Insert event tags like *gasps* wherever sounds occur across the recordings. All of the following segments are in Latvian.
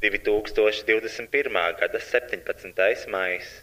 2021. gada 17. maijs.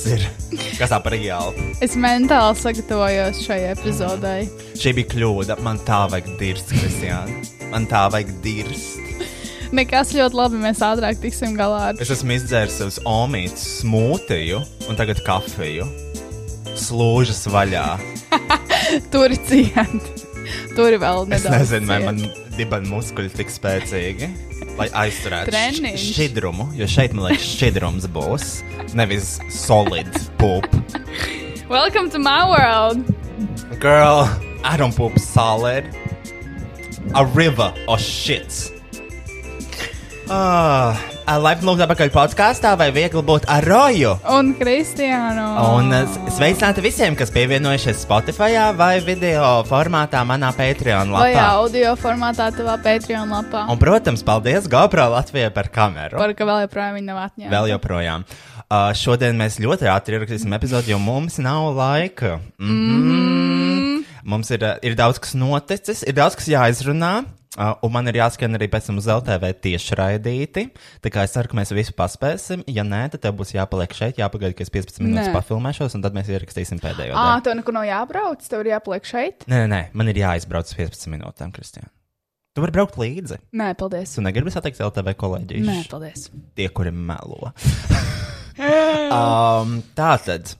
Kas ir? Kas par reāli? Es mentāli sagatavojos šai epizodei. Šī bija kļūda. Man tā vajag dirst, Kristiāna. Man tā vajag dirst. Nekas ļoti labi, mēs ātrāk tiksim galā ar Es esmu izdzēris uz omītas smūtiju un tagad kafiju. Slūžas vaļā. *laughs* Tur cienīt. Tur vēl Es nedaudz. nezinu, vai ciet. man dibana muskuļi tik spēcīgi, lai aizturētu šķidrumu. Jo šeit man liekas, šķidrums būs. Nevis solid poop. Welcome to my world! Girl, I don't poop solid. A river of shit. Ah, Laipni lūgt atpakaļ podkāstā, vai viegli būt ar roju? Un Kristiānu! Un uh, sveicināti visiem, kas pievienojušies Spotify vai video formātā manā Patreon Vai lapā. audio formātā tavā Patreon lapā? Un, protams, paldies GoPro Latvijai par kameru. Par ka vēl joprojām viņa nav atņemta. Vēl joprojām. Uh, šodien mēs ļoti ātri ierakstīsim epizodi, jo mums nav laika. Mm -hmm. Mums ir, uh, ir daudz kas noticis, ir daudz kas jāizrunā. Uh, un man ir jāskan arī pēc tam uz LTV tieši raidīti. Tā kā es ceru, ka mēs visu paspēsim. Ja nē, tad tev būs jāpaliek šeit, jāpagaida, ka es 15 minūtes Nē. pafilmēšos, un tad mēs ierakstīsim pēdējo. Ā, tev nekur nav jābrauc, tev ir jāpaliek šeit? Nē, nē, man ir jāizbrauc uz 15 minūtēm, Kristija. Tu vari braukt līdzi. Nē, paldies. Tu negribi satikt LTV kolēģis. Nē, paldies. tie, kuri melo. *laughs* um, tā tad.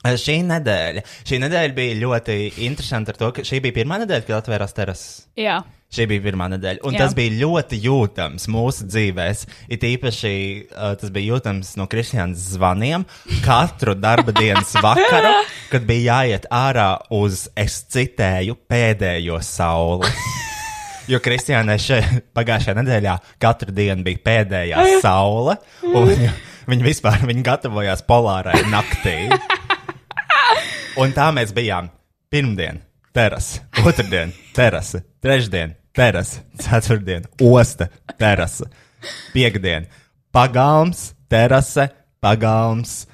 Šī nedēļa, šī nedēļa bija ļoti interesanta ar to, ka šī bija pirmā nedēļa, kad atvērās terases. Jā. Šī bija pirmā nedēļa, un Jā. Tas bija ļoti jūtams mūsu dzīvēs. It īpaši uh, tas bija jūtams no Kristiānas zvaniem katru darba dienas *laughs* vakaru, kad bija jāiet ārā uz, es citēju, pēdējo sauli. Jo Kristiānai pagājušajā nedēļā katru dienu bija pēdējā saule, un viņa, *laughs* viņa vispār viņa gatavojās polārai naktī. Un tā mēs bijām pirmdien, terasa, otrdien, terasa, trešdien, terasa, ceturtdien, osta, terasa, piekdien, pagalms, terasa, pagalms,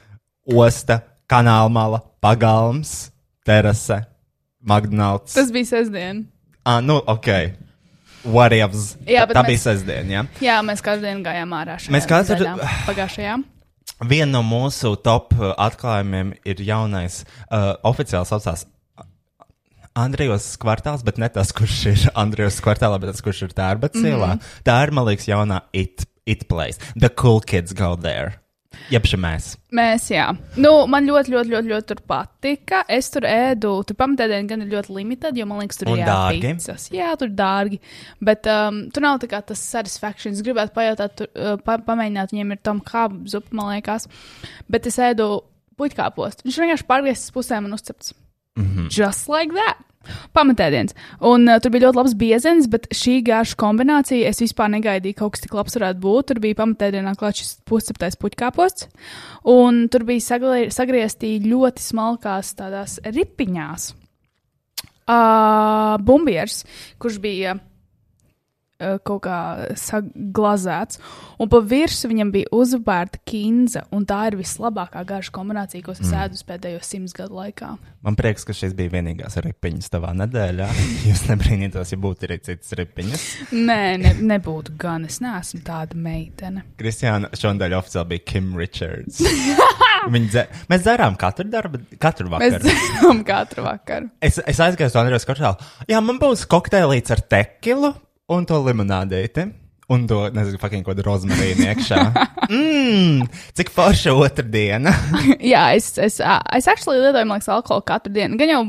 osta, kanālmala, pagalms, terasa, McDonald's. Tas bija sestdien. Ah, nu, ok. Whatever. Jā, tā mēs- bija sestdiena. Ja? Jā, mēs katru dienu gājām ārā. Mēs katru- nedēļā, Pagājušajā. Viena no mūsu top uh, atklājumiem ir jaunais, uh, oficiāli saucās Andrejos kvartāls, bet ne tas, kurš ir Andrejos kvartālā, bet tas, kurš ir Tērbats ielā. Mm -hmm. Tā ir, man liekas, jaunā it, it place. The cool kids go there. Jeb šī mēs. Mēs, jā. Nu, man ļoti, ļoti, ļoti, ļoti tur patika. Es tur ēdu, tur pamatēdienu gan ir ļoti limitēta, jo man liekas, tur ir jāpīcas. Jā, tur dārgi. Bet um, tur nav tā kā tas satisfaction. Es gribētu pajautāt, tur, uh, pa, pamēģināt, viņiem ir tom kāpu zupa, man liekas. Bet es ēdu puķkāpostu. Viņš vienkārši pārgriezis pusēm un uzcepts. Mm -hmm. Just like that. Pamatēdienas. Un uh, tur bija ļoti labs biezens, bet šī garša kombinācija es vispār negaidīju, ka kaut kas tik labs varētu būt. Tur bija pamatēdienā klāts šis pusceptais puķkāposts, un tur bija sagriezti ļoti smalkās tādās ripiņās. Uh, Bumbieris, kurš bija uh, kaut kā saglazēts, un pa virsmu viņam bija uzvērta kinza, un tā ir vislabākā garša kombinācija, ko es mm. ēdu pēdējos simts gadu laikā. Man prieks, ka šīs bija vienīgās ripiņas tavā nedēļā. *laughs* Jūs nebrīnītos, ja būtu arī citas ripiņas. Nē, ne, nebūtu gan. Es neesmu tāda meitene. Kristiāna šodien oficiāli bija Kim Richards. *laughs* Dze... Mēs dzērām katru darbu, katru Mēs vakaru. zinām katru vakaru. Es, es aizgāju uz Andrēs Korčālu. Jā, man būs kokteilīts ar tekilu un to limonādīti. Un to, nezinu, fucking kādu rozmarīnu iekšā. Mmm, *laughs* cik forša otra diena. *laughs* Jā, es, es, es actually lietoju, man liekas, alkoholu katru dienu. Gan jau,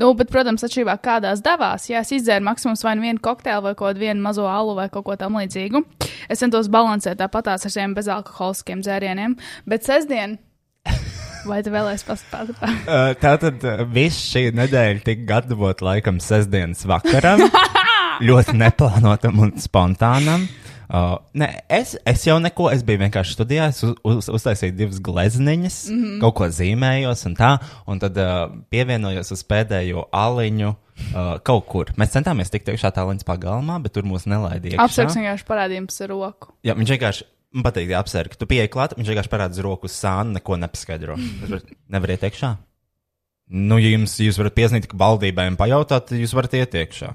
nu, bet, protams, atšķirībā kādās devās. Jā, es izdzēru maksimums vai nu vienu kokteili vai kaut kādu mazo alu vai kaut ko tam līdzīgu. Es centos balansēt tāpatās ar šiem bezalkoholiskiem dzērieniem. Bet sestdien, *laughs* vai tu vēlēsies paspēt? Uh, Tātad uh, viss šī nedēļa tika gatavota laikam sestdienas vakaram. Ļoti neplānotam un spontānam. Uh, ne, es, es jau neko, es biju vienkārši studijā, es uz, uz, uztaisīju divas glezniņas, mm -hmm. kaut ko zīmējos un tā, un tad uh, pievienojos uz pēdējo aliņu uh, kaut kur. Mēs centāmies tikt iekšā tā līnijas pagalmā, bet tur mūs nelaidīja. Apsveiks vienkārši parādījums ar roku. Jā, viņš vienkārši. Man patīk, ja apsver, ka tu pieeji klāt, viņš vienkārši parāda uz roku uz sānu, neko nepaskaidro. *laughs* Jūs varat- Nevariet iekšā. Nu, ja jums, jūs varat valdībai un pajautāt, jūs varat iet iekšā.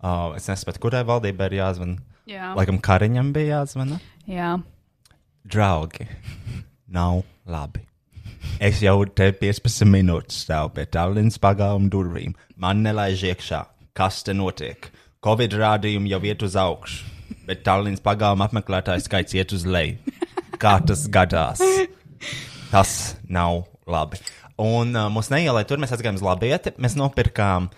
Uh, es nesaprotu, kurai valdībai ir jāzvan. Jā. Laikam Kariņam bija jāzvana. Jā. Draugi, nav labi. Es jau te 15 minūtes stāvu pie Tallinas pagalma durvīm. Man nelaiž iekšā. Kas te notiek? Covid rādījumi jau iet uz augšu, bet Tallinas pagalma apmeklētāju skaits iet uz leju. Kā tas gadās? Tas nav labi. Un uh, mūsu neielē tur mēs aizgājām uz labieti. Mēs nopirkām.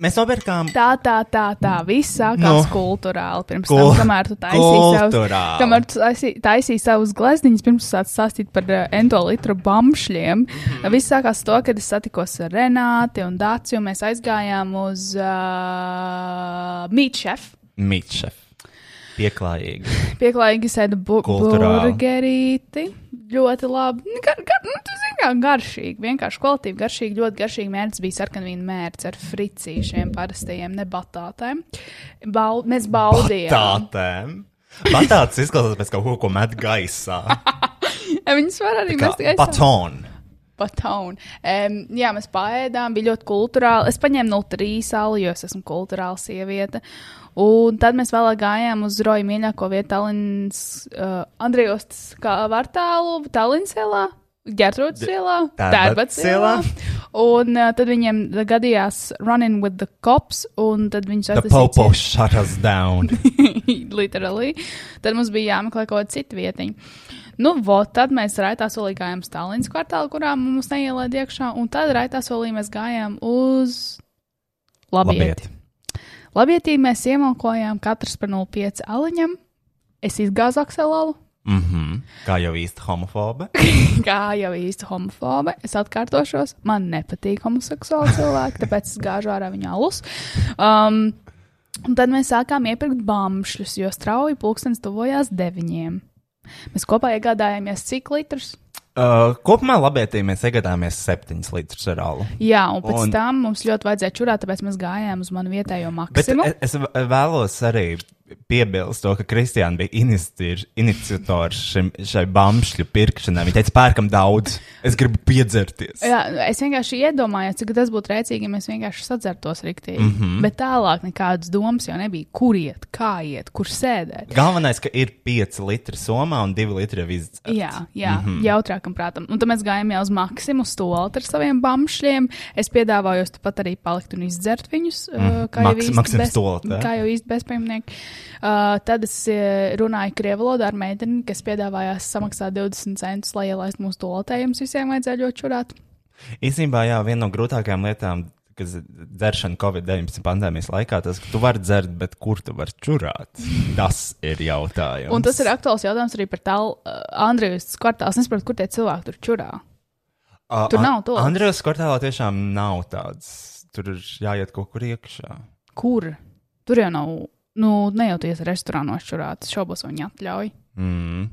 Mēs nopirkām Tā, tā, tā, tā. Viss sākās Nu. kultūrāli. Pirms Kul- tam, kamēr tu taisīji savus, kamēr tu taisīji, taisīji savus glezniņus, pirms tu sāc stāstīt par uh, ento litru bamšļiem. Mhm. Viss sākās to, kad es satikos ar Renāti un Dāci, un mēs aizgājām uz uh, Meat Chef. Pieklājīgi. *laughs* Pieklājīgi sēda bu Kulturāli. burgerīti. Ļoti labi. Gar, gar, nu, tas ir kā garšīgi. Vienkārši kvalitīvi, garšīgi. Ļoti garšīgi mērķis bija sarkanvīna mērķis ar fricīšiem, parastajiem, ne batātēm. Bal mēs baudījām. Batātēm. Batāts izklausās pēc kaut ko, ko met gaisā. *laughs* Viņus var arī mest gaisā. batonu. Batonu. Um, jā, mēs pāēdām, bija ļoti kultūrāli. Es paņēmu 03 salu, jo es esmu kultūrāla sieviete. Un tad mēs vēlāk gājām uz Roja mīļāko vietu, Tallinas, uh, Andrejostas kvartālu, Tallinas ielā, Gertrūdas ielā, Tērbats ielā. Un uh, tad viņiem gadījās running with the cops, un tad viņus The popo shut us down. *laughs* literally. Tad mums bija jāmeklē kaut kāda cita vietiņa. Nu, vot, tad mēs raitā solī gājām uz Tallinas kvartālu, kurā mums neielēd iekšā, un tad raitā solī mēs gājām uz Labieti. Labiet. Labietī mēs iemalkojām katrs par 0,5 aliņam. Es izgāzu akselalu, Mm -hmm. Kā jau īsti homofoba. kā jau īsta homofoba. *laughs* Es atkārtošos, man nepatīk homoseksuāli cilvēki, tāpēc es gāžu ārā viņa alus. Um, un tad mēs sākām iepirkt bamšļus, jo strauji pulkstenis tuvojās deviņiem. Mēs kopā iegādājāmies cik litrus? Uh, kopumā labietī mēs iegādājāmies septiņus litrus ar alu. Jā, un pēc Un- tam mums ļoti vajadzēja čurāt, tāpēc mēs gājām uz manu vietējo Bet maksimumu. es, es vēlos arī piebilst to, ka Kristiāna bija iniciatīr- iniciators šim, šai bamšļu pirkšanai. Viņa teica, pērkam daudz, es gribu piedzerties. Jā, es vienkārši iedomājos, cik tas būtu rēcīgi, ja mēs vienkārši sadzertos riktīgi. Mm. -hmm. Bet tālāk nekādas domas jau nebija, kur iet, kā iet, kur sēdēt. Galvenais, ka ir 5 litri somā un 2 litri izdzerts. Jā, jā mm. -hmm. jautrākam prātam. Un tad mēs gājām jau uz maksimumu stūlīt ar saviem bamšļiem. Es piedāvāju pat arī palikt un izdzert viņus. Mm -hmm. Kā jau Maks- īsti bez-? Kā jau īsti bezpajumnieki. Uh, tad es uh, runāju krievu valodā ar meiteni, kas piedāvājās samaksāt 20 centus, lai ielaistu mūsu stolotējumus. Visiem vajadzēja ļoti čurāt. Īsnībā, jā, viena no grūtākajām lietām, kas dzeršana Covid-19 pandēmijas laikā, tas, ka tu vari dzert, bet kur tu vari čurāt? Tas ir jautājums. Un tas ir aktuāls jautājums arī par tālu uh, Andrijas kvartāls. Es nesaprotu, kur tie cilvēki tur čurā. A- tur nav to. Andrejs kvartālā tiešām nav tāds. Tur ir jāiet kaut kur iekšā. Kur? Tur jau nav, nu, nejauties restorānos čurāt. Es šaubos, vai viņi atļauj. Mm.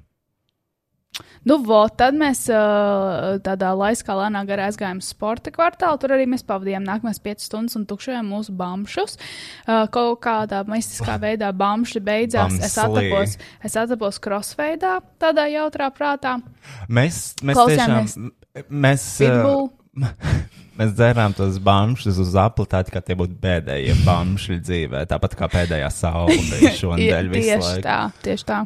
Nu, vo, tad mēs uh, tādā laiskā lēnā garā aizgājām uz sporta kvartālu. Tur arī mēs pavadījām nākamās 5 stundas un tukšojām mūsu bamšus. Uh, kaut kādā mistiskā *laughs* veidā bamši beidzās. Es atapos, es atapos crossveidā, tādā jautrā prātā. Mēs, mēs Klausījāmies tiešām. Mēs, Pitbull. Mēs dzērām tos bamšus uz apli, tā kā tie būtu pēdējie bamši dzīvē. Tāpat kā pēdējā saule *laughs* visu tieši tā, tieši tā.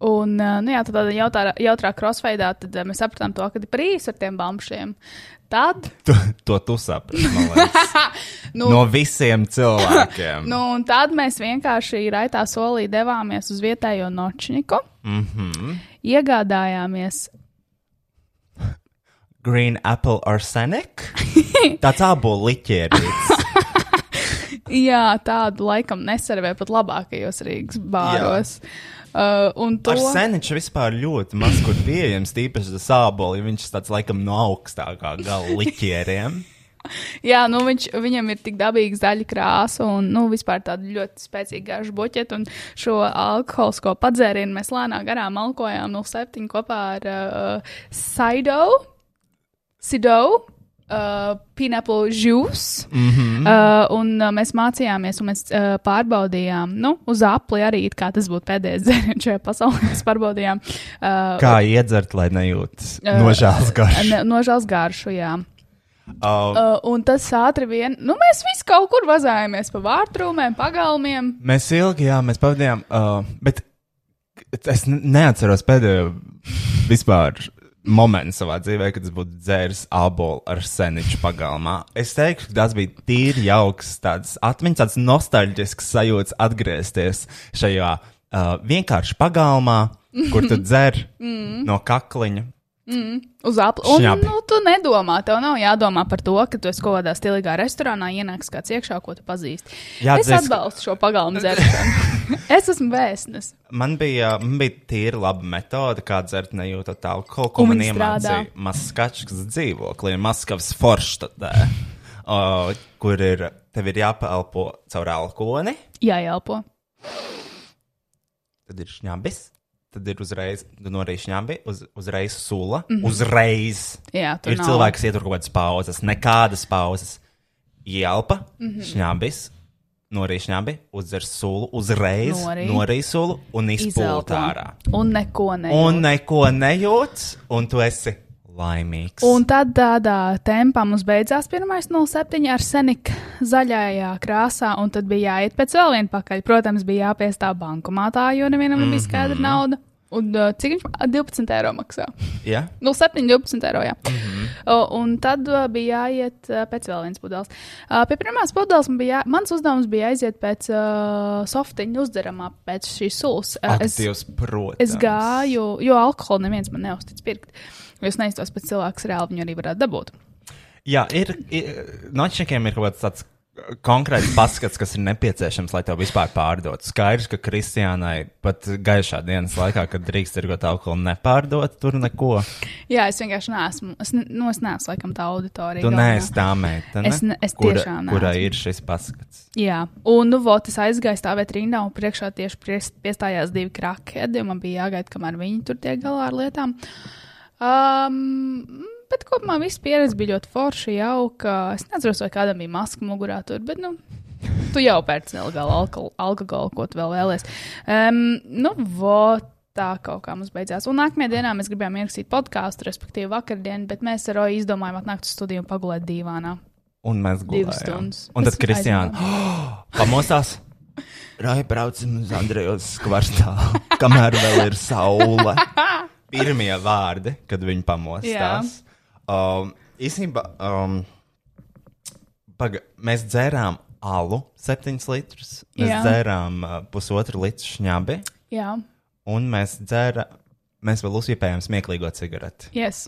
Un, uh, nu jā, tādā jautrā, jautrā crossveidā tad, uh, mēs sapratām to, ka ir par īsu ar tiem bamšiem. Tad, *laughs* To, to tu saprati, *laughs* nu, no visiem cilvēkiem. nu, un tad mēs vienkārši raitā solī devāmies uz vietējo nočniku, Mm -hmm. iegādājāmies Green apple arsenic? Tāds ābolu liķierīts. Jā, tādu laikam neservē pat labākajos Rīgas bāros. Uh, un to Arseniņš vispār ļoti maz kur pieejams, tīpaši tas ābols, viņš ir tāds laikam no augstākā gala *laughs* liķieriem. Jā, nu viņš, viņam ir tik dabīgs daļa krāsa un nu, vispār tāda ļoti spēcīga garša buķeta. Un šo alkoholisko padzērienu mēs lēnām garām alkojām 07 kopā ar uh, Sido, Sido. Uh, Pineapple juice. Mm -hmm. uh, un uh, mēs mācījāmies, un mēs uh, pārbaudījām, nu, uz apli arī, kā tas būtu pēdējais *laughs* dzēriens šajā pasaulē. Mēs pārbaudījām uh, Kā iedzert, lai nejūt Uh, nožēlas *laughs* garšu? ne- nožēlas garšu, jā. Uh, Uh, un tas ātri vien, nu, mēs visi kaut kur vazājāmies pa vārtrūmēm, pagalmiem. mēs ilgi, jā, mēs pavadījām, uh, bet es ne- neatceros pēdējo vispār momentu savā dzīvē, kad es būtu dzēris ābolu ar seniču pagalmā. Es teiktu, ka tas bija tīri jauks, tāds atmiņas, tāds nostalģisks sajūts atgriezties šajā uh, vienkārši pagalmā, kur tu dzer *laughs* no kakliņa. Uz apli. Un, Šņabi. nu, tu nedomā, tev nav jādomā par to, ka tu esi kaut kādā stilīgā restorānā, ienāks kāds iekšā, ko tu pazīsti. Jāatzīst, es ka- atbalstu šo pagalmu dzeršanu. *laughs* es esmu vēstnes. Man bija, man bija tīri laba metode, kā dzert nejūtot alkoholu, ko man iemācīja Maskačs dzīvoklī, Maskavas Forštatē, uh, kur ir, tev ir jāpelpo caur alkoholi, Jāielpo. tad ir šņabis, tad ir uzreiz, tu norīji šņabi, uz, uzreiz sula, mm -hmm. uzreiz. Jā, Ir nav. cilvēki, kas ietur kaut kādas pauzes, nekādas pauzes. Ielpa, mm. -hmm. šņabis, norīja šņabi, uzzer sulu, uzreiz norīja sulu un izpūta ārā. Un neko ne. Un neko nejūts, un tu esi laimīgs. Un tad tādā tempā mums beidzās pirmais 07 ar senika zaļajā krāsā, un tad bija jāiet pēc vēl viena pakaļ. Protams, bija jāpiestāv bankomātā, jo nevienam Mhm. nebija skaidra nauda. Un uh, cik viņš ma- 12 eiro maksā? Ja? 07, 12 eiro. Jā. Mm. -hmm. Un tad uh, bija jāiet uh, pēc vēl vienas pudeles. Uh, pie pirmās pudeles man bija, jā, mans uzdevums bija aiziet pēc uh, softiņa uzderamā, pēc šīs sulas. Uh, Ak, Dievs, protams. Es gāju, jo alkoholu neviens man neuztic pirkt. Es neiztos pēc cilvēks reāli viņu arī varētu dabūt. Jā, ir, ir nočakiem ir kaut kāds tāds konkrēts paskats, kas ir nepieciešams, lai to vispār pārdotu. Skaidrs, ka Kristiānai pat gaišā dienas laikā, kad drīkst tirgot alkoholu, nepārdot tur neko. Jā, es vienkārši neesmu. Es, ne, nu, es neesmu laikam tā auditorija. Tu neesi tā meitene, Es ne- es kura, tiešām kurai neesmu. ir šis paskats. Jā, un nu, vot, es aizgāju stāvēt rindā, un priekšā tieši piestājās divi krakēdi, un man bija jāgaida, kamēr viņi tur tiek galā ar lietām. Um, bet kopumā viss pieredze bija ļoti forša, jauka. Es nezinu, vai kādam bija maska mugurā tur, bet, nu, tu jau pēc nelegāla alkohola, alkohola, ko tu vēl vēlēsies. Um, nu, vo, tā kaut kā mums beidzās. Un nākamajā dienā mēs gribējām ierakstīt podkāstu, respektīvi vakardienu, bet mēs ar Roju izdomājām atnākt uz studiju un pagulēt divānā. Un mēs Divas gulējām. stundas. Un tad Kristiāna pamostās. Rai, braucam uz Andrejos kvartālu, kamēr vēl ir saule. *laughs* Pirmie vārdi, kad viņi pamostās. Um, īsnībā, um, paga, mēs dzērām alu, septiņus litrus. Mēs Jā. dzērām uh, pusotru litru šņabi, Jā, un mēs dzērām, mēs vēl uzjūpējām smieklīgo cigareti. yes.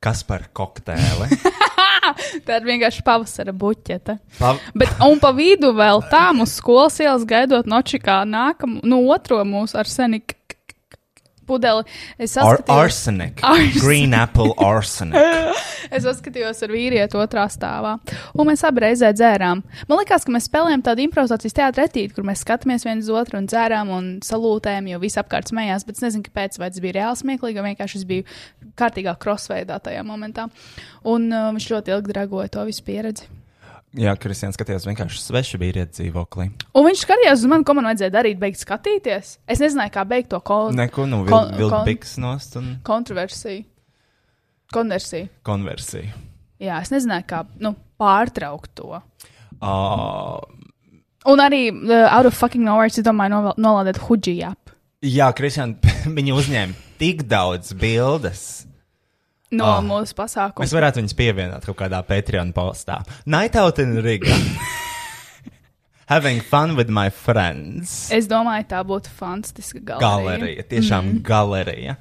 Kas par kokteili? *laughs* *laughs* Tā ir vienkārši pavasara buķete. Pa, Bet, un pa vidu vēl tā mūsu skolas ielas gaidot nočikā nākamu, nu, otro mūsu arseniku pudeli. Es ar, saskatījos, arsenic. Arsenic. Green apple arsenic. *laughs* es saskatījos ar vīrieti otrā stāvā, un mēs abi reizē dzērām. Man liekas, ka mēs spēlējām tādu improvizācijas teātrietīti, kur mēs skatāmies viens uz otru un dzērām un salūtējam, jo viss apkārt smējās, bet es nezinu, kāpēc, vai tas bija reāli smieklīgi, vai vienkārši es biju kārtīgā crossveidā tajā momentā. Un uh, viņš ļoti ilgi dragoja to visu pieredzi. Jā, Kristians skatījās vienkārši svešu vīrieti dzīvoklī. Un viņš skatījās uz mani, ko man vajadzēja darīt, beigt skatīties. Es nezināju, kā beigt to kon Neko, nu, kon- vilkt kon- biks nost un kontroversiju. Konversiju. konversiju. Jā, es nezināju, kā nu, pārtraukt to. Uh, Un arī uh, out of fucking nowhere, es domāju, novel- nolādēt Huģi app jā, Kristian, *laughs* viņi uzņēma tik daudz bildes. No oh. mūsu pasākuma. Mēs varētu viņus pievienot kaut kādā Patreon postā. Night out in Riga. *laughs* Having fun with my friends. Es domāju, tā būtu fantastiska galerija. Galerija, tiešām mm. galerija.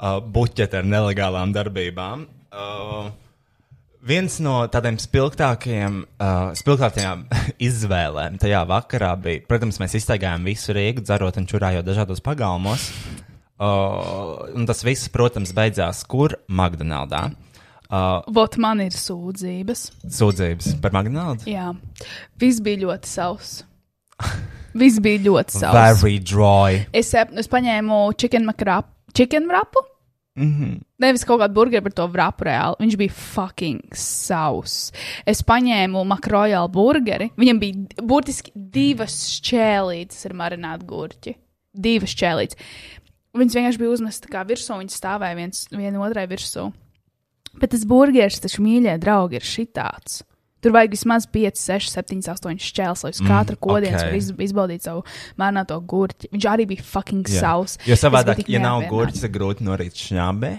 Uh, buķete ar nelegālām darbībām. Uh, viens no tādiem spilgtākajiem, uh, spilgtākajām *laughs* izvēlēm tajā vakarā bija, protams, mēs iztaigājām visu Rīgu, dzerot un čurājot dažādos pagalmos. Uh, un tas viss, protams, beidzās kur? McDonaldā. Uh, Vot man ir sūdzības. sūdzības par McDonald's. Jā, viss bija ļoti sauss. Viss bija ļoti sauss. Very dry. Es, es paņēmu chicken makrapu. Chicken wrapu? Mm -hmm. Nevis kaut kādu burgeru, bet to wrapu reāli. Viņš bija fucking sauss. Es paņēmu makrojālu burgeri. Viņam bija burtiski divas šķēlītes ar marinātu gurķi. Divas šķēlītes. Viņas vienkārši bija uzmestas kā virsū, viņas stāvēja viens viena otrai virsū. Bet tas burgeris, taču mīļie draugi, ir šitāds. Tur vajag vismaz 5, 6, 7, 8 šķēles, lai uz mm, kodienas ok. okay. iz, izbaudītu savu marināto gurķi. Viņš arī bija fucking Jā. sauss. Jo savādāk, ja nav gurķis, tad grūti norīt šņābē.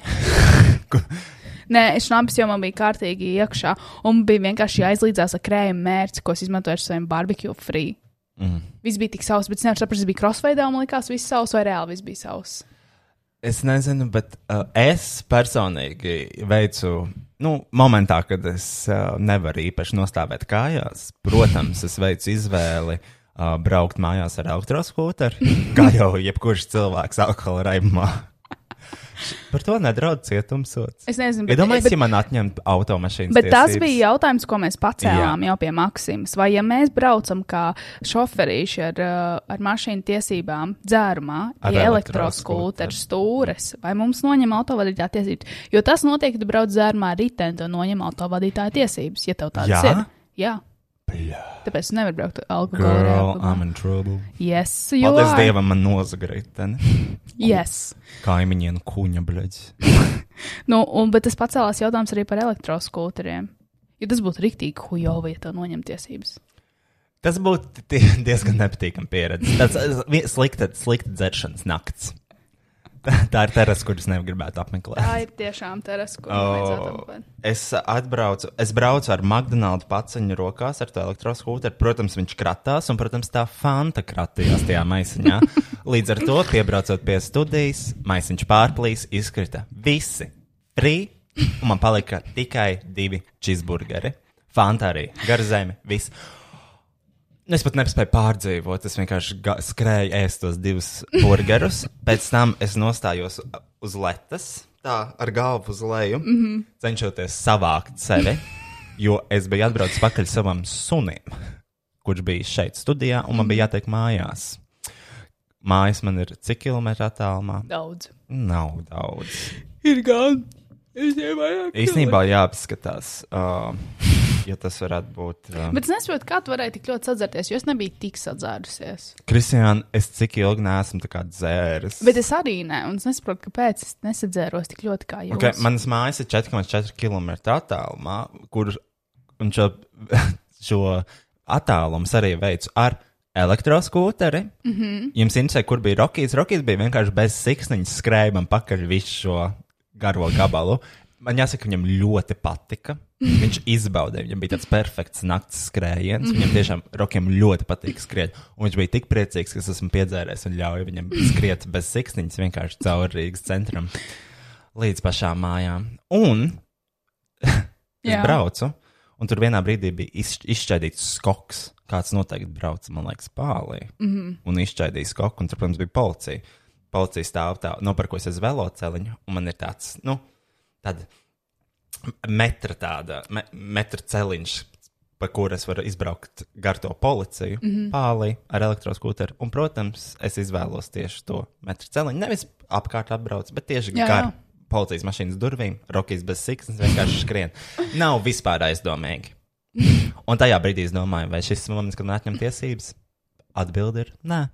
*laughs* Nē, es šnaps jau man bija kārtīgi iekšā, un bija vienkārši jāizlīdzās ar krējumu mērci, ko es izmantoju ar saviem barbecue free. Mm. Viss bija tik sauss, bet es nevaru saprast, tas bija crossveidā, un man likās, viss sauss vai reāli viss bija sauss. Es nezinu, bet uh, es personīgi veicu, nu, momentā, kad es uh, nevaru īpaši nostāvēt kājās, protams, es veicu izvēli uh, braukt mājās ar elektroskūteri, kā jau jebkurš cilvēks alkohola raibumā. Par to nedraud cietumsots. Es nezinu, bet, Iedomājieties, bet, ja man atņemtu automašīnas. bet tas tiesības. bija jautājums, ko mēs pacēlām jau pie Maksimas. Vai ja mēs braucam kā šoferīši ar, uh, ar mašīnu tiesībām dzērumā, Ar ja elektroskūteri. elektroskūteru stūres, vai mums noņem autovadītāja tiesības? Jo tas notiek, kad brauc dzērumā ar riteni, tad noņem autovadītāja tiesības, ja tev tādas Jā? ir. Jā. Tāpēc tu nevari braukt ar Girl, alkoholu. I'm in trouble. Yes, you Paldies are. Dievam, man nozaga riteni. *laughs* Yes. Kaimiņiem kuņa, bļaģis. *laughs* Nu, un, bet tas pacēlās jautājums arī par elektroskūteriem. Jo tas būtu rīktīgi hujovi, ja tev noņem tiesības. Tas būtu diezgan nepatīkami pieredze. Tas slikta, slikta dzeršanas nakts. Tā, ir terasa, kuras negribētu apmeklēt. Tā ir tiešām teras, ko oh. vajadzētu apmeklēt. Es atbraucu, es braucu ar McDonald's paciņu rokās ar to elektroskūteri. Protams, viņš kratās, un, protams, tā fanta kratījās tajā maisiņā. Līdz ar to, piebraucot pie studijas, maisiņš pārplīs, izkrita visi free, un man palika tikai divi cheeseburgeri. Fanta arī, garzēmi, viss. Nu, Es pat nespēju pārdzīvot. Es vienkārši skrēju ēst tos divus burgerus. *laughs* Pēc tam es nostājos uz letes, tā ar galvu uz leju, mm -hmm. cenšoties savākt sevi, jo es biju atbraucis pakaļ savam sunim, kurš bija šeit studijā, un man bija jātiek mājās. Mājas man ir cik kilometru attālumā? Daudz. Nav daudz. Ir gan. Īsnībā jāapskatās. Uh, *laughs* ja tas varētu būt. Um, Bet es nesaprotu, kā tu varēji tik ļoti sadzerties, jo es nebiju tik sadzērusies. Kristiāna, es cik ilgi neesmu dzēris. Bet es arī nē, un es nesaprotu, kāpēc es nesadzēros tik ļoti kā jūs. Okay, manas mājas ir 4,4 km attālumā, kur šo, *laughs* šo attālumu arī veicu ar elektroskūteri. Mm -hmm. Jums interesē, kur bija Rokijas? Rokijas bija vienkārši bez siksniņas skrējumam pakaļ visu šo garo gabalu. Man jāsaka, viņam ļoti patika. Viņš izbaudīja, viņam bija tāds perfekts nakts skrējiens. Viņam tiešām rokiem ļoti patīk skriet. Un viņš bija tik priecīgs, ka es esmu piedzēries un ļauju viņam skriet bez siksniņas vienkārši cauri Rīgas centram līdz pašām mājām. Un *laughs* es Jā. braucu, un tur vienā brīdī bija iz, izšķaidīts skoks. Kāds noteikti brauc, man liekas, pāri. Mm -hmm. Un izšķaidīja skoku, un tur, protams, bija policija. Policija stāv tā, nopirkos es veloceliņu, un man ir tāds, nu, tāda metra tāda, me, metra celiņš, pa kuru es varu izbraukt gar to policiju, mm -hmm. pāri ar elektroskūteru. Un, protams, es izvēlos tieši to metru celiņu. Nevis apkārt apbrauc, bet tieši Jā, gar jā. policijas mašīnas durvīm, rokīs bez siksnas, vienkārši skrien. Nav vispār aizdomīgi. Un tajā brīdī es domāju, vai šis moments, kad man atņem tiesības, atbildi ir nē.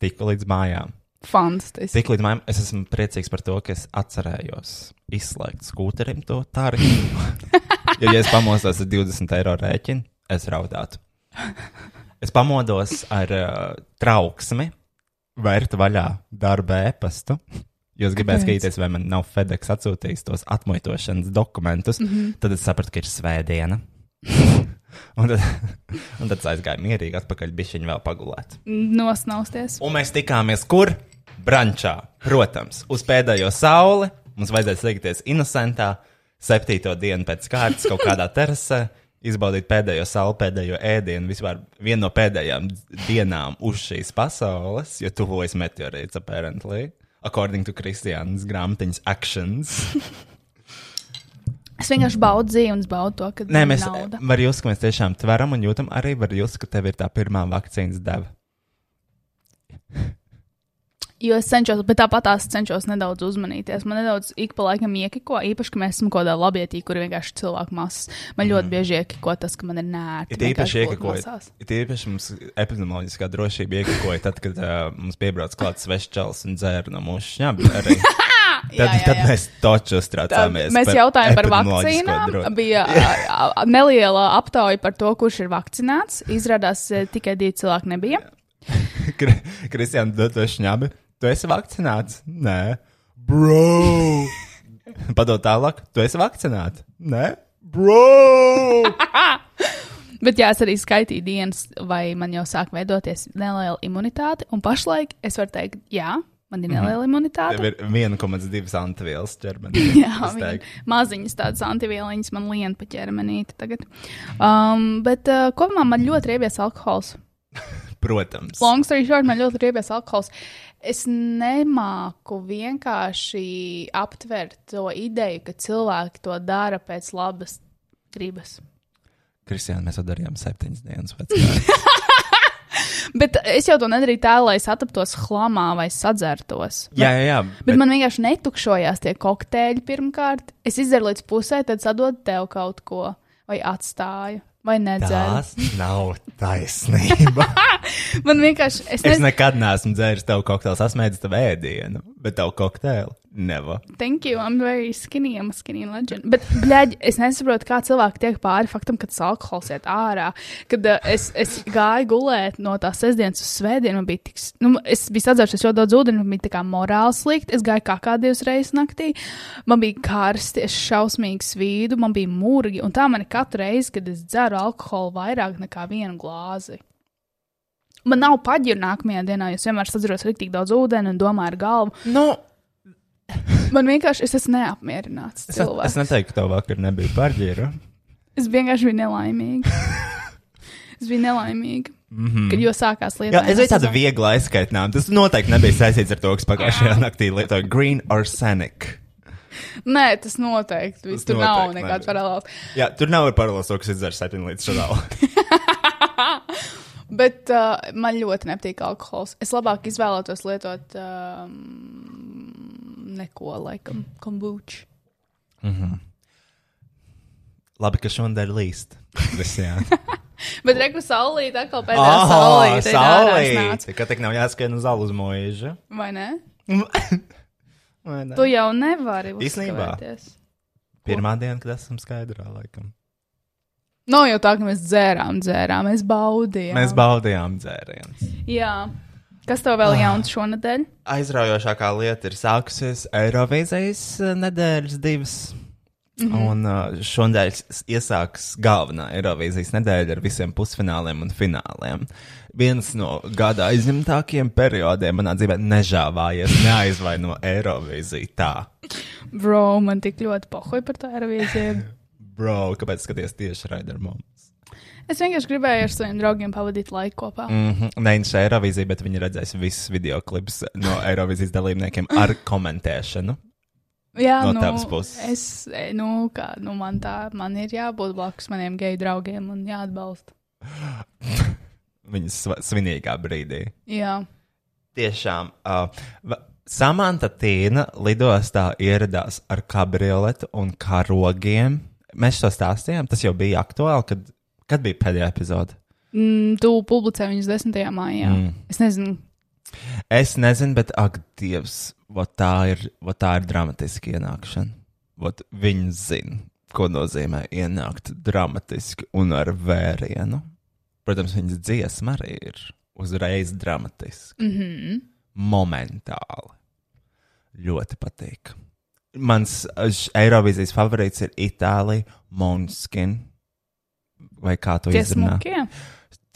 Tiku līdz mājām. Fantastiski. Tik līdz mājām es esmu priecīgs par to, ka es atcerējos izslēgt skūterim to tarifu. jo, ja es pamostos ar 20 eiro rēķinu, es raudātu. Es pamodos ar uh, trauksmi, vērt vaļā darba e-pastu. Gribēju Kāpēc? skatīties, vai man nav FedEx atsūtījis tos atmuitošanas dokumentus. Mm -hmm. Tad es sapratu, ka ir svētdiena. un, tad, un tad es aizgāju mierīgi atpakaļ, bija viņa vēl pagulēt. Nosnausties. Un mēs tikāmies kur? Brančā, protams, uz pēdējo sauli. Mums vajadzēja satikties Innocentā, septīto dienu pēc kārtas, kaut kādā terasē, izbaudīt pēdējo sauli, pēdējo ēdienu, vispār vienu no pēdējām dienām uz šīs pasaules, jo tuvojas meteorīts, apparently, according to Kristiānas grāmatiņas actions. Es vienkārši baudu dzīvi un baudu to, ka Nē, mēs varam just, ka mēs tiešām tveram un jūtam arī, var just, ka tev ir tā pirmā vakcīnas deva. Jo es cenšos, bet tāpat tās cenšos nedaudz uzmanīties. Man nedaudz ik pa laikam iekiko, īpaši, ka mēs esam kaut kādā labietī, kur vienkārši cilvēku masas. Man ļoti bieži iekiko tas, ka man ir nērti. Ir īpaši masās. Ir īpaši mums epidemioloģiskā drošība iekakoja tad, kad uh, mums piebrauc klāts svešs čels un dzēra no mūsu. Arī. *laughs* Tad, Jā, jā, tad jā. mēs toču Tad uztraucāmies. Mēs jautājām par vakcīnām. dro- Bija neliela aptauja par to, kurš ir vakcinēts. Izrādās, tikai divi cilvēki nebija. *laughs* Kri- Kristiāna, esi šņabi. Tu esi vakcinēts? Nē. Bro! *laughs* Padod tālāk, tu esi vakcinēts? Nē. Bro! *laughs* Bet jā, es arī skaitīju dienas, vai man jau sāk veidoties neliela imunitāte. Un pašlaik es varu teikt, jā, man ir neliela imunitāte. Tev ir 1,2 antivielas ķermenī. *laughs* Jā, teiktu. maziņas tādas antivieliņas man lien pa ķermenīti tagad. Um, bet uh, kopumā man ļoti riebies alkohols. Protams. Long story short, man ļoti riebies alkohols. Es nemāku vienkārši aptvert to ideju, ka cilvēki to dara pēc labas gribas. Kristiāna, mēs to darījām septiņas dienas pēc. *laughs* *laughs* Bet es jau to nedarīju tā, lai sataptos hlamā vai sadzertos. jā, jā, jā. Bet man vienkārši netukšojās tie kokteļi pirmkārt. Es izdaru līdz pusē, tad sadodu tev kaut ko, vai atstāju, vai nedzēru. Tas nav taisnība. *laughs* Man vienkārši, es, es nezinu, nekad neesmu dzēris tev kokteili, sasniedzis tev ēdienu, bet tev kokteili nevar. thank you, I'm very skinny, I'm a skinny legend. Bet, bļaļ, es nesaprotu, kā cilvēki tiek pāri faktam, kad tas alkohols iet ārā. Kad uh, es, es gāju gulēt no tās sestdienas uz svētdienu, man bija tik, nu, es biju sadzērušies ļoti daudz ūdeni, man bija tā kā morāli slikti. Es gāju kā divas reizes naktī, man bija karsti, es šausmīgi svīdu, man bija murgi, un tā man ir katru reizi, kad es dzeru alkoholu vairāk nekā vienu glāzi. Man nav paģiru nākamajā dienā, jo es vienmēr sadzeros rīktīgi daudz ūdeni un domāju ar galvu. Nu, Man vienkārši es esmu neapmierināts es, cilvēks. es neteiktu, ka tev vakar nebija pārģēra. Es vienkārši biju nelaimīga. es biju nelaimīga. Mm -hmm. Kad jau sākās lietas, Jā, es biju tāda viegla aizskaitnām. Tas noteikti nebija saistīts ar to, kas pagājušajā naktī lietoja green arsenic. Nē, tas noteikti. Tas tur nav noteikti nekāds nebija. paralēls. Jā, tur nav paralēls to, kas izdzer 7 līdz šodien. *laughs* Bet uh, man ļoti nepatīk alkohols. Es labāk izvēlētos lietot um, neko, laikam, kombuču. Labi, ka šodien līst. Visiem. *laughs* Bet reku saulīt, atkal pēdējā ārā iznāca. saulīt! Ka tik nav jāskrien uz zāles mūža. Vai ne? *laughs* Vai ne? Tu jau nevari uzskavēties. Pirmā diena, kad esam skaidrā, laikam. Nav jau tā, ka mēs dzērām, dzērām, mēs baudījām. Mēs baudījām dzērienus. Jā. Kas tev vēl jauns šonadēļ? Aizraujošākā lieta ir sākusies Eirovīzijas eh, nedēļas divas. Mm -hmm. Un uh, šodien iesāks galvenā Eirovīzijas nedēļa ar visiem pusfināliem un fināliem. Viens no gada aizņemtākajiem periodiem manā dzīvē nežāvājies, neaizvaino Eirovīziju tā. Bro, man tik ļoti pohoja par tā aerovīziju. Bro, kāpēc skaties tieši raidījumā? Es vienkārši gribēju ar saviem draugiem pavadīt laiku kopā. Mm. Mm -hmm. Ir Eirovīzija, bet viņi redzēs visus video klipus no Eirovīzijas dalībniekiem ar komentēšanu. Jā, No nu, tavas puses. Es, e, nu, kā, nu, man tā, man ir jābūt blakus maniem geju draugiem un jāatbalsta. *laughs* Viņas svinīgā brīdī. Jā. Tiešām. Uh, Samanta Tīna lidostā ieradās ar kabrioletu un karogiem. Mēs to stāstījām. Tas jau bija aktuāli, kad, kad bija pēdējā epizode. Mm, tu publicē viņus 10. maijā. Mm. Es nezinu, Es nezinu, bet ak, Dievs, tā ir, tā ir dramatiska ienākšana. Vot Viņi zina, ko nozīmē ienākt dramatiski un ar vērienu. Protams, viņas dziesma arī ir uzreiz dramatiska. mm -hmm. Momentāli. Ļoti patīk. Mans Eirovīzijas favorīts ir Itālija, Monskin. Vai kā to smukie.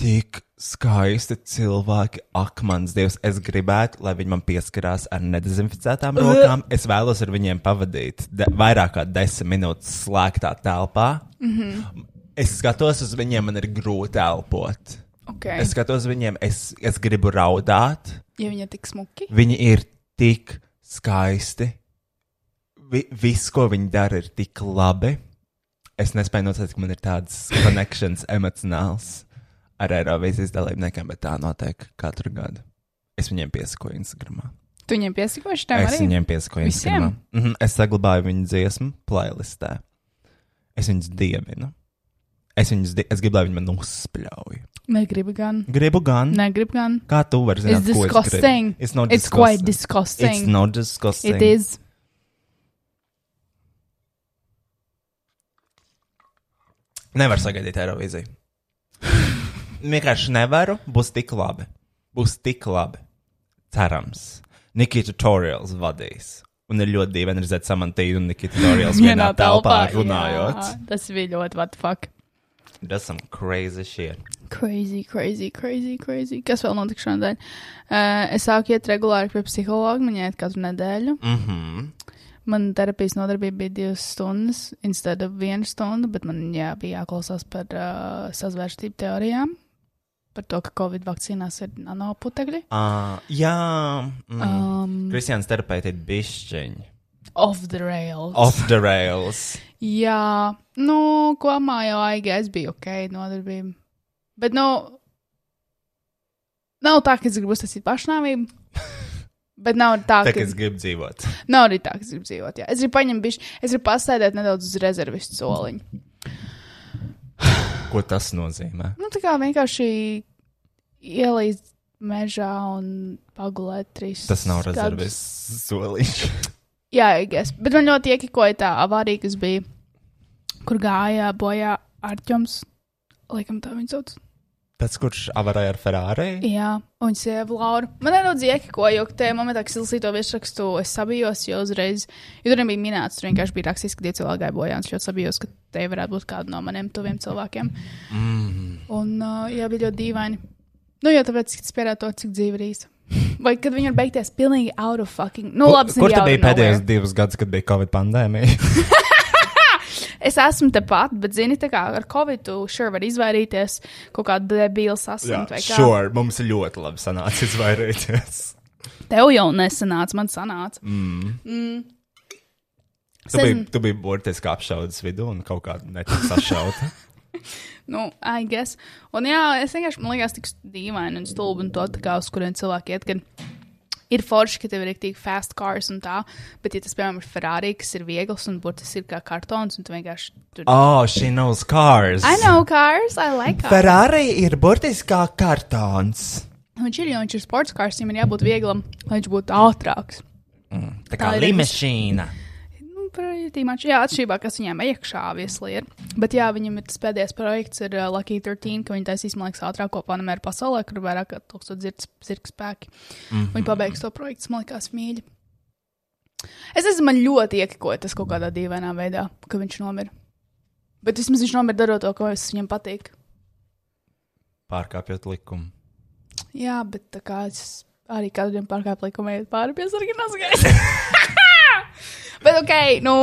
Tik skaisti cilvēki, ak, mans dievs, es gribētu, lai viņi man pieskarās ar nedezinficētām rokām. Es vēlos ar viņiem pavadīt de, vairāk kā desmit minūtes slēgtā telpā. Mm -hmm. Es skatos uz viņiem, man ir grūti elpot. Okay. Es skatos uz viņiem, es, es gribu raudāt. Ja viņi ir tik smuki. Viņi ir tik skaisti. Vi, viss, ko viņi dara, ir tik labi. Es nespēju noteikt, ka man ir tāds konekšņs *laughs* emocionāls ar Eirovīzijas dalībniekiem, bet tā notiek katru gadu. Es viņiem piesakoju Instagram. Tu viņiem piesakoši tam Es arī? viņiem piesakoju? Instagram. Mm -hmm. Es saglabāju viņu dziesmu playlistē. Es viņus dievinu. Es, viņus, di es gribu, lai viņi man uzspļauj. Negribu gan. Gribu gan. Negribu gan. Kā tu vari zināt, It's ko es disgusting. gribu? It's not It's quite disgusting. It's disgusting. not disgusting. It is. Nevar sagaidīt Eirovīziju. Vienkārši nevaru. Būs tik labi. Būs tik labi. Cerams. Nikita tutorials vadīs. Un ir ļoti dīvaini redzēt samantīnu un Nikita tutorials *laughs* vienā telpā runājot. Jā, tas bija ļoti what the fuck. Tas some crazy shit. Crazy, crazy, crazy, crazy. Kas vēl notika šodien? Uh, es sāku iet regulāri pie psihologa, man iet katru nedēļu. Mhm. Mm Man terapijas nodarbība bija divas stundas, instead of viena stunda, bet man jā, bija jāklausās par uh, sazvērstību teorijām, par to, ka Covid vakcīnās ir nanoputekļi. uh, jā. Mm. Um, Kristiāns terapeiti ir bišķiņi. off the rails. Off the rails. Jā, nu, kopumā jau AIGS bija ok, nodarbība. Bet, nu, nav tā, ka es gribu uztaisīt pašnāvību. *laughs* Bet nav tā, Tā ka kā es gribu dzīvot. Nav arī tā, ka es gribu dzīvot. Jā. Es gribu paņemt bišķi, es gribu pasēdēt nedaudz uz rezervistu soliņa. Ko tas nozīmē? Nu, tā kā vienkārši ielīst mežā un pagulēt trīs. Tas nav rezerves solīšs. *laughs* Jā, es. Bet man ļoti iekikoja tā avārija, kas bija, kur gāja bojā Arčuns. Laikam tā viņa sauc. Tas, kurš avarēja ar Ferrari? Jā, un sieva Laura. Man nedaudz iekikoja, jo tajā momentā, kad es lasīju to virsrakstu, es sabijos, jo uzreiz, jo tur nebija minēts, tur vienkārši bija rakstīts, ka divi cilvēki gāja bojā, un es ļoti sabijos, ka te varētu būt kāda no maniem tuviem cilvēkiem. Mm. Un, uh, jā, bija ļoti dīvaini. Nu, jā, tāpēc, ka tas pierāda to, cik dzīve ir īsa. Vai kad viņi var beigties pilnīgi out of fucking. Nu, labi, Kur tu biji pēdējos divus gadus, kad bija Covid pandēmija? *laughs* Es esmu tepat, bet, zini, tā kā ar Covid tu sure var izvairīties kaut kādu debilu saslimt vai kā. sure, mums ļoti labi sanāca izvairīties. Tev jau nesanāca, man sanāca. Tu biji, tu biji burtiski apšaudas vidū un kaut kā netika sašauta. *laughs* Nu, I guess. Un jā, es vienkārši man liekas, tik dīvaini un stulbi un to tā kā uz kurien cilvēki iet, kad Ir forši, ka tev ir tik fast cars un tā, bet, ja tas, piemēram, ir Ferrari, kas ir viegls un burtiski ir kā kartons, un tu vienkārši tur. Oh, she knows cars. I know cars, I like cars. Ferrari ir burtiski kā kartons. Viņš ir, jo viņš ir sports cars, viņam ir jābūt vieglam, lai viņš būtu ātrāks. Tā kā Tā līmešīna. Nu, pretty much, jā, atšķirībā, kas viņam iekšā viesli ir. Bet jā, viņam ir tas pēdējais projekts, ir uh, Lucky 13, ka viņi taisīs, man liekas, ātrāko panemēru pasaulē, kur ir vairāk kā 1000 zirgs, zirgs spēki. Mm -hmm. Viņi pabeigs to projektu, man liekas, mīļi. Es nezinu, man ļoti iekikoja tas kaut kādā dīvainā veidā, ka viņš nomira. Bet vismaz viņš nomira darot to, ko es viņam patīk. Pārkāpjot likumu. Jā, bet tā kā es arī kādiem pārkāpu likumu iet pāri pie sarkanās *laughs* gaisa. Bet, ok, nu,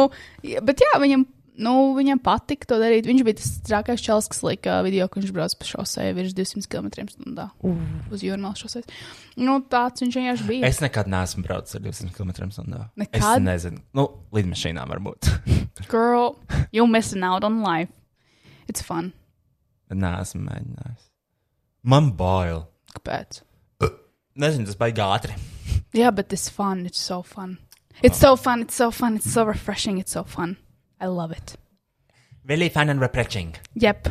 bet jā, viņam, nu, viņam patika to darīt. Viņš bija tas trakais čels, kas lika video, ka viņš brauc pa šosei virs 200 km/h uz jūrmālas šosei. Nu, tāds viņš vienkārši bija. Es nekad neesmu braucis ar 200 km/h. Es Nekad? nezinu, nu, lidmašīnā varbūt. *laughs* Girl, you missing out on life. It's fun. Bet neesmu mēģinājis. Man bail. Kāpēc? Nezinu, tas baigi ātri. Jā, bet it's fun. It's so fun. It's so fun. It's so fun. It's so refreshing. It's so fun. I love it. Really fun and refreshing. Jep.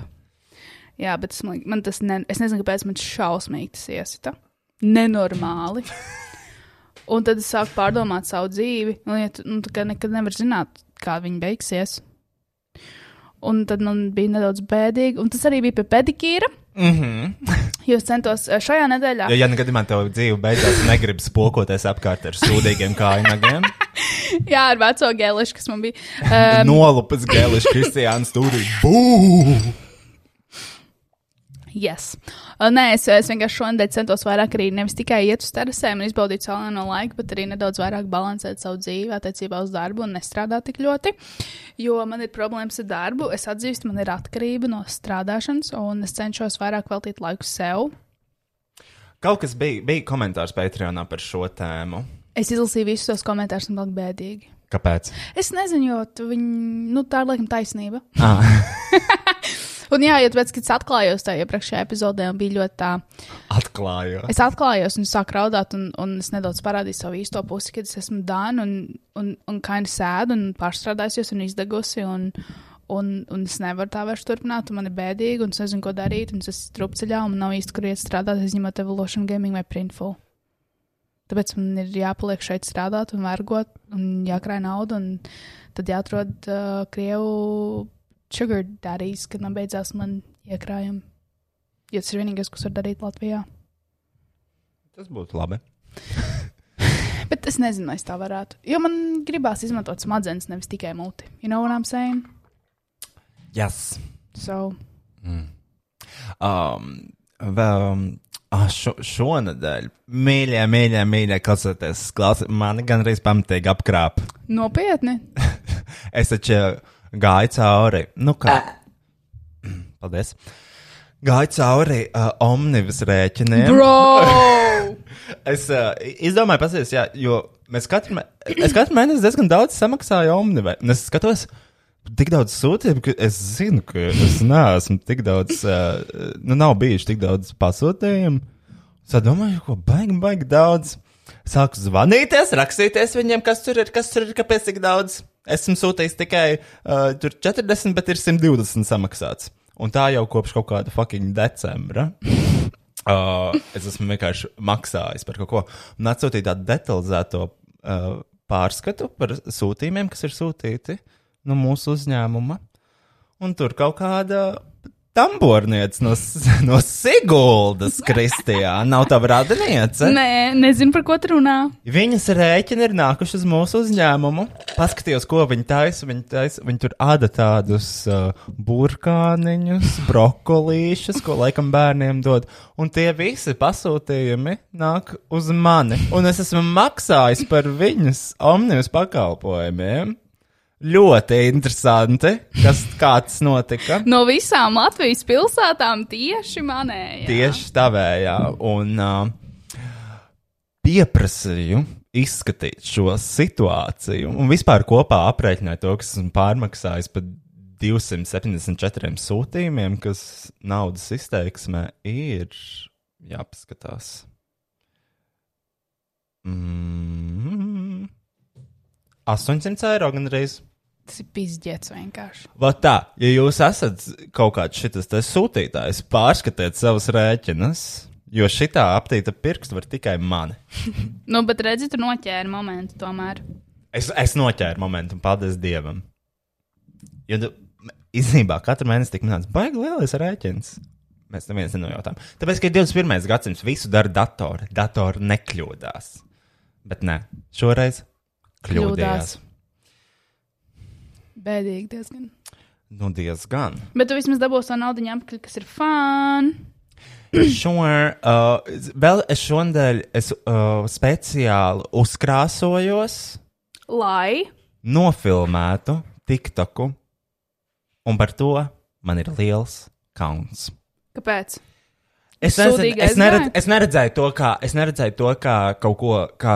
Jā, bet es, man, man tas, ne, es nezinu, kāpēc man šausmīgi tas iesita. Nenormāli. *laughs* Un tad es sāku pārdomāt savu dzīvi. Un, ja tu, nu, nekad nevar zināt, kā viņa beigsies. Un tad man bija nedaudz bēdīgi. Un tas arī bija pie pedikīra. Mm -hmm. Jo es centos eh, šajā nedēļā. Jo, ja nu gadījumā tev dzīve beidzās, un negribi spokoties apkārt ar sūdīgiem kājnagiem, *laughs* Jā, ar veco gēlišu, kas man bija. *laughs* Um, nolupas gēlišs Kristiāns Turī. Bū! Yes. Uh, nē, es, es vienkārši šonadēļ centos vairāk arī nevis tikai iet uz terasēm un izbaudīt saulēno laiku, bet arī nedaudz vairāk balansēt savu dzīvi attiecībā uz darbu un nestrādāt tik ļoti. Jo man ir problēmas ar darbu, es atzīstu, man ir atkarība no strādāšanas, un es cenšos vairāk veltīt laiku sev. Kaut kas bija, bija komentārs Patreonā par šo tēmu. Es izlasīju visus tos komentārus un vēl bēdīgi. Kāpēc? Es nezinu, jo viņi, nu, tā ir laikam taisnība. Ah. *laughs* Un jā, jo tāpēc, kad es atklājos tajā iepriekšējā epizodē, un bija ļoti tā. Atklāju. Es atklājos un sāku raudāt, un, un es nedaudz parādīju savu īsto pusi, kad es esmu dāna un, un, un kaini sēdu un pārstrādājusies un izdegusi. Un, un, un es nevaru tā vairs turpināt, un man ir bēdīgi, un es nezinu, ko darīt. Un es esmu strupceļā, un nav īsti, kur iet strādāt, izņemot Evolution Gaming vai Printful. Tāpēc man ir jāpaliek šeit strādāt un vergot, un jākrāj naudu, un tad jāatrod uh, krievu sugar daddies, kad man beidzās man iekrājumi. Jo tas ir vienīgais, kas var darīt Latvijā. Tas būtu labi. *laughs* Bet es nezinu, vai es tā varētu. Jo man gribās izmantot smadzenes, nevis tikai muti. You know what I'm saying? Yes. So, Um, vēl, um, ah, šo, šonadēļ, mīļie, mīļie, mīļie, klausieties, klausieties, mani gan arī pamatīgi apkrāp. nopietni. *laughs* Es taču gāju cauri, nu kā. Paldies. Gāju cauri uh, omnibus rēķiniem. Bro! *laughs* Es uh, izdomāju, pasies, jā, jo mēs katru, mē- es katru mēnesi diezgan daudz samaksāju omnibus. Es skatos, tik daudz sūtījumu, ka es zinu, ka es neesmu tik daudz, uh, nu, nav bijuši tik daudz pasūtījumu. Tā domāju, ko baigi, baigi daudz. Sāku zvanīties, rakstīties viņiem, kas tur ir, kas tur ir, kāpēc tik daudz. Esmu sūtījis tikai uh, tur 40, bet ir 120 samaksāts. Un tā jau kopš kaut kāda fucking decembra. Uh, *laughs* es esmu vienkārši maksājis par kaut ko. Un atsūtīju tādu detalizēto uh, pārskatu par sūtījumiem, kas ir sūtīti no mūsu uzņēmuma. Un tur kaut kāda tamborniece no, *laughs* no Siguldas, Kristijā, nav tā radiniece. Nē, nezinu, par ko tu runā. Viņas rēķini ir nākuši uz mūsu uzņēmumu. Paskatījos, ko viņi taisa. Viņi, taisa, viņi tur āda tādus uh, burkāniņus, brokolīšus, ko laikam bērniem dod. Un tie visi pasūtījumi nāk uz mani. Un es esmu maksājis par viņas omnibus pakalpojumiem. Ļoti interesanti, kas kāds notika. No visām Latvijas pilsētām tieši manējā. Tieši tavējā. Un uh, pieprasīju izskatīt šo situāciju. Un vispār kopā aprēķināju to, kas esmu pārmaksājis par 274 sūtījumiem, kas naudas izteiksmē ir jāpaskatās. Mm, 800 eiro gandrīz. Tas ir pizdzēts vienkārši. Va tā, ja jūs esat kaut kāds tas sūtītājs, pārskatiet savus rēķinus, jo šitā aptīta pirksts var tikai mani. *laughs* Nu, bet redzi, tu noķēri momentu tomēr. Es, es noķēru momentu, un paldies Dievam. Jo tu- īstenībā katru mēnesi tik minēts, baigi lielais rēķins. Mēs neviens nenojautām. Tāpēc, ka ir 21. gadsimts, visu dara datori. Datori nekļūdās. Bet nē, šoreiz kļūdījās. Kļūdās. Bēdīgi diezgan. Nu, diezgan. Bet tu vismaz dabūsi to naudu apakaļ, kas ir fun. *clears throat* Sure. Uh, vēl es šonadēļ es, uh, speciāli uzkrāsojos, Lai. nofilmētu TikToku, un par to man ir liels kauns. Kāpēc? Es, nezinu, es, neredz, es neredzēju to, kā, es neredzēju to kā kaut ko, kā,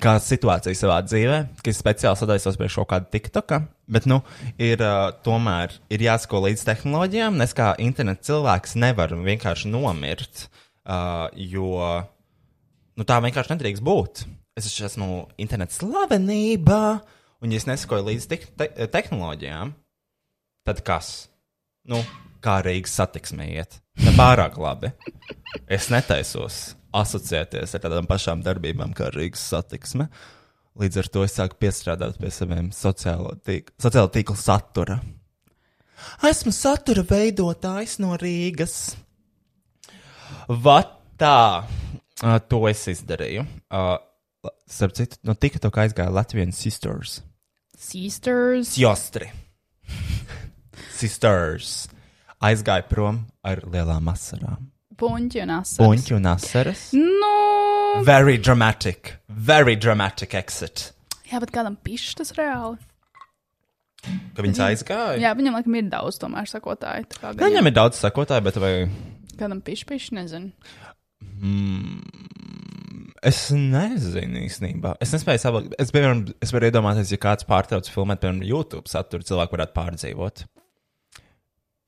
kā situāciju savā dzīvē, ka es speciāli sadalījos priekš kaut kāda TikToka. Bet, nu, ir uh, tomēr ir jāsako līdz tehnoloģijām. Es kā interneta cilvēks nevaru vienkārši nomirt, uh, jo nu, tā vienkārši nedrīkst būt. Es esmu interneta slavenība, un ja es nesakoju līdz te te tehnoloģijām, tad kas? Nu, kā Rīgas satiksmē iet? Ne pārāk labi. Es netaisos asociēties ar tādām pašām darbībām kā Rīgas satiksme. Līdz ar to es sāku piestrādāt pie saviem sociālo tīk sociālo tīklu satura. Esmu satura veidotājs no Rīgas. Vatā, uh, to es izdarīju. Uh, starp citu, no TikTok aizgāja Latvijas sisters. Sisters. Jostri. Sisters. Aizgāja prom ar lielām asarām. Puņķi un asaras. Puņķi un asaras. Nu. Very dramatic. Very dramatic exit. Jā, bet kādam pišķi tas reāli. Ka viņas aizgāja. Jā, viņam laikam ir daudz tomēr sakotāju. tā kā Nu, Viņam ir daudz sakotāju, bet vai Kādam pišķi, nezinu. es nezinu īstenībā. Es nespēju saprokt. Es, piemēram, es varu iedomāties, ja kāds pārtrauc filmēt, piemēram, YouTube saturu, cilvēku varētu pārdzīvot.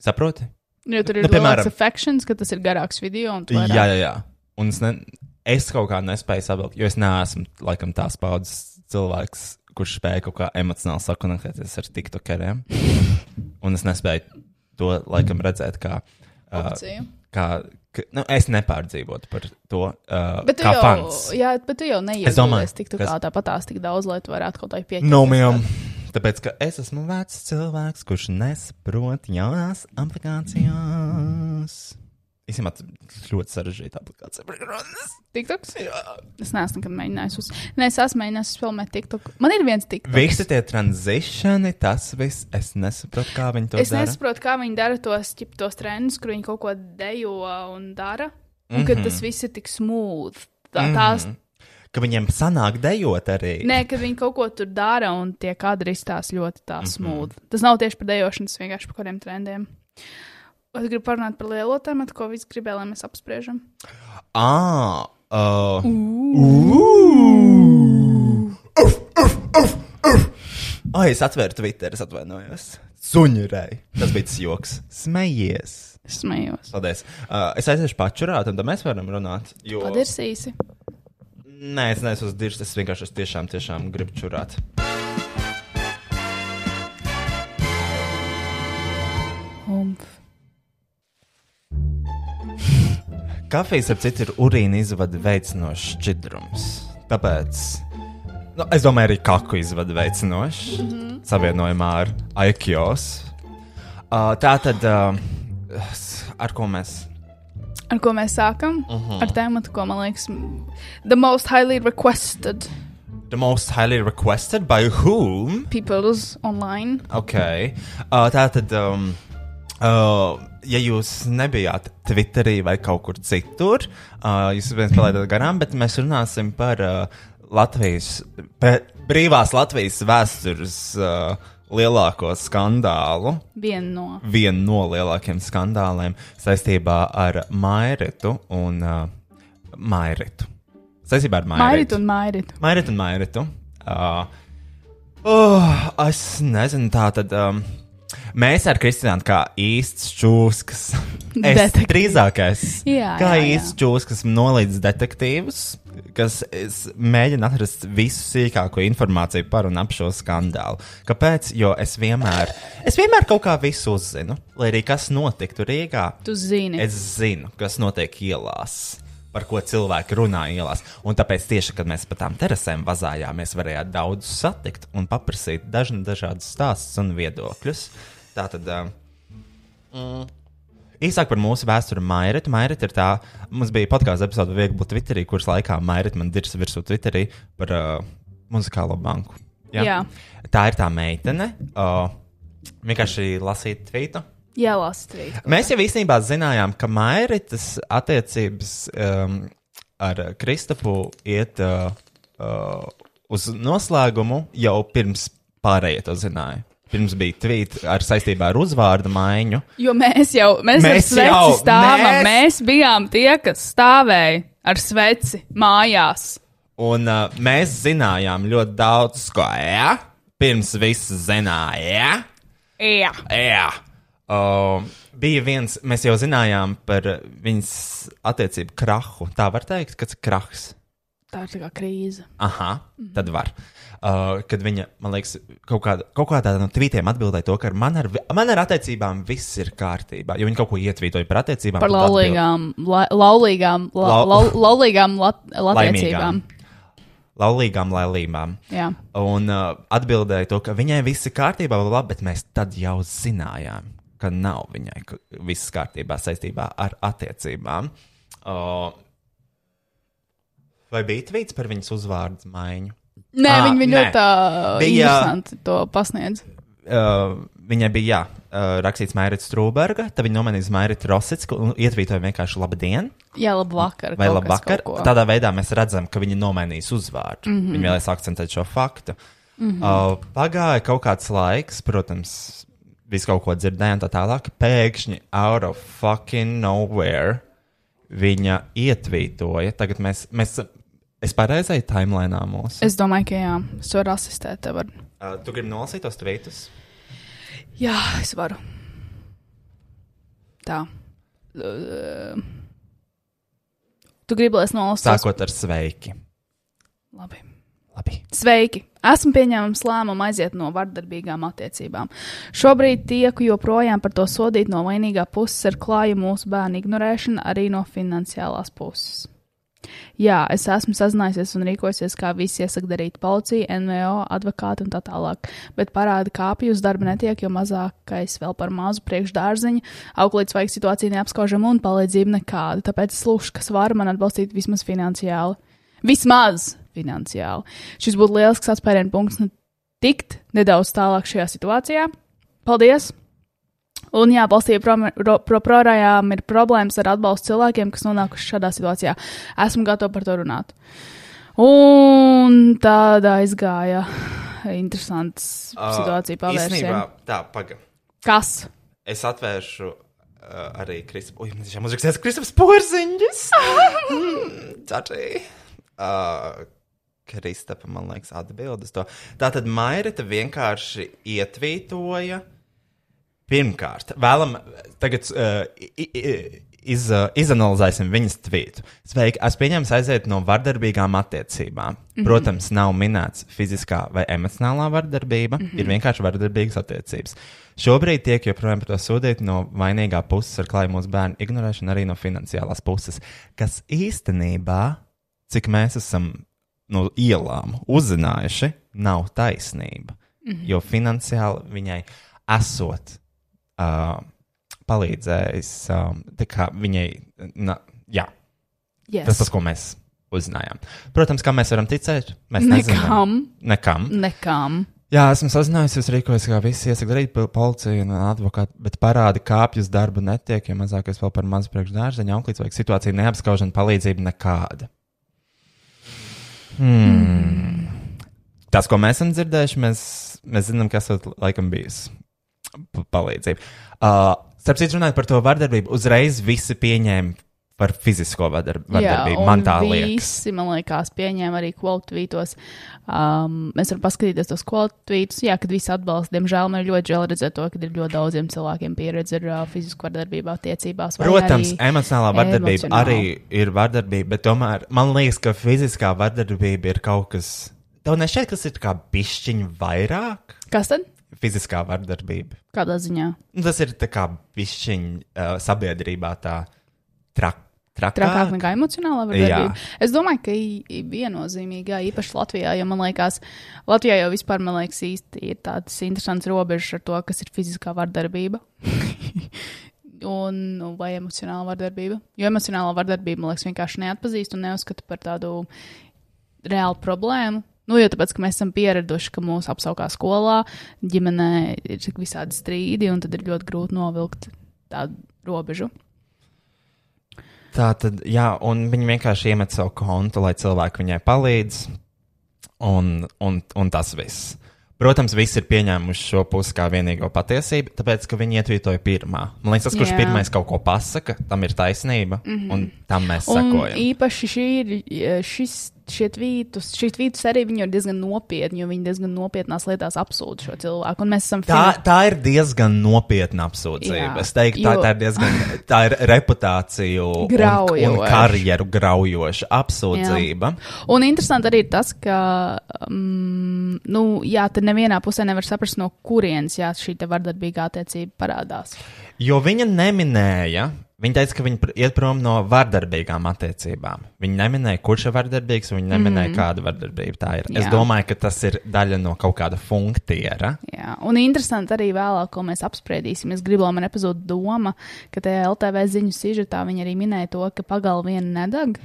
Saproti? Jo tur ir Nu, nu, piemēram- affections, ka tas ir garāks video. un tu Jā, vairāk- jā, jā. Un es, ne, es kaut kā nespēju saprokt, jo es neesmu laikam tās paudzes cilvēks, kurš spēja kaut kā emocionāli sakonēties ar tiktokeriem. Un es nespēju to laikam redzēt kā. Uh, Opciju. kā ka, nu, es nepārdzīvotu par to uh, Bet tu kā jau, fans. jā, bet tu jau Es domāju, kas- kā tāpatās tik daudz, lai tu varētu kaut kā pieņemt. No mījām. Tāpēc, ka es esmu vecs cilvēks, kurš nesaprot jaunās aplikācijas. Īstenībā, tas ļoti sarežģīta aplikācija. TikToks? Es neesmu nekad mēģinājis uz. Nē, es esmu mēģinājis spēlēt TikTok. Man ir viens TikTok. Visi tie tranzicioni, tas viss, es nesaprotu, kā viņi to Es dara. nesaprotu, kā viņi dara tos, ķip, tos trendus, kur viņi kaut ko dejo un dara. Un Mhm. kad tas viss ir tik smooth. Tā, tās, Ka viņiem sanāk dejot arī. Nē, kad viņi kaut ko tur dara un tie kadri izstāsta ļoti tā Mhm. smooth. Tas nav tieši par dejošanu, tas vienkārši par kādiem trendiem. Es gribu parunāt par lielo tēmu, ko visi gribēja, lai mēs apspriežam. Ah, uh, Ai, es atvēru Twitter, es atvainojos. Suņurēji. Tas bija tas joks. Smejies. Es smējos. Paldies. Uh, es aiziešu pačurāt, un tad mēs varam runāt. Jo... Padirsīsi. Nē, es neesmu uz diržas, es vienkārši es tiešām, tiešām gribu čurāt. Umf. Kafijas, ap citu, ir urīna izvada veicinošs šķidrums. Tāpēc, nu, es domāju, arī kaku izvada veicinošs mm -hmm. savienojumā ar aikjos. Uh, tā tad, uh, ar ko mēs Ar ko mēs sākam? Uh -huh. Ar tēmu, ko man liekas, the most highly requested The most highly requested by whom? peoples online. Ok. Uh, tā tad, um, uh, ja jūs nebijāt Twitterī vai kaut kur citur, uh, jūs viens palaidāt garām, bet mēs runāsim par uh, Latvijas, brīvās Latvijas vēstures uh, lielāko skandālu. Viena no. Vienu no lielākiem skandāliem saistībā ar Mairitu un uh, Mairitu. Saistībā ar Mairitu. Mairit un Mairit. Mairitu un Mairitu. Uh, oh, es nezinu, tā tad. Um, Mēs ar Kristiānu kā īsts čūskas. *laughs* Es drīzākais. Jā, kā jā, jā. īsts čūskas nolīdz detektīvus, kas es mēģina atrast visu sīkāko informāciju par un ap šo skandālu. Kāpēc? Jo es vienmēr, es vienmēr kaut kā visu uzzinu. Lai arī kas notiktu Rīgā, Tu zini. es zinu, kas notiek ielās. Par ko cilvēki runā ielās. Un tāpēc tieši, kad mēs pa tām terasēm vazājāmies, varējām daudz satikt un paprasīt dažna, dažādas stāstus un viedokļus. Tā tad. Uh, Īsāk par mūsu vēsturi Mairita. Mairita ir tā, mums bija podkāstu epizode viegli būt Twitterī, kuras laikā Mairita man dirza virsū Twitterī par uh, muzikālo banku. Jā. Tā ir tā meitene. Uh, vienkārši lasīt tvītu. Jā, lasīt. Mēs jau īstenībā zinājām, ka Mairitas attiecības um, ar Kristapu iet uh, uh, uz noslēgumu jau pirms pārējie to zināja. Pirms bija tvīti ar saistībā ar uzvārdu maiņu. Jo mēs jau, mēs, Mēs jau- stāvam. mēs- Mēs... bijām tie, kas stāvēja ar sveci mājās. Un uh, mēs zinājām ļoti daudz, ko jā, pirms viss zināja. Jā. Jā. Uh, bija viens, mēs jau zinājām par viņas attiecību krahu. Tā var teikt, ka tas ir krahs. Tā ir tā kā krīze. Aha, tad var. Uh, kad viņa, man liekas, kaut kādā, kaut kādā no tvītiem atbildēja to, ka man ar, man ar attiecībām viss ir kārtībā. Jo viņa kaut ko ietvītoja par attiecībām. Par laulīgām, la, laulīgām, la, Lau- lau, laulīgām lat, latiecībām. Laulīgām laulībām. Jā. Un uh, atbildēja to, ka viņai viss ir kārtībā, bla, bet mēs tad jau zinājām, ka nav viņai viss kārtībā saistībā ar attiecībām. Uh, vai bija tvīts par viņas uzvārdu maiņu? Nē, Ā, viņi, viņi nē. ļoti tā Bija- interesanti to pasniedz. Uh, viņai bija jā, uh, rakstīts Mairits Strūberga, tad viņa nomainīja uz Mairits Rosits un ietvītoja vienkārši labdien Jā, labvakar. vai kaut kas labvakar. kaut ko. Tādā veidā mēs redzam, ka viņi nomainīs uzvārdu. Mm -hmm. Viņi vēlēs akcentēt šo faktu. Mm -hmm. uh, pagāja kaut kāds laiks, protams, visu kaut ko dzirdējām, tā tālāk. Pēkšņi out of fucking nowhere viņa ietvītoja. Tagad mēs, mēs es pareizai timelēnā mūsu. Es domāju, ka jā, es varu asistēt tev. Ar... Uh, tu gribi nolasīt tos tvītus? Jā, es varu. Tā. Uh, Tu gribi, lai es nolasu? Sākot ar sveiki. Labi. Labi. Sveiki! Esmu pieņēmis lēmumu aiziet no vardarbīgām attiecībām. Šobrīd tieku joprojām par to sodīt no vainīgā puses ar klāju mūsu bērnu ignorēšanu, arī no finansiālās puses. Jā, es esmu sazinājusies un rīkosies, kā visi iesaka darīt policija, NVO, advokāti un tā tālāk, bet parāda kāpju uz darba netiek, jo mazākais vēl par mazu priekšdārziņu, auklīdz vajag situācija neapskaužama un palīdzība nekāda, tāpēc es lūkšu, kas var man atbalstīt vismaz finansiāli. Vismaz finansiāli. Šis būtu lielisks atspērienu punkts, nu, tikt nedaudz tālāk šajā situācijā. Paldies! Un jā, valstī joprojām ir problēmas ar atbalstu cilvēkiem, kas nonākuši šādā situācijā. Esmu gatava par to runāt. Un tāda aizgāja interesants situācija Uh, Īsnībā, pavērsiena. tā, paga. Kas? Es atvēršu uh, arī Kristaps. Ui, man tiešām uzrakstījis Kristaps Porziņģis. *laughs* Čačī. Uh, Kristapa, man liekas, atbildes to. Tātad Mairita vienkārši ietvītoja. Pirmkārt, vēlam, tagad uh, i- i- iz, uh, izanalizēsim viņas tvītu. Sveiki, es pieņemu, aiziet no vardarbīgām attiecībām. Mm -hmm. Protams, nav minēts fiziskā vai emocionālā vardarbība, mm -hmm. ir vienkārši vardarbīgas attiecības. Šobrīd tiek joprojām par to sūdīti no vainīgā puses ar klāju mūsu bērnu ignorēšanu, arī no finansiālās puses, kas īstenībā, cik mēs esam no ielām uzzinājuši, nav taisnība. Mm -hmm. Jo finansiāli viņai esot uh, palīdzējis, um, tā kā viņai, na, jā, Yes. tas tas, ko mēs uzzinājām. Protams, kam mēs varam ticēt, mēs nezinām. Nekam. Nekam. Jā, esmu sazinājusies, rīkojos, kā visi iesaka darīt, policija un advokāti, bet parādi kāpjus darbu netiek, jo mazākais vēl par mazu priekšdārzeņu, auklīts vajag situāciju neapskaužana, palīdzība nekāda. Hmm. Tas, ko mēs esam dzirdējuši, mēs, mēs zinām, kas tas laikam bijis. Pa- Palīdzība. Uh, starp citu, runājot par to vardarbību, uzreiz visi pieņēma par fizisko vardarbību. Man tā liekas. Visi, man liekas, pieņēma arī kvalitātītos. Um, mēs varam paskatīties tos kvalitātītus. Jā, kad visi atbalsta, diemžēl man ir ļoti žēl redzēt to, ka ir ļoti daudziem cilvēkiem pieredze ar uh, fizisku vardarbību attiecībās. Protams, emocionālā vardarbība emocionāli. arī ir vardarbība, bet tomēr man liekas, ka fiziskā vardarbība ir kaut kas. Tev nešķiet, kas ir kā pišķiņa vairāk? Kas tad? Fiziskā vardarbība. Kādā ziņā? Nu, Tas ir tā kā pišķiņa uh, sabiedrībā tā trak, trakāk. Trakāk nekā emocionālā vardarbība. Es domāju, ka jā, īpaši Latvijā, jo man liekas, Latvijā jau vispār, man liekas, īsti ir tādas interesantas robežas ar to, kas ir fiziskā vardarbība. *laughs* Un, nu, vai emocionāla vardarbība. Jo emocionāla vardarbība, man liekas, vienkārši neatpazīst un neuzskata par tādu reālu problēmu. Nu, jo tāpēc, ka mēs esam pieraduši, ka mūsu apsaukā skolā, ģimenē ir visādi strīdi, un tad ir ļoti grūti novilkt tādu robežu. Tā tad, jā, un viņi vienkārši iemet savu kontu, lai cilvēki viņai palīdz. Un, un, un tas viss. Protams, visi ir pieņēmuši šo pusi kā vienīgo patiesību, tāpēc, ka viņi ietvītoja pirmā. Man liekas, tas, kurš Jā. pirmais kaut ko pasaka, tam ir taisnība, mm -hmm. un tam mēs Un sekojam. īpaši šī ir šis, šie tvītus, šī tvītus arī viņi ir diezgan nopietni, jo viņi diezgan nopietnās lietās apsūdz šo cilvēku. Un esam Tā, tā ir diezgan nopietna apsūdzība. Jā, es teiktu, tā, jo- tā ir diezgan tā ir reputāciju un, un Graujoša. karjeru graujoša apsūdzība. Un interesanti arī tas, ka, um, nu, jā, tad nevienā pusē nevar saprast, no kurienes jā, šī vardarbīgā attiecība parādās. Jo viņa neminēja, viņa teica, ka viņa pr- iet prom no vardarbīgām attiecībām. Viņa neminēja, kurš ir vardarbīgs, un viņa neminēja, mm. kāda vardarbība tā ir. Jā. Es domāju, ka tas ir daļa no kaut kāda funktiera. Jā, un interesanti arī vēlāk, ko mēs apspriedīsim. Es gribu, lai man epizode doma, ka tajā LTV ziņu sižetā viņi arī minēja to, ka pagalma viena nedeg.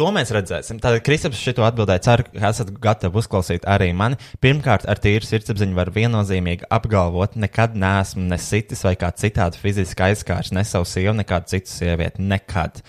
To mēs redzēsim. Tātad Kristaps šito atbildēja. Ceru, ka esat gatavi uzklausīt arī mani. Pirmkārt, ar tīru sirdsapziņu var viennozīmīgi apgalvot, nekad neesmu ne sitis vai kā citādi fiziski aizskārs ne savu sievu, ne kādu citu sievieti. Nekad.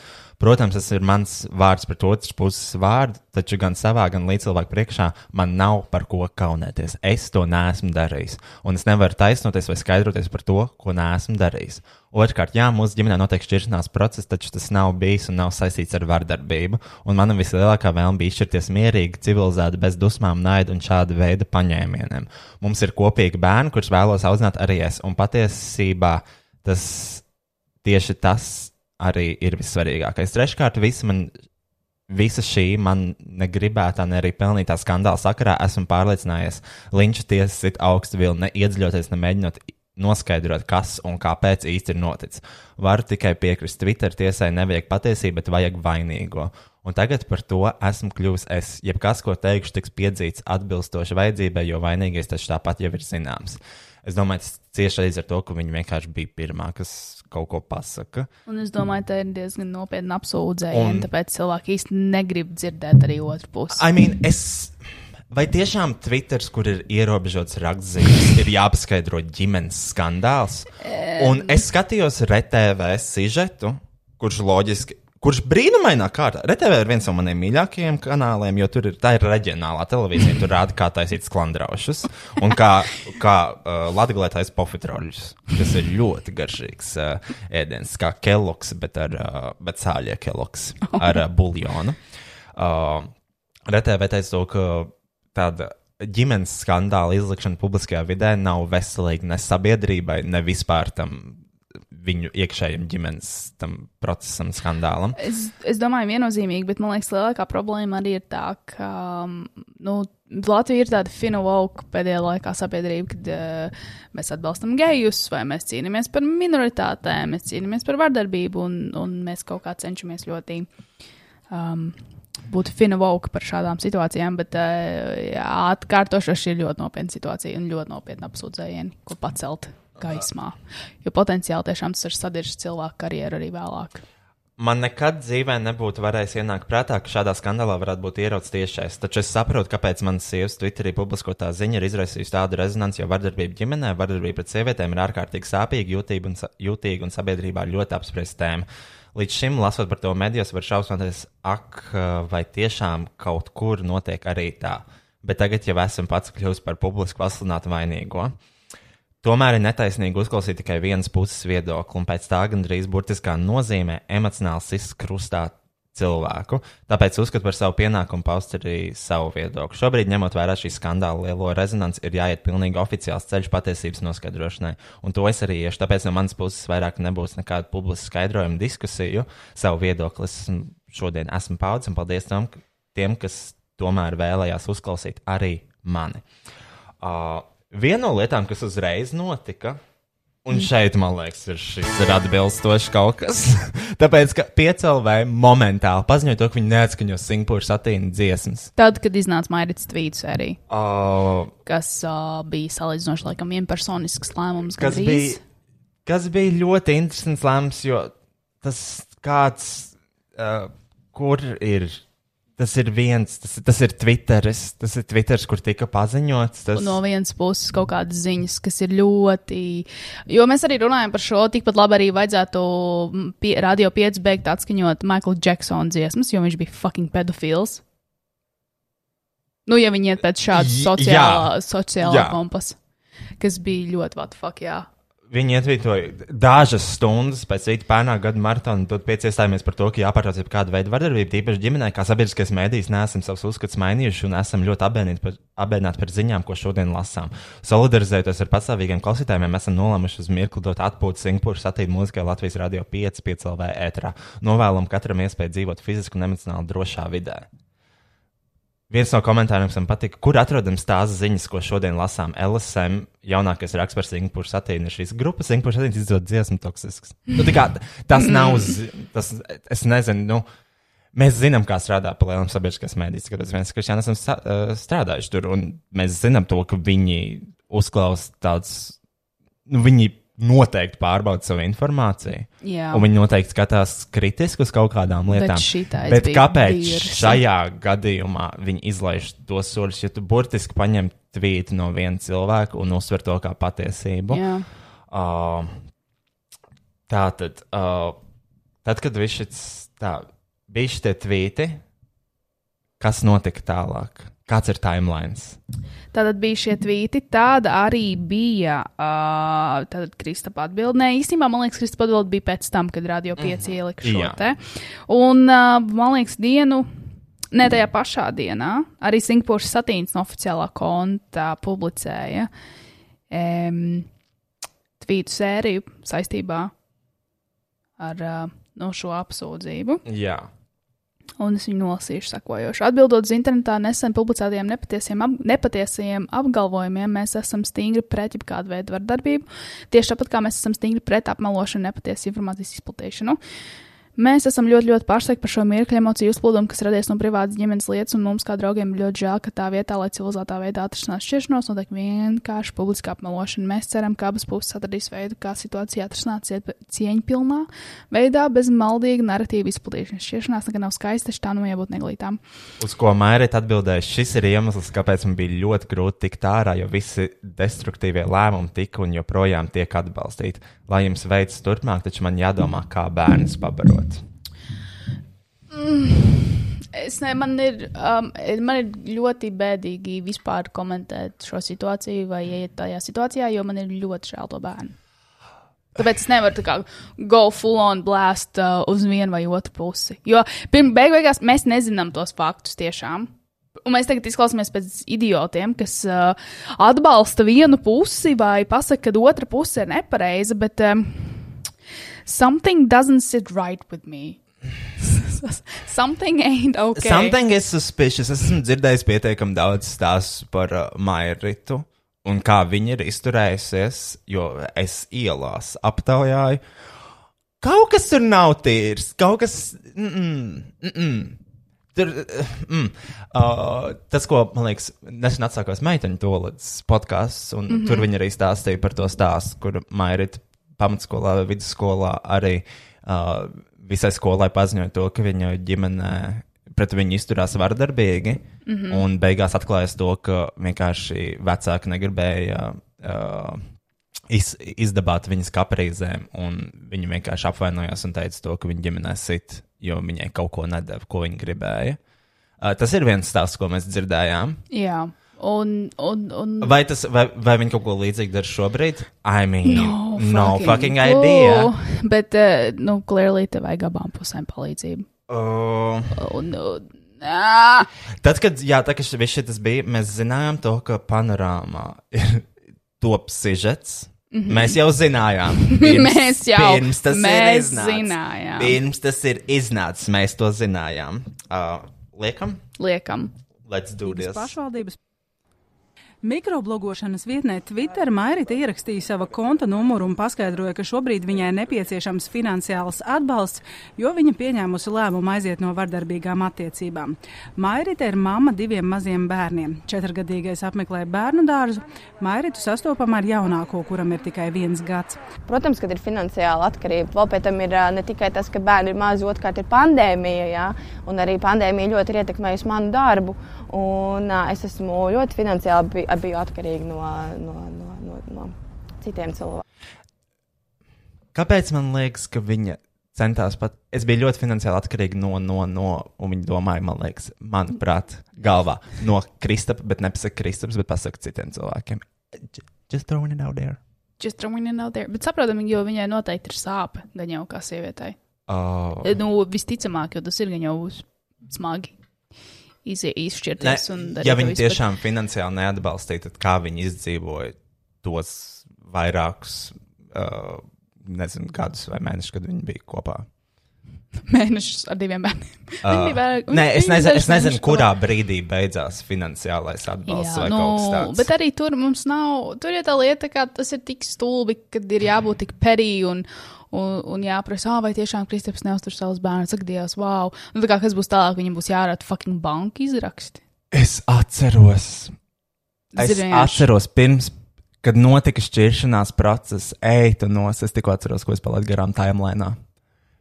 Protams, tas ir mans vārds pret otras puses vārdu, taču gan savā, gan līdzcilvēku priekšā man nav par ko kaunēties. Es to neesmu darījis. Un es nevaru taisnoties vai skaidroties par to, ko neesmu darījis. Otrkārt, jā, mūsu ģimenē notiek šķiršanās process, taču tas nav bijis un nav saistīts ar vardarbību. Un mana vislielākā vēlme bija izšķirties mierīgi, civilizēti, bez dusmām, naida un šāda veida paņēmieniem. Mums ir kopīgi bērni, kurus vēlos audzināt arī es. Un patiesībā tas tieši tas arī ir vissvarīgākais. Treškārt, visa, man, visa šī man negribētā, ne arī pelnītā skandāla sakarā esmu pārliecinājies, Linča tiesas ir augstu vilni, neiedzļoties, nemēģinot noskaidrot, kas un kāpēc īsti ir noticis. Varu tikai piekrist, Twitter tiesai nevajag patiesību, bet vajag vainīgo. Un tagad par to esmu kļuvis es. Jebkas, ko teikšu, tiks piedzīts atbilstoši vajadzībai, jo vainīgais taču tāpat jau ir zināms. Es domāju, tas cieši arī ar to, ka viņi vienkārši bija pirmā, kas kaut ko pasaka. Un es domāju, tā ir diezgan nopietna apsūdzēšana, Un- tāpēc cilvēki īsti negrib dzirdēt arī otru pusi. I mean, es. Vai tiešām Twitter, kur ir ierobežots rakstzīmes, ir jāpaskaidro ģimenes skandāls? Un es skatījos RTV sižetu, kurš loģiski. Kurš brīnumainā kārtā? RTV ir viens no maniem mīļākajiem kanāliem, jo tur ir tā ir reģionālā televīzija. Tur rāda, kā taisīt sklandraušus un kā, kā uh, latgulētais pofetroļus, kas ir ļoti garšīgs uh, ēdiens, kā keloks, bet ar uh, bet sāļie keloks ar uh, buljonu. Uh, RTV teica to, ka tāda ģimenes skandāla izlikšana publiskajā vidē nav veselīga ne sabiedrībai, ne vispār tam viņu iekšējiem ģimenes procesam, skandālam. Es, es domāju, viennozīmīgi, bet man liekas, lielākā problēma arī ir tā, ka mm, nu, Latvija ir tāda woke pēdējā laikā sabiedrība, kad uh, mēs atbalstam gejus, vai mēs cīnāmies par minoritātēm, mēs cīnāmies par vardarbību, un, un mēs kaut kā cenšamies ļoti um, būt woke par šādām situācijām, bet uh, jā, atkārtoši šī ir ļoti nopietna situācija un ļoti nopietna apsūdzējieni, ko pacelt gaismā. Jo potenciāli tiešām tas ir sadiržs cilvēku karjeru arī vēlāk. Man nekad dzīvē nebūtu varējis ienākt prātā, ka šādā skandālā varētu būt ierocis tiešais. Taču es saprotu, kāpēc manas sievas Twitterī publiskotā ziņa ir izraisījusi tādu rezonanci, jo vardarbība ģimenē, vardarbība pret sievietēm ir ārkārtīgi sāpīga, jūtīga un, jūtīga un sabiedrībā ļoti apspriesta tēma. Līdz šim, lasot par to medijos, var šausmoties, ak, vai tiešām kaut kur notiek arī tā. Bet tagad jau esam pats kļuvis par publiski pasludinātu vainīgo. Tomēr ir netaisnīgi uzklausīt tikai vienas puses viedokli, un pēc tā gandrīz burtiskā nozīmē emocionāli izkrustā cilvēku. Tāpēc uzskatu par savu pienākumu paust arī savu viedokli. Šobrīd, ņemot vērā šī skandāla lielo rezonanci, ir jāiet pilnīgi oficiāls ceļš patiesības noskaidrošanai. Un to es arī iešu. Tāpēc no manas puses vairāk nebūs nekāda publiska skaidrojuma, diskusiju. Savu viedokli es šodien esmu paudzis, un paldies tam, tiem, kas tomēr vēlējās uzklausīt arī mani. Uh, viena no lietām, kas uzreiz notika, Un šeit, man liekas, ir šis ir atbilstoši kaut kas. *laughs* Tāpēc, ka piecēlē momentāli paziņoja to, ka viņi neatskaņo Singapūras satīna dziesmas. Tad, kad iznāca Mairits tvīts arī, Uh, kas uh, bija salīdzinoši laikam vienpersonisks lēmums. kas, bija, kas bija ļoti interesants lēmums, jo tas kāds, uh, kur ir. Tas ir viens, tas, tas ir Twitteris, tas ir Twitteris, kur tika paziņots. Tas, no vienas puses kaut kādas ziņas, kas ir ļoti. Jo mēs arī runājam par šo, tikpat labi arī vajadzētu pie, Radio 5 beigt atskaņot Michael Jacksona dziesmas, jo viņš bija fucking pedofils. Nu, ja viņi iet pēc šāda J- sociālā, sociālā kompasa, kas bija ļoti what the fuck, jā. Viņi ietvītoja dažas stundas pēc rīta pērnā gada maratona, tad pēc iestājāmies par to, ka jāpārtrauc jau kāda veida vardarbība, tīpaši ģimenē, kā sabiedriskais mēdījis, neesam savus uzskatus mainījuši un esam ļoti apbēnīti par, apbēnīti par ziņām, ko šodien lasām. Solidarizējoties ar pastāvīgiem klausītājiem, esam nolēmuši uz mirkli dot atpūtu Singapūras attīstīt mūzikai Latvijas radio 5, 5 LV ētrā. Novēlam katram iespēju dzīvot fiziski un emocionāli drošā vidē. Viens no komentāriem man patika, kur atrodams tās ziņas, ko šodien lasām. LSM jaunākais raksts par Singapūras attīstību ir šīs grupas. Singapūras attīstības izdod dziesmu toksisks. Nu, kā, tas nav, tas, es nezinu, nu, mēs zinām, kā strādā pa lielam sabiedriskās mēdīs, kāpēc mēs kristiāni esam strādājuši tur, un mēs zinām to, ka viņi uzklaus tāds, nu, viņi noteikti pārbauda savu informāciju. Jā. Un viņi noteikti skatās kritiski uz kaut kādām lietām. Bet bija kāpēc dirsa. šajā gadījumā viņi izlaiž tos soļus, ja tu burtiski paņem tvītu no viena cilvēka un uzsver to kā patiesību? Jā. Uh, tā tad, uh, tad, kad viņš šis, tā, bija šie tvīti, kas notika tālāk? Kāds ir timelines? Tātad bija šie tvīti, tāda arī bija. Uh, tad Kristapa atbildē. Nē, īstenībā man liekas, Kristapa atbildē bija pēc tam, kad Radio 5 ielika šo Jā. te. Un uh, man liekas, dienu. Ne tajā pašā dienā arī Singapūras satīns no oficiālā konta publicēja um, tvītu sēriju saistībā ar uh, no šo apsūdzību. Jā. Un es viņu nolasīšu, sakojoši. Atbildot uz internetā nesen publicētajiem nepatiesiem, ap, nepatiesiem apgalvojumiem, mēs esam stingri pret jebkādu veidu vardarbību. Tieši tāpat kā mēs esam stingri pret apmelošanu, nepatiesu informācijas izplatīšanu. Mēs esam ļoti, ļoti pārsteigti par šo mirkļu emociju uzplūdumu, kas radies no privātas ģimenes lietas, un mums, kā draugiem, ir ļoti žēl, ka tā vietā, lai civilizētā veidā atrisinās šķiršanos, notiek vienkārši publiska apmelošana. Mēs ceram, ka abas puses atradīs veidu, kā situāciju atrisināt cie- cieņpilnā veidā, bez maldīga narratīva izplatīšanas. Šķiršanās nekad nav skaista, taču tā nu jābūt neglītām. Uz ko Mairīt atbildēja, šis ir iemesls, kāpēc man bija ļoti grūti tikt ārā, jo visi destruktīvie lēmumi tika un joprojām tiek atbalstīti. Lai jums veicas turpmāk, taču man jādomā, kā bērnus pabarot. Es ne, man, ir, um, man ir ļoti bēdīgi vispār komentēt šo situāciju vai iet tajā situācijā, jo man ir ļoti žēl to bērnu. Tāpēc es nevaru kā go full on blast uh, uz vienu vai otru pusi. Jo pirmā beig beigās mēs nezinām tos faktus tiešām. Un mēs tagad izklausāmies pēc idiotiem, kas uh, atbalsta vienu pusi vai pasaka, ka otra puse ir nepareiza, bet um, something doesn't sit right with me. *laughs* something ain't okay. Something is suspicious. Es esmu dzirdējis pietiekami daudz stāstu par uh, Mairitu un kā viņa ir izturējusies, jo es ielās aptaujāju. Kaut kas tur nav tīrs, kaut kas. Mm -mm, mm. Tur, uh, mm, uh, tas, ko man liekas, nesen atsākās meiteņu tolīdz podkāsts, un mm -hmm. tur viņi arī stāstīja par to stāstu, kur Mairita pamatskolā vai vidusskolā arī uh, visai skolai paziņoja to, ka viņa ģimenē pret viņu izturās vardarbīgi, mm -hmm. un beigās atklājās to, ka vienkārši vecāki negribēja. Uh, iz, izdabāt viņas kaprīzēm, un viņa vienkārši apvainojās un teica to, ka viņa ģimenē sit, jo viņai kaut ko nedēva, ko viņa gribēja. Uh, tas ir viens stāsts, ko mēs dzirdējām. Jā. Un, un, un Vai, tas, vai, vai viņi kaut ko līdzīgu dara šobrīd? I mean, no, no fucking clue. idea. Bet, uh, nu, clearly, tev vajag abām pusēm palīdzību. Uh, Un, un, ā, tad, kad, jā, tā, kad viss šis bija, mēs zinājām to, ka panorāmā ir top sižets. Mm -hmm. Mēs jau zinājām. *laughs* Mhm. Mēs jau- pirms tas mēs ir iznācis. zinājām. Pirms tas ir iznācis, mēs to zinājām. Uh, liekam, liekam. let's do this. pašvaldības. Mikroblogošanas vietnē Twitter Mairita ierakstīja sava konta numuru un paskaidroja, ka šobrīd viņai nepieciešams finansiāls atbalsts, jo viņa pieņēmusi lēmumu aiziet no vardarbīgām attiecībām. Mairita ir mamma diviem maziem bērniem. Četrgadīgais apmeklē bērnu dārzu, Mairitu sastopam ar jaunāko, kuram ir tikai viens gads. Protams, ka ir finansiāla atkarība. Vēl pēc tam ir ā, ne tikai tas, ka bērni ir mazi, otrkārt ir pandēmija, jā, un arī pandēmija ļoti ir ietekmējusi manu darbu. Un, ā, es esmu ļoti finansiāli biju, atkarīga no, no, no, no, no citiem cilvēkiem. Kāpēc man liekas, ka viņa centās pat. Es biju ļoti finansiāli atkarīga no, no, no un viņa domāja, man liekas, manuprāt, galvā no Kristapa, bet nepasaka Kristaps, bet pasaka citiem cilvēkiem. Just throwing it out there. Just throwing it out there. Bet saprotam, jo viņai noteikti ir sāpe, gan jau kā sievietei. Oh. Nu, visticamāk, jo tas ir gan jau smagi Ne, izšķirties. un darīt ja viņi visu, bet- tiešām finansiāli neatbalstīja, tad kā viņi izdzīvoja tos vairākus, uh, nezinu, gadus vai mēnešus, kad viņi bija kopā? mēnešus ar diviem bērniem. Bija vairāk- Nē, es nezinu, es nezinu kurā brīdī beidzās finansiālais atbalsts vai nu, kaut kas tāds. bet arī tur mums nav, tur ir tā lieta, ka tas ir tik stulbi, kad ir jābūt tik perī un, un, un jāprasa, ah, vai tiešām Kristaps neuztur savus bērnus, saka, Dievs, wow. Nu, tā kā kas būs tālāk, viņam būs jārāda fucking banka izraksti. Es atceros, es ir vienkārši- atceros pirms, kad notika šķiršanās process, ej, tu nos, es tikko atceros, ko es palaidu garām timelēnā.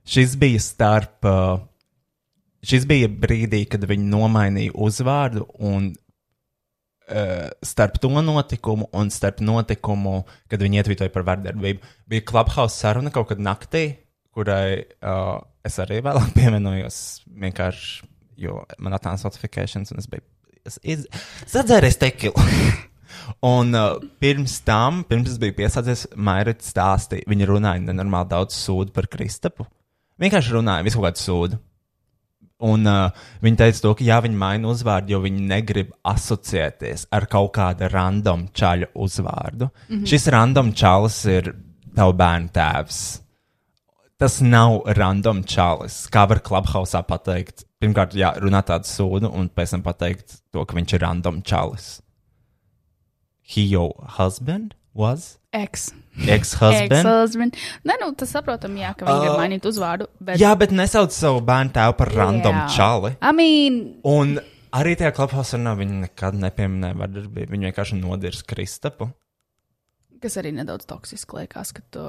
Šis bija starp, uh, šis bija brīdī, kad viņi nomainīja uzvārdu un starp to notikumu un starp notikumu, kad viņi ietvītoja par vardarbību. Bija klubhouse saruna kaut kad naktī, kurai uh, es arī vēlāk *laughs* pievienojos vienkārši, jo man atnāca notifikācijas un es biju. Es, iz... es atzēru tekilu. *laughs* Un uh, pirms tam, pirms es biju piesācies, Mairita stāstīja, viņa runāja nenormāli daudz sūdu par Kristapu. Vienkārši runāja visu kaut kādu sūdu. Un uh, viņi teica, to, ka jā, viņi maina uzvārdu, jo viņi negrib asociēties ar kaut kādu random čaļu uzvārdu. Mm -hmm. Šis random čalis ir tavs bērnu tēvs. Tas nav random čalis. Kā var klubhausā pateikt? Pirmkārt, jā, runāt tādu sūdu, un pēc tam pateikt to, ka viņš ir random čalis. He your husband was? Ex. Ex-husband? Ex-husband. Nē, nu, tas saprotam, jā, ka viņi Uh, grib mainīt uzvārdu. Bet, Jā, bet nesauc savu bērnu tēvu par random Jā. čali. I mean, Un arī tajā klubhausā viņi nekad nepieminēja vardarbību. Viņi vienkārši nodirs Kristapu. kas arī nedaudz toksiski liekas, ka tu,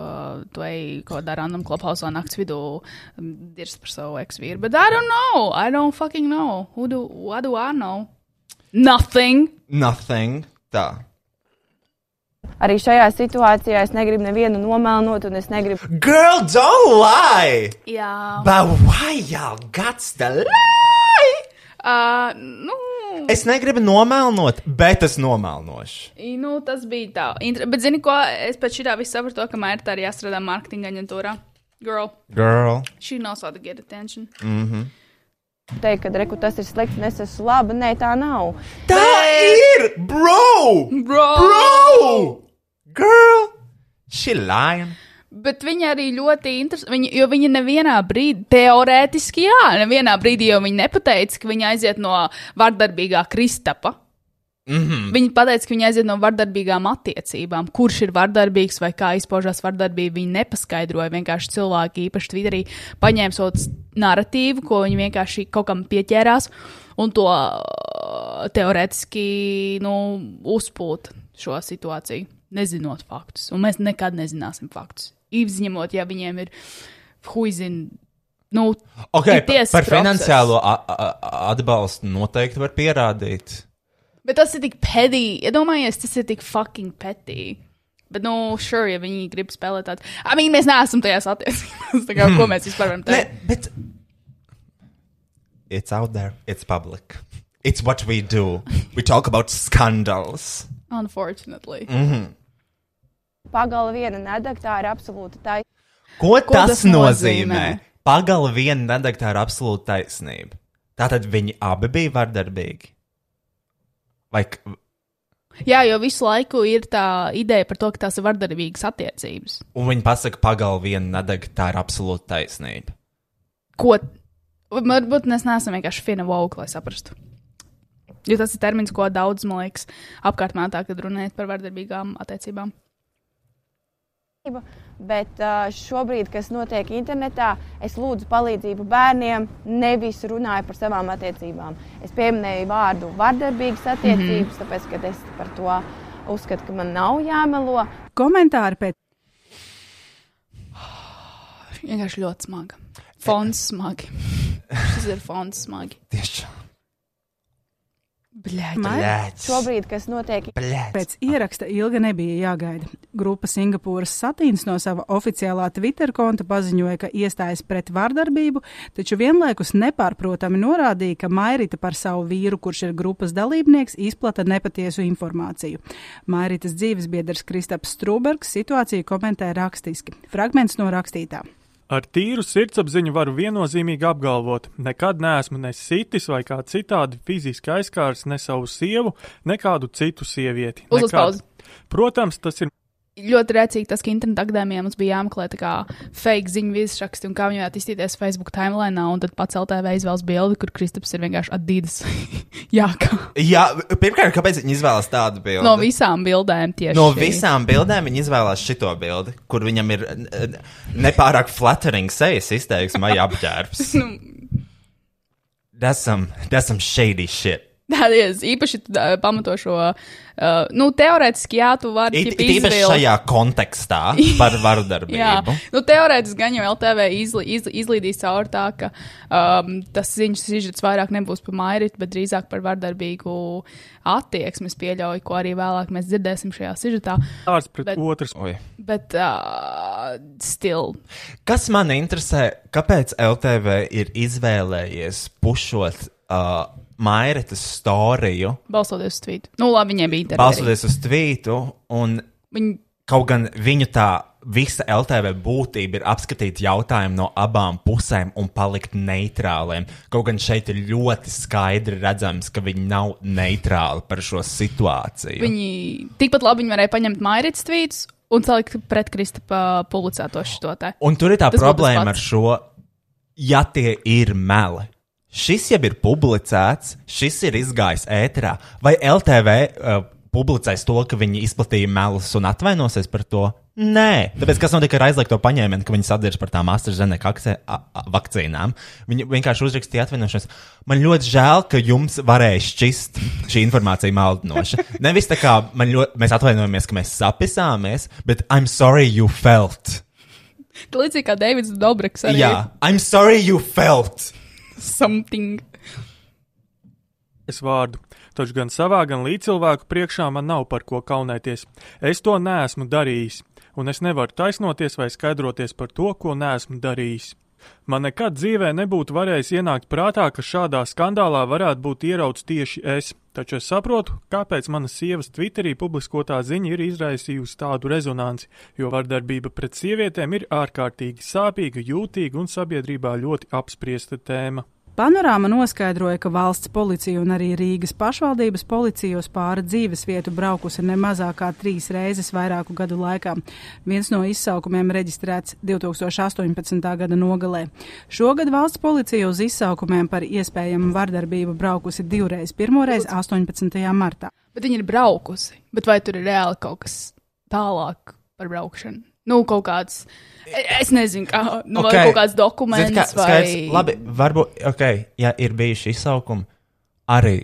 tu ej kaut kādā random klubhausā naktas vidū um, dirst par savu ex-vīru. Bet I don't know. I don't fucking know. Who do, what do I know? Nothing. Nothing. Tā. Arī šajā situācijā es negribu nevienu nomelnot, un es negribu Girl, don't lie! Jā. But why y'all got to lie? Uh, nu, Es negribu nomelnot, bet es nomelnošu. I, Nu, tas bija tā. Inter bet, zini, ko? Es pēc šī tā visu sapratu, to, ka man ir tā arī jāstrādā mārketinga aģentūrā. Girl, Girl. she knows how to get attention. Teikt, ka reku, tas ir slikts, un es esmu laba. Nē, tā nav. Tā ir! Bro! Bro! Bro! Girl! She lying. Bet viņa arī ļoti interesanti, jo viņa nevienā brīdī, teorētiski, jā, nevienā brīdī jau viņa nepateica, ka viņa aiziet no vardarbīgā Kristapa. Mm. -hmm. Viņa pateica, ka viņa aiziet no vardarbīgām attiecībām. Kurš ir vardarbīgs vai kā izpaužās vardarbība, viņa nepaskaidroja. Vienkārši cilvēki, īpaši Twitterī, paņēma savu narratīvu, ko viņi vienkārši kaut kam pieķērās un to uh, teorētiski nu, uzpūta šo situāciju, nezinot faktus. Un mēs nekad nezināsim faktus. Izņemot, ja viņiem ir huizina. Nu, Okay, par, par finansiālo atbalstu noteikti var pierādīt. Bet tas ir tik pēdīgi. Iedomājieties, tas ir tik fucking pētīgi. Bet, nu, sure, ja viņi grib spēlēt tādu. I mean, mēs neesam tajās attiecībās. *laughs* Tā kā, ko mēs vispār varam Ne, teikt? bet. It's out there, it's public. It's what we do. We talk about scandals. Unfortunately. Pagala viena nedeg, tā ir absolūta taisnība. Ko, Ko tas, tas nozīmē? nozīmē? Pagala viena nedeg, tā ir absolūta taisnība. Tātad viņi abi bija vardarbīgi. K- Jā, jo visu laiku ir tā ideja par to, ka tās ir vardarbīgas attiecības. un viņi pasaka, pagala viena nedeg, tā ir absolūta taisnība. Ko? Varbūt mēs neesam vienkārši fina vauka, lai saprastu. Jo tas ir termins, ko daudz, man liekas, apkārt mētā, kad runājat par vardarbīgām attiecībām. Bet šobrīd, kas notiek internetā, es lūdzu palīdzību bērniem, nevis runāju par savām attiecībām. Es pieminēju vārdu vardarbīgas attiecības, mm -hmm. tāpēc, ka es par to uzskatu, ka man nav jāmelo. Komentāri pēc Vienkārši ļoti smagi. Fons smagi. Šis ir fons smagi. Tieši Bļaigi. Bļēķis. Šobrīd, kas notiek Bļēķis. Pēc ieraksta ilga nebija jāgaida. Grupa Singapūras satīns no sava oficiālā Twitter konta paziņoja, ka iestājas pret vardarbību, taču vienlaikus nepārprotami norādīja, ka Mairita par savu vīru, kurš ir grupas dalībnieks, izplata nepatiesu informāciju. Mairitas dzīves biedrs Kristaps Strūbergs situāciju komentē rakstiski. Fragments no rakstītā. Ar tīru sirdsapziņu varu viennozīmīgi apgalvot, nekad neesmu ne sitis vai kā citādi fiziski aizskārs ne savu sievu, ne kādu citu sievieti. Nekad. Protams, tas ir Ļoti rēcīgi tas, ka interneta akadēmijā mums bija jāmeklē fake ziņu virsraksti un kā viņi varētu izstīties Facebook timeline, un tad pats LTV izvēlas bildi, kur Kristaps ir vienkārši atdīdas. *laughs* Jā, kā Jā, pirmkārt, kāpēc viņi izvēlas tādu bildi? no visām bildēm tieši. No visām bildēm viņi izvēlās šito bildi, kur viņam ir nepārāk flattering sejas izteiksme vai apģērbs. *laughs* Nu, That's some, that's some shady shit. Tā ir *laughs* īpaši pamato šo. Uh, nu, teorētiski, jā, tu vari it īpaši izvilkt- šajā kontekstā par *laughs* Jā, vardarbību. nu, teorētiski gan jau LTV izli, izli, izlīdīs cauri tā, ka um, tas ziņas sižets vairāk nebūs par mairitu, bet drīzāk par vardarbīgu attieksmi. Es pieļauju, ko arī vēlāk mēs dzirdēsim šajā sižetā. ārs pret Bet- Bet... otrs. Oi. Bet, uh, still, Kas man interesē, kāpēc LTV ir izvēlējies pušot uh, Mairetas storiju, balsoties uz tvītu. Nu, labi, viņiem bija intervija. balstoties uz tvītu, un Viņi, kaut gan viņu tā visa LTV būtība ir apskatīt jautājumu no abām pusēm un palikt neitrāliem. Kaut gan šeit ir ļoti skaidri redzams, ka viņi nav neitrāli par šo situāciju. viņi tikpat labi viņi varēja paņemt mairītas tvītus un salikt pret Kristapa publicēto šo te. Un tur ir tā Tas problēma ar šo, ja tie ir meli. Šis jau ir publicēts, šis ir izgājis ēterā. Vai LTV uh, publicēs to, ka viņi izplatīja melus un atvainosies par to? Nē, tāpēc kas notika ar aizliegto paņēmienu, ka viņi sadzirdēs par tām AstraZeneca vakcīnām. Viņi vienkārši uzrakstīja atvainošanos. Man ļoti žēl, ka jums varēja šķist šī informācija maldinoša. Nevis tā kā man ļoti, mēs atvainojamies, ka mēs sapisāmies, bet I'm sorry you felt. Līdzīgi kā Deivids Dobraks arī. Jā, I'm sorry you felt. Something. Es vārdu. Taču gan savā, gan līdzcilvēku priekšā man nav par ko kaunēties. Es to neesmu darījis, un es nevaru taisnoties vai skaidroties par to, ko neesmu darījis. Man nekad dzīvē nebūtu varējis ienākt prātā, ka šādā skandālā varētu būt ierauts tieši es, taču es saprotu, kāpēc manas sievas Twitterī publiskotā ziņa ir izraisījusi tādu rezonanci, jo vardarbība pret sievietēm ir ārkārtīgi sāpīga, jūtīga un sabiedrībā ļoti apspriesta tēma. Panorāma noskaidroja, ka valsts policija un arī Rīgas pašvaldības policija uz pāri dzīves vietu braukusi ne mazāk kā trīs reizes vairāku gadu laikā. Viens no izsaukumiem reģistrēts 2018. gada nogalē. Šogad valsts policija uz izsaukumiem par iespējamu vardarbību braukusi divreiz, pirmoreiz 18. martā. Bet viņi ir braukusi. Bet vai tur ir reāli kaut kas tālāk par braukšanu? Nu, kaut kāds. e- Es nezinu, kā. Nu, okay. Vai kaut kāds dokuments. Zini, kā, vai... skaidrs, labi, varbūt, ok, ja ir bijuši izsaukumi, arī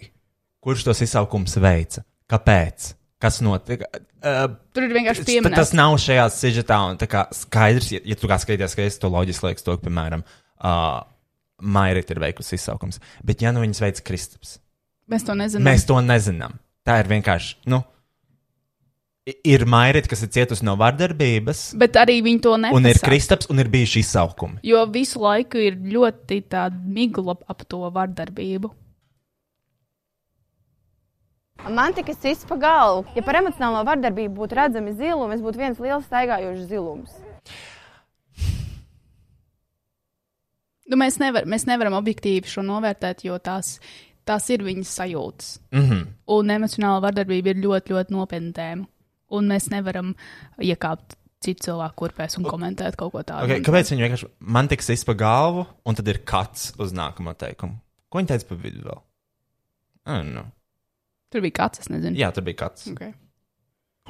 kurš tos izsaukumus veica, kāpēc, kas notika. Uh, Tur ir vienkārši pieminēts. tas nav šajā sižetā, un tā kā skaidrs, ja, ja tu kā skaties, ka es to loģiski liekas, to, piemēram, uh, Mairita ir veikusi izsaukums. Bet, ja nu viņas veids Kristaps, Mēs to nezinām. mēs to nezinām. Tā ir vienkārši, nu, ir Mairita, kas ir cietusi no vardarbības, Bet arī viņi to nepasaka. un ir Kristaps, un ir bijuši izsaukumi. Jo visu laiku ir ļoti tāda migla ap to vardarbību. Man tikai sist pa galvu. Ja par emocionālo vardarbību būtu redzami zilumi, es būtu viens liels staigājošs zilums. Nu, mēs, nevar, mēs nevaram objektīvi šo novērtēt, jo tās, tās ir viņas sajūtas. Mm -hmm. Un emocionāla vardarbība ir ļoti, ļoti nopietna tēma. Un mēs nevaram iekāpt citu cilvēku kurpēs un komentēt kaut ko tādu. okay, kāpēc viņi vienkārši man tiks izpa galvu, un tad ir kats uz nākamo teikumu? Ko viņi teica pa vidu vēl? I don't know. Tur bija kāds, es nezinu. Jā, tur bija kats. Okay.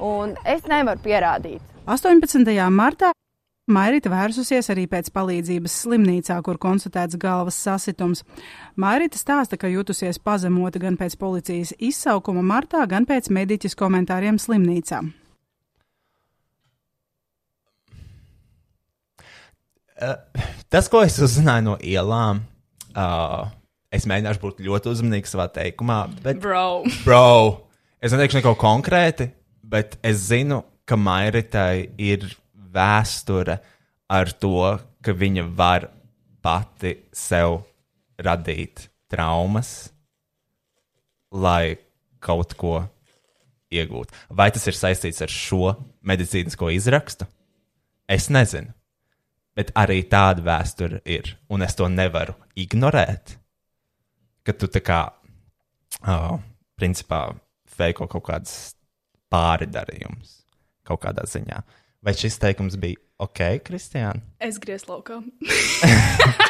Un es nevaru pierādīt. 18. martā Mairita vērsusies arī pēc palīdzības slimnīcā, kur konstatēts galvas sasitums. Mairita stāsta, ka jutusies pazemota gan pēc policijas izsaukuma martā, gan pēc mediķis komentāriem slimnīcā. Tas, ko es uzzināju no ielām, uh, es mēģināšu būt ļoti uzmanīgs savā teikumā, bet, Bro. bro, es neteikšu neko konkrēti, bet es zinu, ka Mairitai ir vēsture ar to, ka viņa var pati sev radīt traumas, lai kaut ko iegūtu. Vai tas ir saistīts ar šo medicīnisko izrakstu? Es nezinu. Bet arī tāda vēsture ir, un es to nevaru ignorēt. Ka tu tā kā, oh, principā, veiko kaut kādas pāridarījumus kaut kādā ziņā. Vai šis teikums bija ok, Kristiāna? Es griezu laukā. *laughs*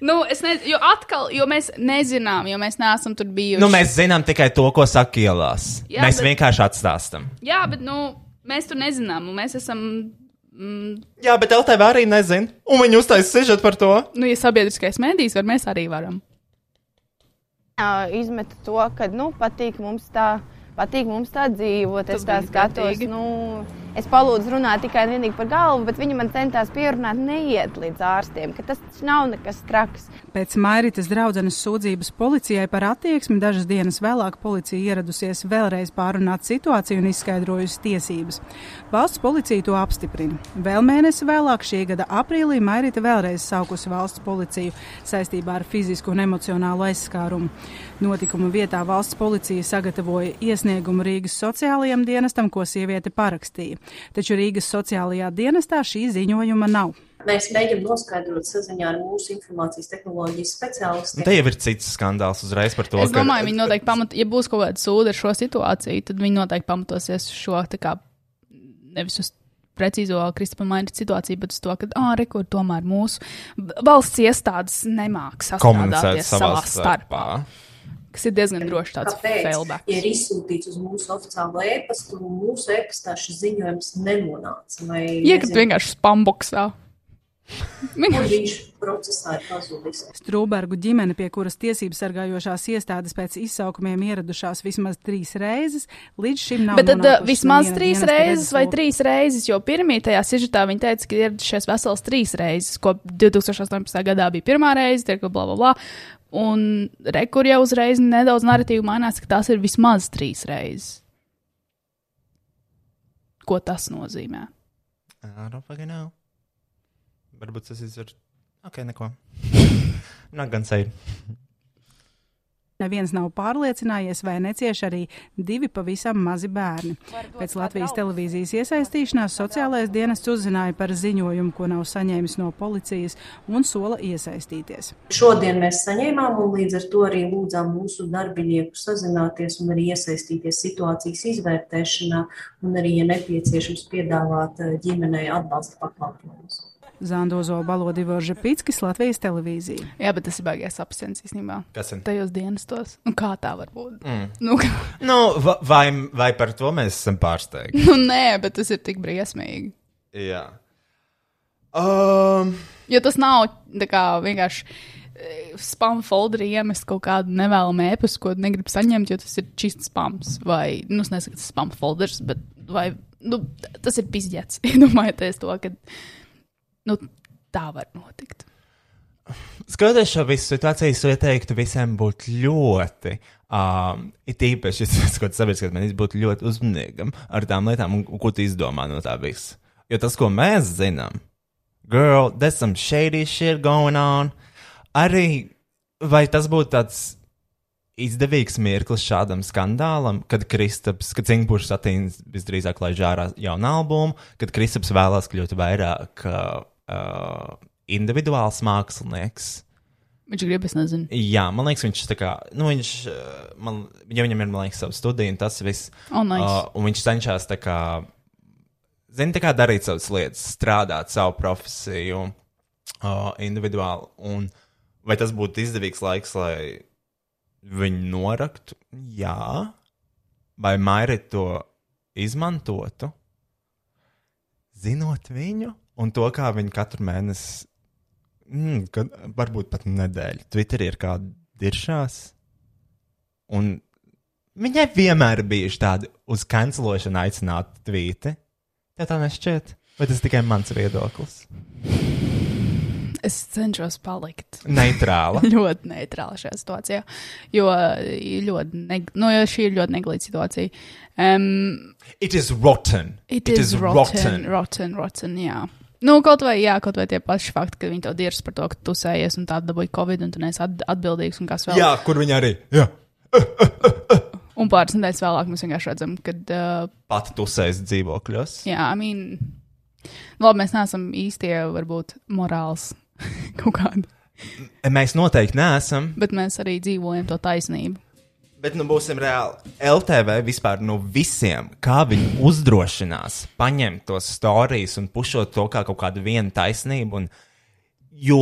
nu, es nezinu, jo atkal, jo mēs nezinām, jo mēs neesam tur bijuši. Nu, mēs zinām tikai to, ko saka ielās. Jā, mēs bet- vienkārši atstāstam. Jā, bet nu, mēs tur nezinām, un mēs esam. Mm, Jā, bet LTV arī nezina. Un viņi uztaisīja sižetu par to. nu, ja sabiedriskais mēdījis var, mēs arī varam. Ā, Izmetu to, ka nu, patīk mums tā. Patīk mums tā dzīvot, es Tas tā bija skatos. Nu, es palūdzu runāt tikai un vienīgi par galvu, bet viņi man centās pierunāt, neiet līdz ārstiem, ka tas nav nekas traks. Pēc Mairitas draudzenes sūdzības policijai par attieksmi dažas dienas vēlāk policija ieradusies vēlreiz pārunāt situāciju un izskaidrojusi tiesības. Valsts policija to apstiprina. Vēl mēnesi vēlāk, šī gada aprīlī, Mairita vēlreiz saukusi valsts policiju saistībā ar fizisku un emocionālu aizskārumu. Notikuma vietā valsts policija sagatavoja iesniegumu Rīgas sociālajiem dienestam, ko sieviete parakstīja. Taču Rīgas sociālajā dienestā šī ziņojuma nav. Mēs mēģinām noskaidrot saziņā ar mūsu informācijas tehnoloģijas speciālistiem. te jau ir cits skandāls uzreiz par to, Es domāju, viņi noteikti pamat, ja būs kaut kāda sūda ar šo situāciju, tad viņi noteikti pamatosies uz šo tā kā nevis uz precīzo Kristapa Maina situāciju, bet uz to, ka, ah, rekur, tomēr mūsu valsts iestādes nemāk komunicēt sastrādāties savā savā starpā. Kas ir diezgan droši tāds failback. Ja ir izsūtīts uz mūsu oficiālo e-pastu, un mūsu e-pastā šis ziņojums nenonāca, vai Iekat nezinu, vienkārši spamboksā. viņš procesā ir pazudis. Strūbergu ģimene, pie kuras tiesību sargājošās iestādes pēc izsaukumiem ieradušās vismaz trīs reizes, līdz šim nav. Bet tad uh, vismaz trīs reizes vai trīs reizes, jo pirmie tajā sižetā viņi teica, ka ieradušies vesels trīs reizes, ko 2018. gadā bija pirmā reize, tie, ka bla bla bla. Un rekur jau uzreiz nedaudz narratīvi mainās, ka tās ir vismaz trīs reizes. Ko tas nozīmē? I don't fucking know. Varbūt tas ir. Ok, neko. Nāk gan sēdi. Neviens nav pārliecinājies, vai necieš arī divi pavisam mazi bērni. Pēc Latvijas televīzijas iesaistīšanās sociālais dienests uzzināja par ziņojumu, ko nav saņēmis no policijas, un sola iesaistīties. Šodien mēs saņēmām, un līdz ar to arī lūdzām mūsu darbinieku sazināties un arī iesaistīties situācijas izvērtēšanā, un arī, ja nepieciešams, piedāvāt eh, ģimenei atbalsta pakalpojumus. Zandozo Balodi Vorža Pitskis, Latvijas televīzija. Jā, bet tas ir baigais absents īstenībā. Kas ir? Tajos dienestos. Un kā tā var būt? Mm. Nu, *laughs* Nu, va- vai, vai par to mēs esam pārsteigti? nu, nē, bet tas ir tik briesmīgi. Jā. Um, Jo tas nav kā vienkārši eh, spam folderī iemest kaut kādu nevēlamu ēpastu, ko negrib saņemt, jo tas ir čists spams. Vai, nu, es nesaku, tas ir spam folders, bet vai, nu, tas ir pizģets. *laughs* Iedomājieties to, ka nu, tā var notikt. skatoties šo visu situāciju, es ieteiktu visiem būt ļoti. Um, it īpaši, *laughs* kāds sabiedriskais mēnesis būtu ļoti uzmanīgam ar tām lietām, ko tu izdomā no tā visa. Jo tas, ko mēs zinām, girl, there's some shady shit going on. Arī vai tas būtu tāds izdevīgs mirklis šādam skandālam, kad Kristaps, kad Singapūras satīns visdrīzāk laiž ārā jaunu albumu, kad Kristaps vēlās kļūt vairāk uh, individuāls mākslinieks. Viņš grib, es nezinu. Jā, man liekas, viņš tā kā, nu, viņš, man, ja viņam ir, man liekas, savs studija un tas viss. Oh, nice. uh, un viņš cenšas tā kā, zini, tā kā darīt savas lietas, strādāt savu profesiju uh, individuāli. Un vai tas būtu izdevīgs laiks, lai viņu noraktu? Jā. Vai Mairi to izmantotu? Zinot viņu un to, kā viņi katru mēnesi, mm, kad, varbūt pat nedēļu, Twitterī ir kāda diršās. Un viņai vienmēr ir bijuši tādi uz kancelošanu aicināti tvīti. Tev tā nešķiet? Vai tas tikai mans viedoklis? Es cenšos palikt Neitrāla. *laughs* ļoti neitrāla šajā situācijā, jo, ļoti neg nu, jo šī ir ļoti neglīta situācija. Um, It is rotten. it, it is rotten, rotten, rotten, jā. Nu, kaut vai, jā, kaut vai tie paši fakti, ka viņi tev dirs par to, ka tu sējies un tā dabūji covid un tu neesi at atbildīgs un kas vēl. Jā, kur viņi arī. Jā. Un pāris nedēļas vēlāk mēs vienkārši redzam, ka, uh, Pati tusēs dzīvokļos. jā, I mean, labi, mēs neesam īstie, varbūt, morāls *laughs* kaut kādi, Mēs noteikti neesam, bet mēs arī dzīvojam to taisnību. bet nu būsim reāli. LTV vispār no visiem, kā viņi uzdrošinās paņemt tos stāstus un pušot to kā kaut kādu vienu taisnību. Un, jo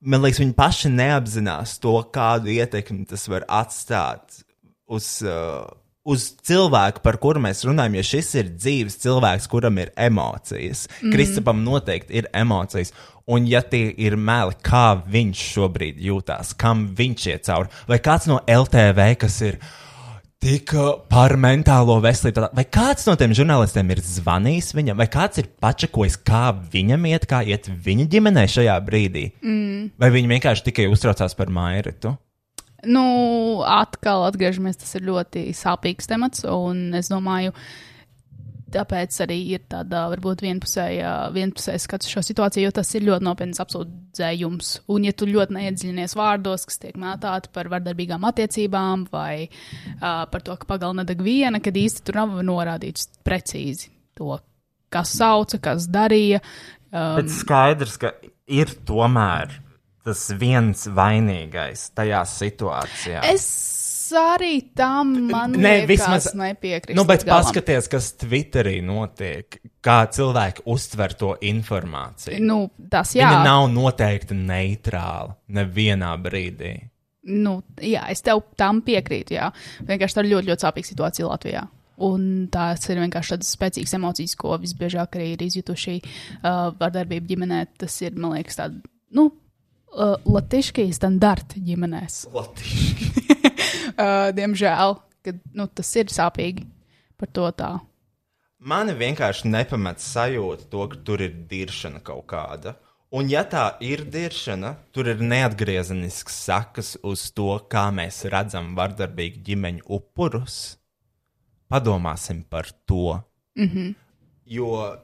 man liekas, viņi paši neapzinās to, kādu ietekmi tas var atstāt uz, uh, uz cilvēku, par kuru mēs runājam. Jo šis ir dzīves cilvēks, kuram ir emocijas. Mm. Kristapam noteikti ir emocijas. Un, ja tie ir meli, kā viņš šobrīd jūtas, kam viņš iet cauri, vai kāds no LTV, kas ir tik uh, par mentālo veselību, vai kāds no tiem žurnālistiem ir zvanījis viņam, vai kāds ir pačakojis, kā viņam iet, kā iet viņa ģimenē šajā brīdī, mm. vai viņi vienkārši tikai uztraucās par mairitu. Nu, atkal atgriežamies, tas ir ļoti sāpīgs temats, un es domāju, tāpēc arī ir tāda varbūt vienpusēja, vienpusēja skats uz šo situāciju, jo tas ir ļoti nopietns apsūdzējums. Un, ja tu ļoti neiedziļinies vārdos, kas tiek mētāti par vardarbīgām attiecībām vai uh, par to, ka pagalma nedeg viena, kad īsti tur nav norādīts precīzi to, kas sauca, kas darīja. Um, Bet skaidrs, ka ir tomēr tas viens vainīgais tajā situācijā. es arī tam man liekas, vismaz- nepiekrītu. Nu, bet galam. paskaties, kas Twitterī notiek, kā cilvēki uztver to informāciju. Nu, tas jā. Viņa nav noteikti neitrāla nevienā brīdī. Nu, jā, es tev tam piekrītu. Jā. Vienkārši tā ir ļoti, ļoti sāpīga situācija Latvijā. Un tās ir vienkārši tādas spēcīgas emocijas, ko visbiežāk arī ir izjutuši uh, vardarbība ģimenē. Tas ir, man liekas, tāds, nu, uh, latiški standarta ģimenēs. Uh, *laughs* diemžēl, kad, nu, tas ir sāpīgi par to tā. Mani vienkārši nepamet sajūta to, ka tur ir diršana kaut kāda. Un, ja tā ir diršana, tur ir neatgriezenisks sakas uz to, kā mēs redzam vardarbīgu ģimeņu upurus. Padomāsim par to. Mm -hmm. Jo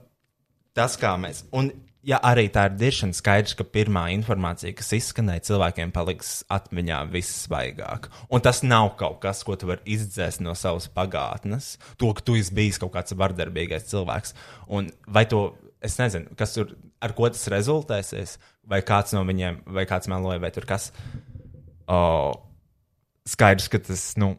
tas, kā mēs. Un, ja arī tā ir diršana, skaidrs, ka pirmā informācija, kas izskanēja, cilvēkiem paliks atmiņā vissvaigāk. Un tas nav kaut kas, ko tu vari izdzēst no savas pagātnes. To, ka tu esi bijis kaut kāds vardarbīgais cilvēks. Un vai to, es nezinu, kas tur, ar ko tas rezultēsies, vai kāds no viņiem, vai kāds meloja, vai tur kas. O, skaidrs, ka tas, nu,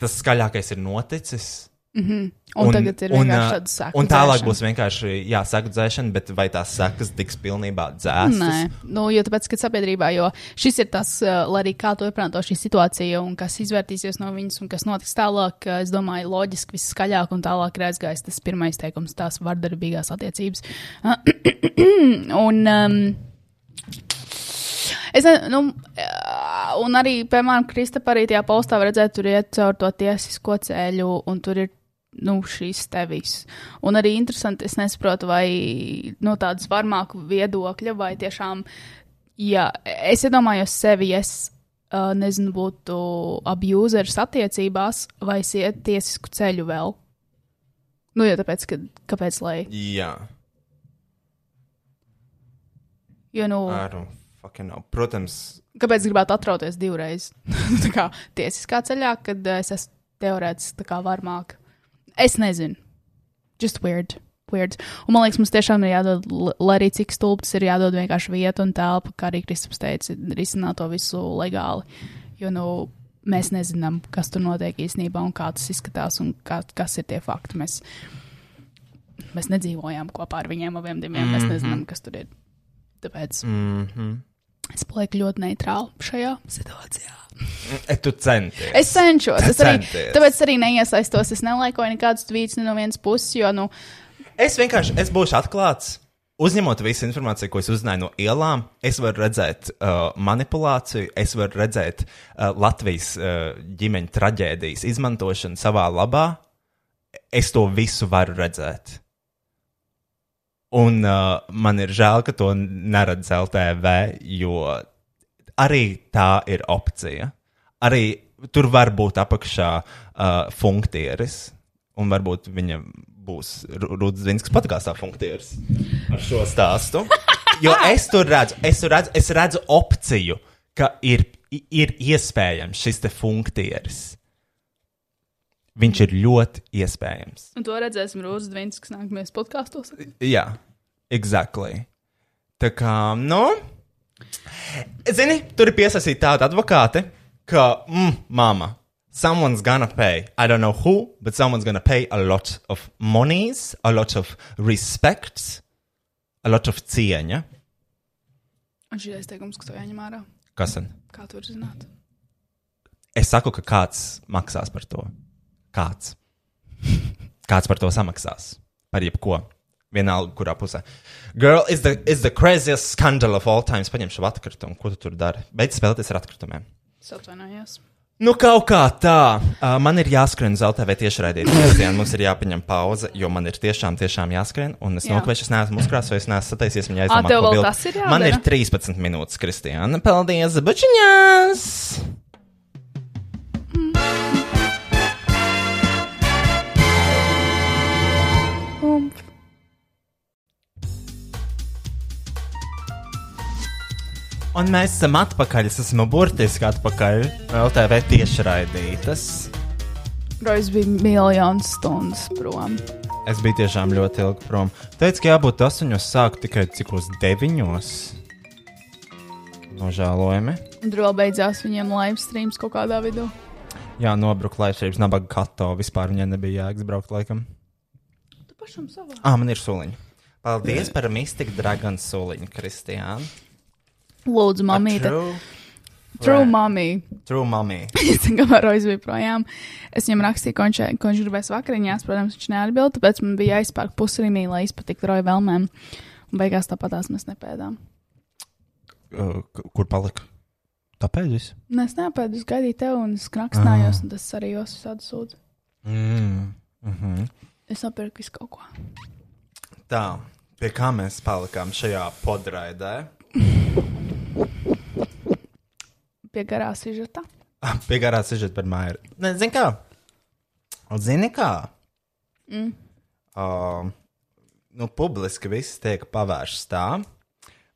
tas skaļākais ir noticis. Un, un tagad ir ā, tāda sēkla. Un tālāk būs vienkārši jā, seku dzēšana, bet vai tās sekas tiks pilnībā dzēstas? Nē, nu, jo tāpēc, ka sabiedrībā, jo šis ir tas, lai arī kā to ieprāto šī situācija un kas izvērtīsies no viņas un kas notiks tālāk, es domāju, loģiski viskaļāk un tālāk ir aizgājis tas pirmais teikums, tās vardarbīgās attiecības. *clears throat* un, um, Es nezinu, nu, un arī, piemēram, Kristapā arī tajā postā redzēt, tur iet caur to tiesisko ceļu, un tur ir nu, šīs tevis. Un arī interesanti, es nesaprotu, vai no tādas varmāku viedokļa, vai tiešām, ja es iedomājos sevi, ja es uh, nezinu, būtu abusers attiecībās, vai es iet tiesisku ceļu vēl. Nu, jo tāpēc, ka, kāpēc, lai, Jā, jo, nu, ar un fucking know. Protams, Kāpēc gribētu atrauties divreiz? *laughs* tā kā tiesiskā ceļā, kad es esmu teorētiski varmāk. Es nezinu. Just weird. Weird. Un man liekas, mums tiešām ir jādod, lai arī cik stulbs ir jādod vienkārši vieta un telpa, kā arī Kristaps teica, risināt to visu legāli. Jo, nu, mēs nezinām, kas tur notiek īstenībā un kā tas izskatās un kā, kas ir tie fakti. Mēs, mēs nedzīvojām kopā ar viņiem abiem diviem. Mm -hmm. Mēs nezinām, kas tur ir. Tāpēc mm -hmm. Es palieku ļoti neitrāli šajā situācijā. E, tu centies. Es cenšos. Es arī, Centies. tāpēc arī neiesaistos. Es nelaikoju nekādus tvītus no vienas puses, jo, nu, Es vienkārši es būšu atklāts. Uzņemot visu informāciju, ko es uzzināju no ielām, es varu redzēt uh, manipulāciju, es varu redzēt uh, Latvijas uh, ģimeņa traģēdijas izmantošanu savā labā. Es to visu varu redzēt. Un uh, man ir žēl, ka to neredz LTV, jo arī tā ir opcija. Arī tur var būt apakšā uh, funkcijas, un varbūt viņa būs Rudis Zinskas podkāstā funkcijas ar šo stāstu. Jo es tur redzu, es, tur redzu, es redzu opciju, ka ir, ir iespējams šis te funkcijas. Viņš ir ļoti iespējams. un to redzēsim Rūzas Dvīns, kas nākamajos podkāstos. Jā, exactly. Tā kā, nu, zini, tur ir piesaistīta tāda advokāte, ka, mm, mama, someone's gonna pay. I don't know who, but someone's gonna pay a lot of monies, a lot of respect, a lot of cieņa. Un šī ir teikums, kas to jāņem ārā. Kas tad? Kā tur zināt? Es saku, ka kāds maksās par to. Kāds. Kāds par to samaksās. Par jebko. Vienalga, kurā pusē. Girl, is the, is the craziest scandal of all time. Es paņemšu šo atkritumu. Ko tu tur dari? Beidz spēlēties ar atkritumiem. Es atvainojos. Nu, kaut kā tā. Uh, man ir jāskrien uz LTV tiešraidīt. Šodien mums ir jāpaņem pauze, jo man ir tiešām, tiešām jāskrien. Un es Jā. nokavēšu, es neesmu uzkrāsojis, neesmu sataisies viņa aizdomā. jādara? Man ir 13 minūtes, Kristiāna. Paldies, bučiņās! Un mēs esam atpakaļ. Es esmu burtiski atpakaļ. LTV tiešraidītas. Rojas bija miljonus stundas prom. Es biju tiešām ļoti ilgi prom. Teicu, ka jābūt astoņos, sāku tikai cik uz deviņos. Nožēlojami. Vēl beidzās viņiem live streams kaut kādā vidū. Jā, nobruka laivšības nabaga kato. Vispār viņai nebija jēgas braukt laikam. Tu pašam savā. Ah, man ir suliņi. Paldies par Mystic Dragon suliņu, Kristiāna. Lūdzu, mamīte. True, True Right. mommy. true mommy. *laughs* Es varu aizvīt projām. Es viņam rakstīju, ko viņš, ko viņš gribēs vakariņās. Protams, viņš neatbild, tāpēc man bija jāizpērk pusrīmī, lai izpatiktu roju vēlmēm. Un beigās tāpatās mēs nepēdām. Uh, kur palika? Tāpēc viss. Nē, es neapēdu, es gaidīju tevi un es krakstājos, un tas arī jūs visādi sūdzu. Mm. Mm -hmm. Es nopirku visu kaut ko. Tā, pie kā mēs palikām šajā podraidē? *laughs* Pie garā sižeta. Ah, Pie garā sižeta par māju. Zini kā? Zini kā? Mm. Uh, nu, publiski viss tiek pavērsts tā,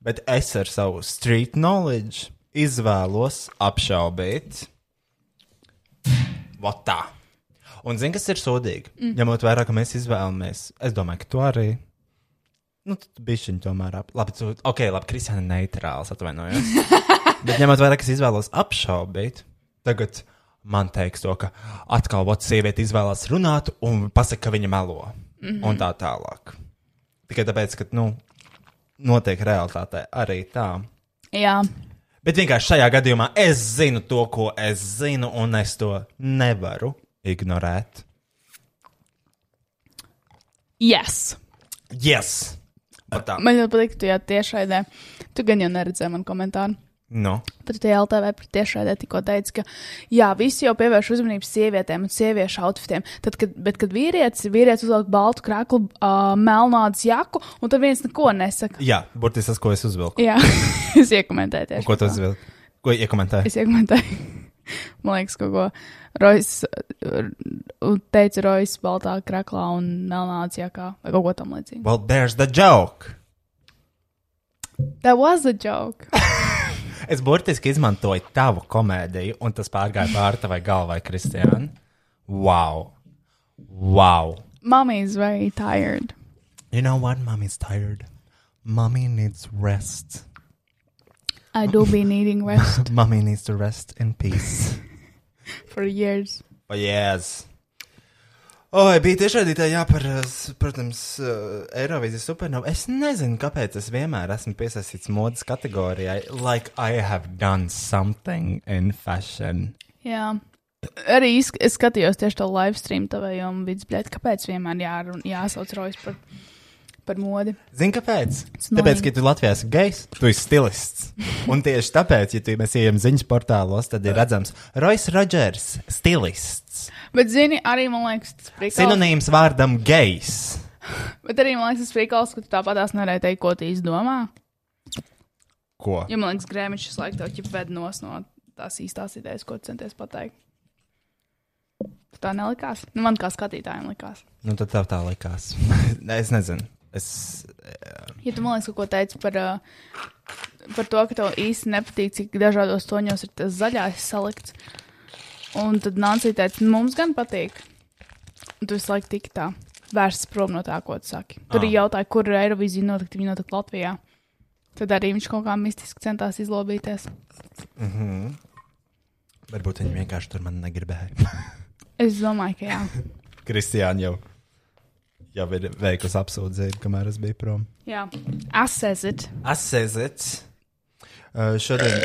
bet es ar savu street knowledge izvēlos apšaubīt. Vot tā. Un zini, kas ir sodīgi? Mm. Ņemot vērā, ka mēs izvēlamies, es domāju, ka tu arī. Nu, biji viņa tomēr ap... Labi, tu... ok, labi, Kristiāna neitrāls, atvainojos. *laughs* Bet ņemot vērā, ka es izvēlos apšaubīt, tagad man teiks to, ka atkal otrs sieviete izvēlās runāt un pasaka, ka viņa melo. Mm -hmm. Un tā tālāk. Tikai tāpēc, ka, nu, notiek realitātē arī tā. Jā, Bet vienkārši šajā gadījumā es zinu to, ko es zinu, un es to nevaru ignorēt. yes. Yes! Tā. Man ļoti patīk, ka tu jau tiešraidē. Tu gan jau neredzēji man komentāru. No. Bet tie LTV tiešraidē tikko teica, ka jā, visi jau pievērš uzmanību sievietēm un sieviešu outfitiem. Tad, kad, bet, kad vīrietis, vīrietis uzvelk baltu krāklu, uh, melnādas jaku, un tad viens neko nesaka. Jā, burtiski tas, ko es uzvilku. Jā, *laughs* es iekomentēju tieši. Ko tu uzvilki? Ko iekomentēji? Es iekomentēju. Man liekas, kaut ko Rojas uh, teica Rojas baltā krāklā un melnādas jakā vai kaut ko tam līdzīgu. Well, there's the joke. That was a joke. *laughs* Es burtiski izmantoju tavu komēdiju, un tas pārgāja pāri tavai galvai, Kristiāna. Wow! Wow! Mommy is very tired. You know what? Mommy's tired. Mommy needs rest. I do be needing rest *laughs* Mommy needs to rest in peace. *laughs* for years. Oh, yes. Oi, bija tiešraidītāji, jā, par, eh, protams, uh, Eirovīzijas supernovu. Es nezinu, kāpēc es vienmēr esmu piesaistīts modes kategorijai, like I have done something in fashion. Jā. Arī es, skatījos tieši to live stream tavējā un bija blēd, kāpēc vienmēr jārun, jāsauc Rojas par, par modi. Zini, kāpēc? Tāpēc, ka tu Latvijā esi gejs, tu esi stilists. *laughs* Un tieši tāpēc, ja tu mēs ejam ziņas portālos, tad ir redzams Royce Rodgers, stilists. Bet, zini, arī man liekas, tas prikals. Sinonīms vārdam gejs. Bet arī man liekas, tas prikals, ka tu tāpatās nevarēji teikt, ko tu īsti domā. Ko? Jo man liekas, grēmiņš šis laiks tev ķip ved nos no tās īstās idejas, ko centies pateikt. Tā nelikās? Nu, man kā skatītājiem likās. Nu, tad tev tā likās. *laughs* es nezinu. Es, Ja tu man liekas, ko teici par, uh, par to, ka tev īsti nepatīk, cik dažādos toņos ir tas zaļais salikts. Un tad Nancy teica, "Nu, mums gan patīk. Un tu visu laiku tiki tā, vērsts prom no tā, ko tu saki. Tur arī jautāja, kur ir Eirovīzija notikt, viņa notikt Latvijā. Tad arī viņš kaut kā mistiski centās izlobīties. varbūt viņi vienkārši tur man negribēja. Es domāju, ka jā. *laughs* Kristiāna jau, jau ir veikusi apsūdzību, kamēr es biju prom. jā. Assessed. Asēzits. Uh, šodien,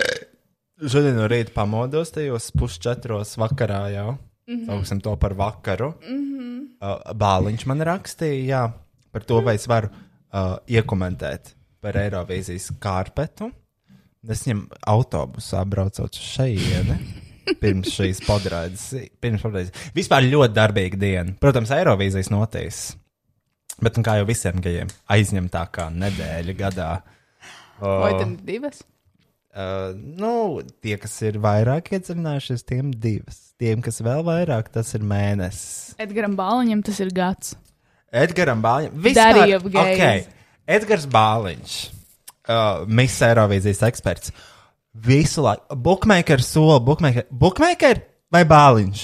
šodien no rīta pamodos tajos pusčetros vakarā jau. Mm -hmm. Sauksim to par vakaru. Mm -hmm. uh, Bāliņš man rakstīja, jā, par to, vai es varu uh, iekomentēt par Eirovīzijas kārpetu. Es viņam autobusā braucot šejieni. *laughs* Pirms šīs padraides, pirms padraides. Vispār ļoti darbīga diena. Protams, Eirovīzijas notīs. Bet, nu, kā jau visiem gejiem, aizņemtākā nedēļa gadā. Vai tam divas? Uh, nu, tie, kas ir vairāk iedziļinājušies, tiem divas. Tiem, kas vēl vairāk, tas ir mēnesis. Edgaram Bāliņam tas ir gads. Edgars Bāliņš. Gays. okay. Edgars Bāliņš, uh, Miss Eirovīzijas eksperts. Visu laiku, bookmaker sola, bookmaker, bookmaker vai Bāliņš?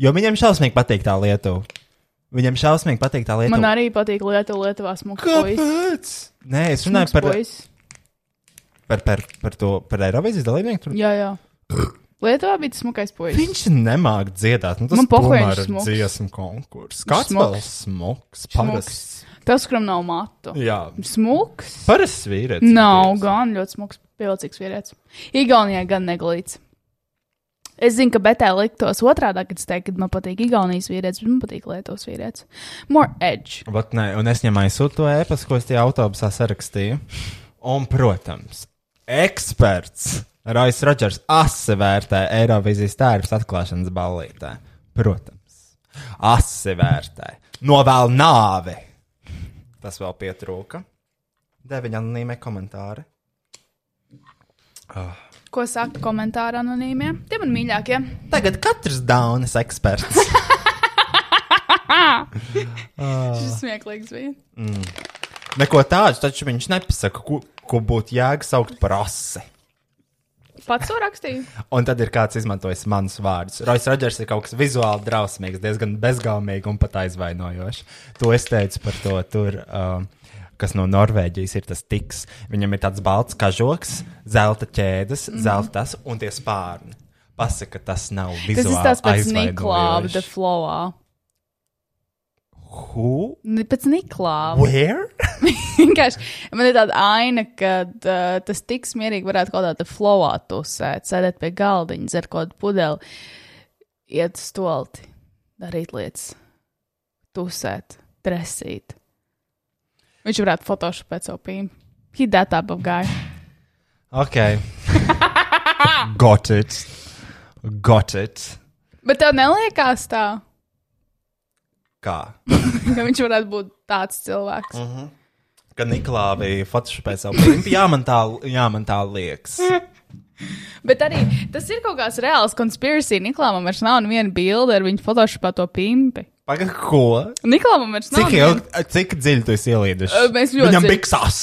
Jo viņam šausmīgi patīk tā Lietuva. Viņam šausmīgi patīk tā Lietuva. Man arī patīk Lietuva, Lietuvā puisis. Kāpēc? Nē, es runāju par, par, par, par to, par Eirovīzijas dalībnieku. Tur Jā, jā. Lietuvā bija tas smukais puisis. Viņš nemāķi dziedāt. Nu, tas tomēr ir smuks. dziesmu konkurss. Kāds Smuks. vēl smuks? Parasts. Tas, kuram nav matu. Jā, Smuks? parasts vīrietis. Nav, gan ļoti smuks, pievilcīgs vīrietis. Igaunijā gan neglīts. Es zinu, ka betē liktos otrādi, kad es teiktu, ka man patīk Igaunijas vīrietis, bet man patīk Lietuvas vīrietis. More edge. Bet nē, un es ņemēju sūtu ēpastu, ko es tajā autobusā sarakstīju. Un, protams, eksperts Rojas Rodžers asi vērtē Eirovizijas tērps atklāšanas ballītē. Protams, asi vērtē. Novēl nāvi. Tas vēl pietrūka. Deviņi anonīmie komentāri. Ko saka komentāri anonīmie? Tie man mīļākie. Tagad katrs daunas eksperts. *laughs* Šis smieklīgs bija. Neko tādu, taču viņš nepasaka, ko, ko būtu jēga saukt par asi. Pats to rakstīja. Un tad ir kāds izmantojis manus vārdus. Rojas Rodžers ir kaut kas vizuāli drausmīgs, diezgan bezgalīgs un pat aizvainojošs. To es teicu par to tur. Uh, Kas no Norvēģijas ir tas tiks. Viņam ir tāds balts kažoks, zelta ķēdes, mm -hmm. zelta tas un tie spārni. Pasaka, tas nav Tas vizuāli. ir tāds pēc Niklāva, aizvainojošs. The Flowā. Who? Pēc Niklāva. Where? *laughs* Vienkārši man ir tāda aina, ka uh, tas tiks mierīgi varētu kaut kādā flowā tusēt, sēdēt pie galdiņa, dzert kaut kādu pudeli, iet stolti, darīt lietas, tusēt, dresīt. Viņš varētu fotošopēt savu pīnu. He that type of guy. Ok. Got it. Got it. Bet tev neliekās tā, Kā? *laughs* ka viņš varētu būt tāds cilvēks. Mm. Kad Niklāvija fotošopē savu pimpu, jā, man tā, jā, man tā liekas. *laughs* Bet arī tas ir kaut kāds reāls konspirācija. Niklāvam vairs nav neviena bilde ar viņu fotošopā to pimpi. Pagaid, ko? Niklāvam vairs nav. Cik, ilgi, cik dziļi tu esi ielīdus? Ă, mēs ļoti Viņam dziļi. biksās.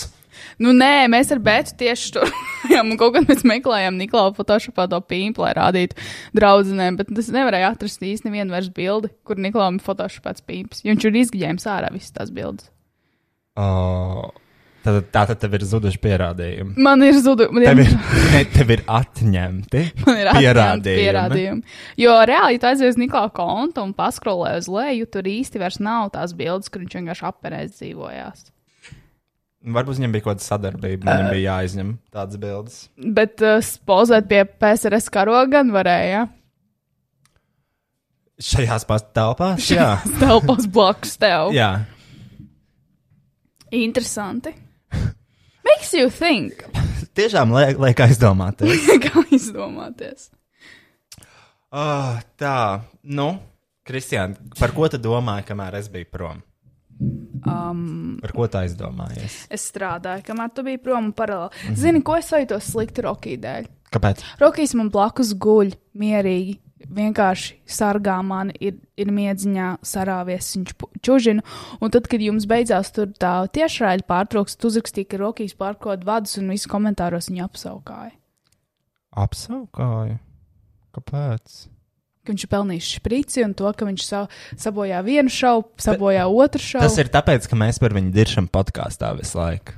Nu, nē, mēs ar Bētu tieši tur *laughs* bijām. Kaut kad mēs meklējām Niklaus Photoshopā to pīnu, lai rādītu draudzenēm, bet es nevarēju atrast īsti nevienu vairs bildi, kur Niklaus ir Photoshopāts pīns. Viņš ir izgājis ārā visas tās bildes. Oh, tad, tā tad tev ir zuduši pierādījumi. Man ir zudusi. Tev ir, ne, tev ir atņemti *laughs* Man ir pierādījumi. pierādījumi. Jo reāli, ja tu aizies uz Niklaus kontu un paskrolē uz leju, tur īsti vairs nav tās bildes, kur viņš vienkārši apērēs dzīvojās. Varbūt viņam bija kaut kāda sadarbība, viņam bija jāizņem tādas bildes. Bet uh, pozēt pie PSRS karoga gan varēja. Šajās pats telpās, jā. *laughs* Telpās blakus tev. jā. Interesanti. Makes you think. *laughs* Tiešām liek, liek aizdomāties. *laughs* Kā izdomāties? Oh, tā, nu, Kristiāna, par ko tu domāji, kamēr es biju prom? Um, Par ko tā aizdomājies? es strādāju, kamēr tu biji prom un paralēli. Mm -hmm. Zini, ko es jūtos slikti Rokija dēļ? Kāpēc? Rokijs man blakus guļ mierīgi. Vienkārši sargā mani, ir, ir miedziņā sarāvies, viņš čužina. Un tad, kad jums beidzās tur tā tiešraidē pārtrauks, tu uzrakstīji, ka Rokijs pārkod vadus un visu komentāros viņu apsaukāja. Apsaukāju. Kāpēc? Ka viņš ir pelnījis šprici un to, ka viņš sa sabojā vienu šovu, sabojā otru šovu. Tas ir tāpēc, ka mēs par viņu diršam podkāstā visu laiku.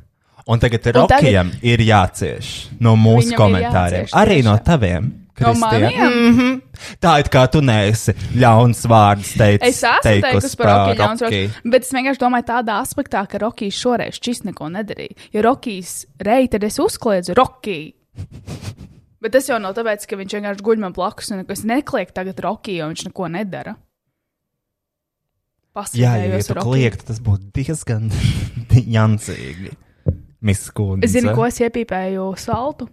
Un tagad Un tagad- ir jācieš no mūsu komentāriem. jācieš, Arī no tiešām. taviem. No Kristija. maniem? Mm -hmm. Tā it kā tu neesi ļauns vārds teicis. Es esmu teikusi par Rokiju ļauns vārds, bet es vienkārši domāju tādā aspektā, ka Rokijs šoreiz šis neko nedarīja. Ja Rokijs reita, tad es uzkliedzu Rokiju. Bet tas jau nav tāpēc, ka viņš vienkārši guļ man blakus un es neklieku tagad Rokiju, jo viņš neko nedara. Jā, ja tu kliegtu, tas būtu diezgan *laughs* jancīgi. Miskūns. Es zinu, ko es iepīpēju saltu.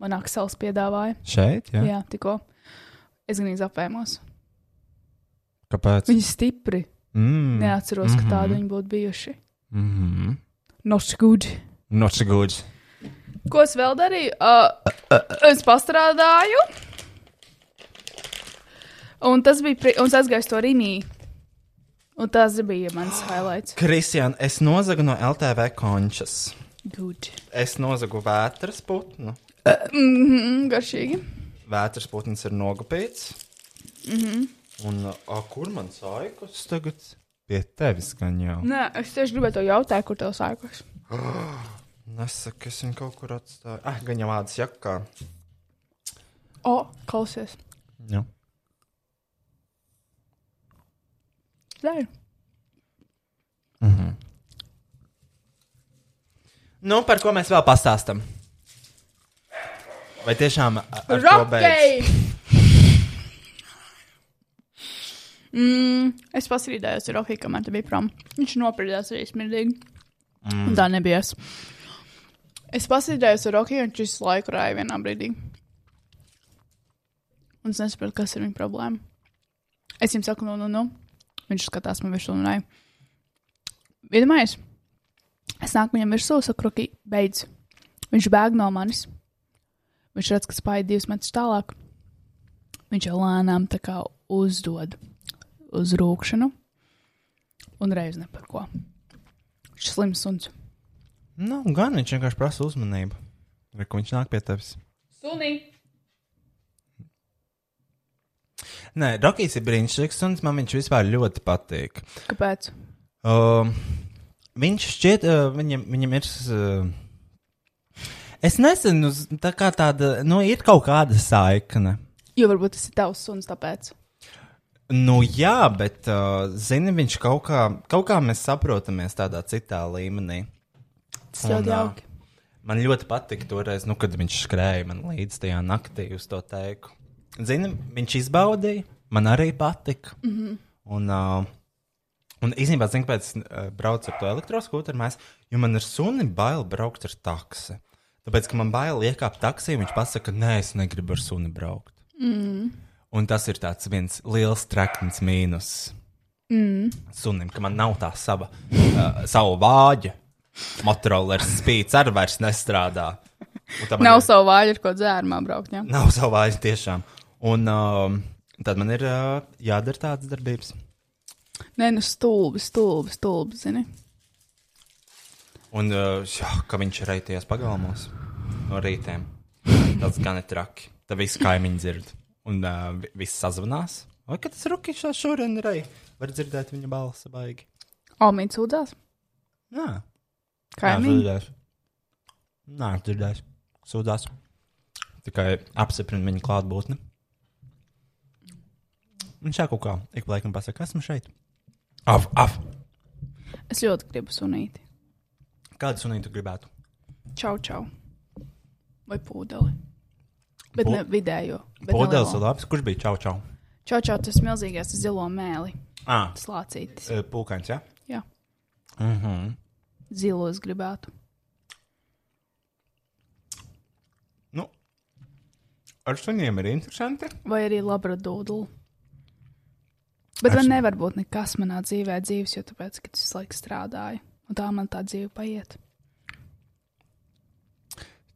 Manāk sals piedāvāja. Šeit, jā. Jā, tikko. Es gan izapēmos. Kāpēc? Viņi stipri. Mm. Neatceros, ka Mhm. tādi viņi būtu bijuši. Mm -hmm. Not good. Not so good. Ko es vēl darīju? Uh, es pastrādāju. Un tas bija. Pri... Un es aizgāju to Rīgā. Un tas bija mans highlights. Kristiāna, es nozagu no LTV končas. Good. Es nozagu vētras putnu. Mm -hmm, garšīgi. Vētras putns ir nogupīts. Mm -hmm. Un a, kur man saikus tagad? Pie tevis gan jau. Nē, es tieši gribēju to jautāt, kur tev sākos. *gasps* Nesaka, es viņu kaut kur atstāju. Ah, gan jau vārds jakā. O, klausies. Jā. Zēr. Mhm. Nu, par ko mēs vēl pastāstam? Vai tiešām ar to beidz? *laughs* Mm, es pastrīdējos ar Rocky, kamēr te bija prom. Viņš nopirkās arī smirdīgi. Mm. Tā nebija es. Es pastrīdējos ar Rocky, un viņš visu laiku rāja vienā brīdī. Un es nesaprotu, kas ir viņa problēma. Es viņam saku, nu, nu, nu. Viņš skatās man virsū un rāja. Vienmēr es nāku viņam virsū, saku, Rocky, beidz. Viņš bēg no manis. Viņš redz, ka spēja divus metrus tālāk. Viņš jau lēnām tā kā uzdod uz rūkšanu, un reiz ne par ko. Ir slims suns. Nu, gan viņš vienkārši prasa uzmanību. Vai ko viņš nāk pie tevis? Sunī! Nē, Rokijs ir brīnišķīgs suns. Man viņš vispār ļoti patīk. Kāpēc? Uh, viņš šķiet, uh, viņam, viņam ir. Uh, es nezinu, z- tā kā tāda, nu, ir kaut kāda saikne. Jo varbūt tas ir tavs suns, tāpēc. Nu, jā, bet, uh, zini, viņš kaut kā, kaut kā mēs saprotamies tādā citā līmenī. Tas ļoti ā, jauki. Man ļoti patika toreiz, nu, kad viņš skrēja man līdzi tajā naktī uz to teiku. Zini, viņš izbaudīja, man arī patika. Mm -hmm. Un, uh, un īstenībā, zinu, kāpēc uh, braucu ar to elektroskūteru, mēs, jo man ir suni bail braukt ar taksi. Tāpēc, ka man bail iekāpt taksī, viņš pasaka, nē, es negribu ar suni braukt. Mm. Un tas ir viens liels trakns mīnus Mm. sunim, ka man nav tā sava, uh, savu vāģa. Motorolers spīdz arī vairs nestrādā. Nav ir- savu vāļu, ar ko dzērumā braukt. Jā. Nav savu vāģi tiešām. Un um, tad man ir uh, jādara tādas darbības. Nē, nu stulbi, stulbi, stulbi, zini. Un uh, jā, ka viņš ir reities pagalmos no rītiem. Tas gan ir traki. Tad viss kaimiņi dzird. Un uh, vi- viss sazvanās. Vai kad tas rukišs šodien rei? Var dzirdēt viņa balsi baigi. Almīts sūdzās. Jā. Kaimiņi. dzirdēs. Nē, dzirdēs. Sūdzās. Tikai apstiprina viņa klātbūtni. Viņš jau kaut kā ik pa laikam pasaka, esmu šeit. Af, af. Es ļoti gribu sunīti. Kādu sunītu gribētu? Čau, čau. Vai pūdeli. Bet Pu- ne vidējo. nelielo. ir labs. Kurš bija čau čau? Čau, čau, tas milzīgais zilo mēli. Ah, Tas lācītis. pūkains, jā? Jā. Mhm. Zilos gribētu. Nu, ar suņiem ir interesanti. Vai arī labradūdlu. Bet man nevar būt nekas manā dzīvē dzīves, jo tāpēc, ka tas laiku strādāju. Un tā man tā dzīve paiet.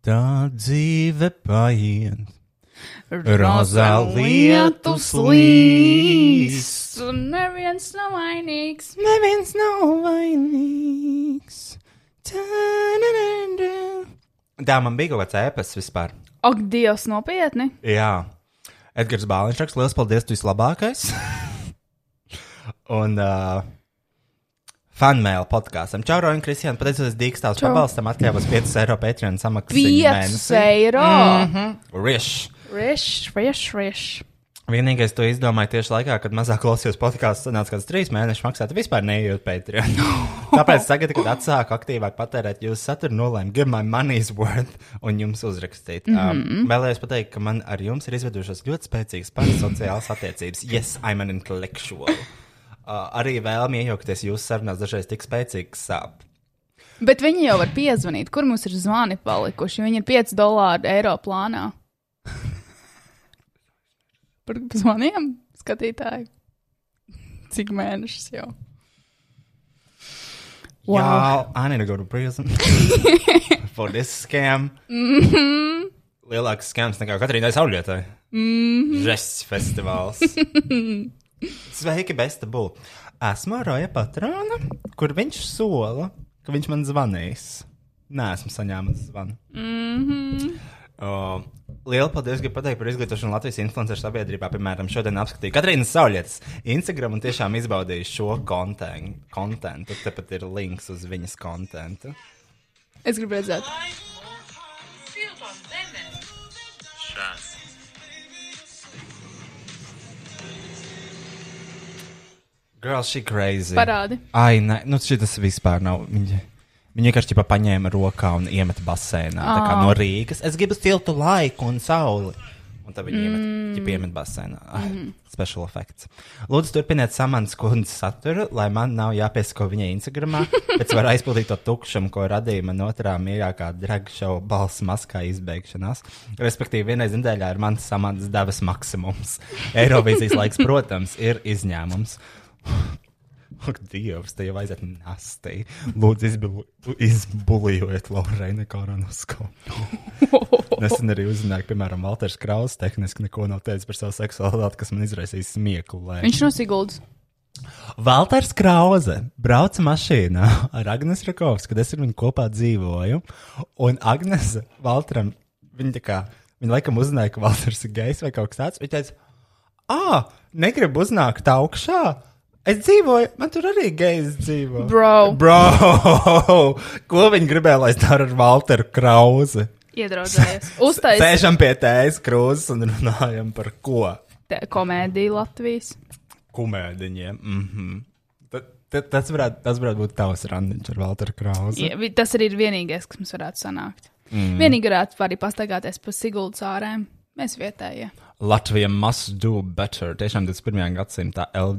Tā dzīve paiet. Rozā lietu slīst, un neviens nav vainīgs. Neviens nav vainīgs. Tā-na-na-na. Tā man bija kaut kāds ēpas vispār. Ak, Dievs, nopietni! Jā, Edgars Bāliņš raksta, liels paldies, tu esi labākais. *laughs* Un uh, fanmēl podkāstam. Čau, Roņa, Kristiāna, pateicoties Dīkstāvs Čau. pabalstam, atkāpos 5 eiro Patreon samaksas. 5 eiro! Riš! Riš, riš, riš. Vienīgais, to izdomāju tieši laikā, kad mazāk klausījos podkāstu, sanāca kāds trīs mēnešus maksāt, vispār neejot Patreon. *laughs* Tāpēc tagad, kad atsāku aktīvāk patērēt jūsu saturu, nolēmu, give my money's worth un jums uzrakstīt. Mm -hmm. um, vēlējos pateikt, ka man ar jums ir izveidojušās ļoti spēcīgas parasociālas attiecības. Yes, I'm an intellectual. Arī vēlmi iejaukties jūsu sarunās dažreiz tik spēcīgi, sāp. Bet viņi jau var piezvanīt, kur mums ir zvani palikuši. Viņi ir 5 dolāru eiro plānā. *laughs* Par zvaniem skatītāji. Cik mēnešus jau? Wow. Jā, I need to go to prison for this scam. Mm -hmm. Lielāks skams nekā Katrīnai Saulietai. Mm -hmm. Žests festivāls. *laughs* Sveiki, Besta Bull. Esmu Roja patrona, kur viņš sola, ka viņš man zvanīs. Nē, esmu saņēmis zvanu. Mm -hmm. uh, Lielu paldies, gribu pateikt par izglītošanu Latvijas influenceru sabiedrībā. Piemēram, šodien apskatīju Katrīnas Saulietas Instagram un tiešām izbaudīju šo kontentu. Tepat ir links uz viņas kontentu. Es gribu redzēt, Girl, she crazy. parādi. Ai, nē, nu šis vispār nav. Viņa, viņa vienkārši ķipa paņēma rokā un iemeta basēnā. Tā kā no Rīgas. Es gribu siltu laiku un sauli. Un tad viņi iemet, mm. iemet basēnā. Ah, special effects. Lūdzu, turpiniet samants kundzes saturu, lai man nav jāpiesko viņai Instagramā, *laughs* bet es varu aizpildīt to tukšumu, ko radīja man otrā mīļākā drag show balss maskā izbeigšanās. Respektīvi, vienreiz nedēļā ir mans samants devas maksimums. Eirovīzijas laiks, protams, ir izņēmums. *laughs* Ak, Dievs, te jau vajadzētu nastī. Lūdzu, izbulu- izbulijojiet Lorēnu Koronovsku. *laughs* Nesen arī uzzināju, ka, piemēram, Valters Kraus tehniski neko nav teicis par savu seksualitāti, kas man izraisīs smieklu. Lai... Viņš no Siguldas. Valters Krause brauca mašīnā ar Agnēs Rakovs, kad es ar viņu kopā dzīvoju. Un Agnēs Valteram, viņa kā, viņa laikam uzzināja, ka Valters ir gejs vai kaut kas tāds. Viņa teica, ah, negribu uznākt augšā. Es dzīvoju, man tur arī gejs dzīvo. Bro. Bro! *laughs* Ko viņi gribēja, lai es daru ar Valteru Krause? Iedraudzējies. *laughs* Uztais Sēžam pie tējas krūzes un runājam par ko? te- komēdiju Latvijas. Kumēdiņiem. Mm -hmm. Tas varētu, tas varētu būt tavs randiņš ar Valteru Krause. Ja, tas arī ir vienīgais, kas mums varētu sanākt. Mm. Vienīgi varētu arī pastaigāties pa Siguldas ārēm. Mēs vietējie. Latvija must do better. Tiešām 21. gadsimtā L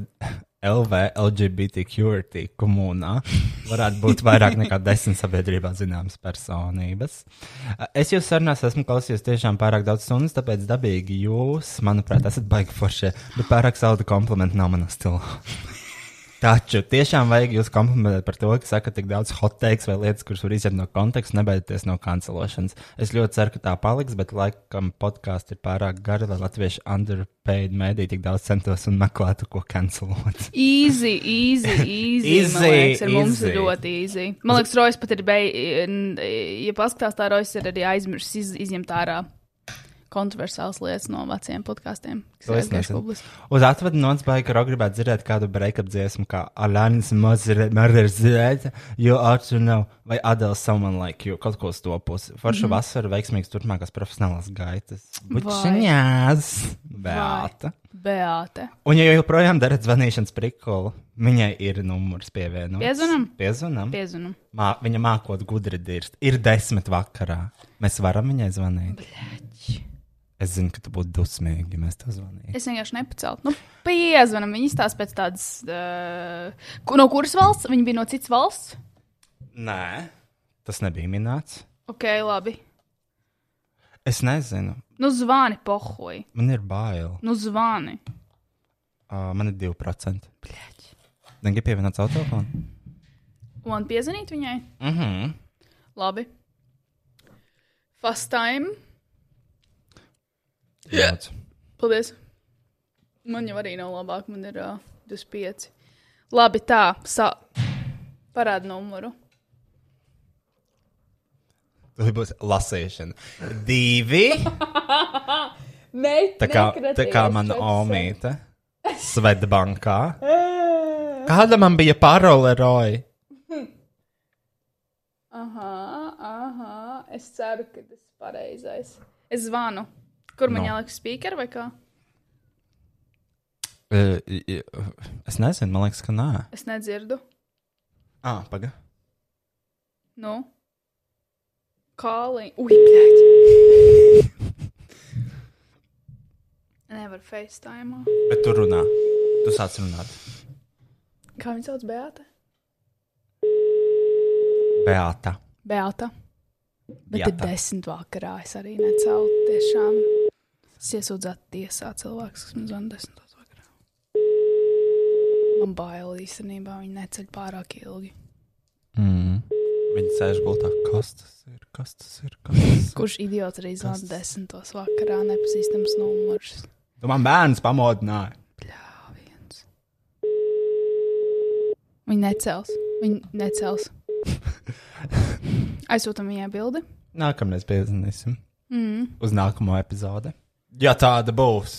LV LGBTQ komunā varētu būt vairāk nekā desmit sabiedrībā zināmas personības. Es jūs sarunās esmu klausījies tiešām pārāk daudz stundas, tāpēc dabīgi jūs, manuprāt, esat baigi foršie, bet pārāk salda komplimenti nav manā stilā. Taču tiešām vajag jūs komplimentēt par to, ka sakat tik daudz hot takes vai lietas, kuras var izņemt no konteksta, nebaidieties no kancelošanas. Es ļoti ceru, ka tā paliks, bet laikam podkāsts ir pārāk gari, lai latvieši underpaid mēdī tik daudz centos un meklētu, ko cancelot. Easy, easy, easy. *laughs* Easy, man liekas, ar mums easy. ir ļoti easy. Man liekas, Rojas pat ir beidzis, ja paskatās tā, Rojas ir arī aizmirsis iz, izņemt ārā kontroversālas lietas no veciem podkāstiem. To es nezinu. Uz atvadu nots baigi, ka gribētu dzirdēt kādu breakup dziesmu, kā Alanis Mazurēta, jo Arthur nav, vai Adele Someone Like You, kaut ko uz to pusi. Forša mm -hmm. vasara, veiksmīgs turpmākās profesionālās gaitas. Bučiņās, Beata. Beāte. Un, ja joprojām darat zvanīšanas prikolu, viņai ir numurs pievienots. Piezvanam? Piezvanam. Piezunu. Mā, viņa mākot gudri dirst. Ir desmit vakarā. Mēs varam viņai zvanīt. Es zinu, ka tu būtu dusmīgi, ja mēs tev zvanītu. Es vienkārši nepacēlu. Nu, piezvanam. Viņi stāsta pēc tādas. Uh, no kuras valsts? Viņi bija no citas valsts. Nē, tas nebija minēts. Ok, labi. Es nezinu. Nu, zvani, pohoj. Man ir bail. Nu, zvani. Uh, man ir 2%. Negribu pievienot savu telefonu. Man piezvanīt viņai? Mhm. Labi. Fast time. Jā. Paldies. Man jau arī nav labāk, man ir uh, 25. Labi, tā. Sa... Parāda numuru. Tā būs lasīšana. Divi. *laughs* Nē, Tā kā, tā kā mana omīte. Svetbankā. Kāda man bija parole, Roja? Aha, aha. Es ceru, ka tas ir pareizais. Es zvanu. Kur man No. jāliek speaker vai kā? Es nezinu, man liekas, ka nē. Es nedzirdu. Ah, paga. Nu. Kāli. Ui, blēķi. Nevar FaceTime. Bet tu runā. Tu sāc runāt. Kā viņa sauc Beata? Beata. Beata. Bet Beata. ir desmit vakarā. Es arī necēlu tiešām. Es iesūdzētu tiesā cilvēks, kas man zvana desmitos vakarā. Man bail īstenībā, viņi neceļ pārāk ilgi. Mm. Viņa sēž gultā. Kas tas ir? Kas tas ir? Kas tas ir? Kurš idiots arī zvana desmitos vakarā, nepazīstams numurs? Tu man bērns pamodināji. Pļāviens. Viņi necels. Viņi necels. *laughs* Aizsūtam viņai bildi. Nākamreiz piezīmēsim. Mm. Uz nākamo epizodi. Ja tāda būs.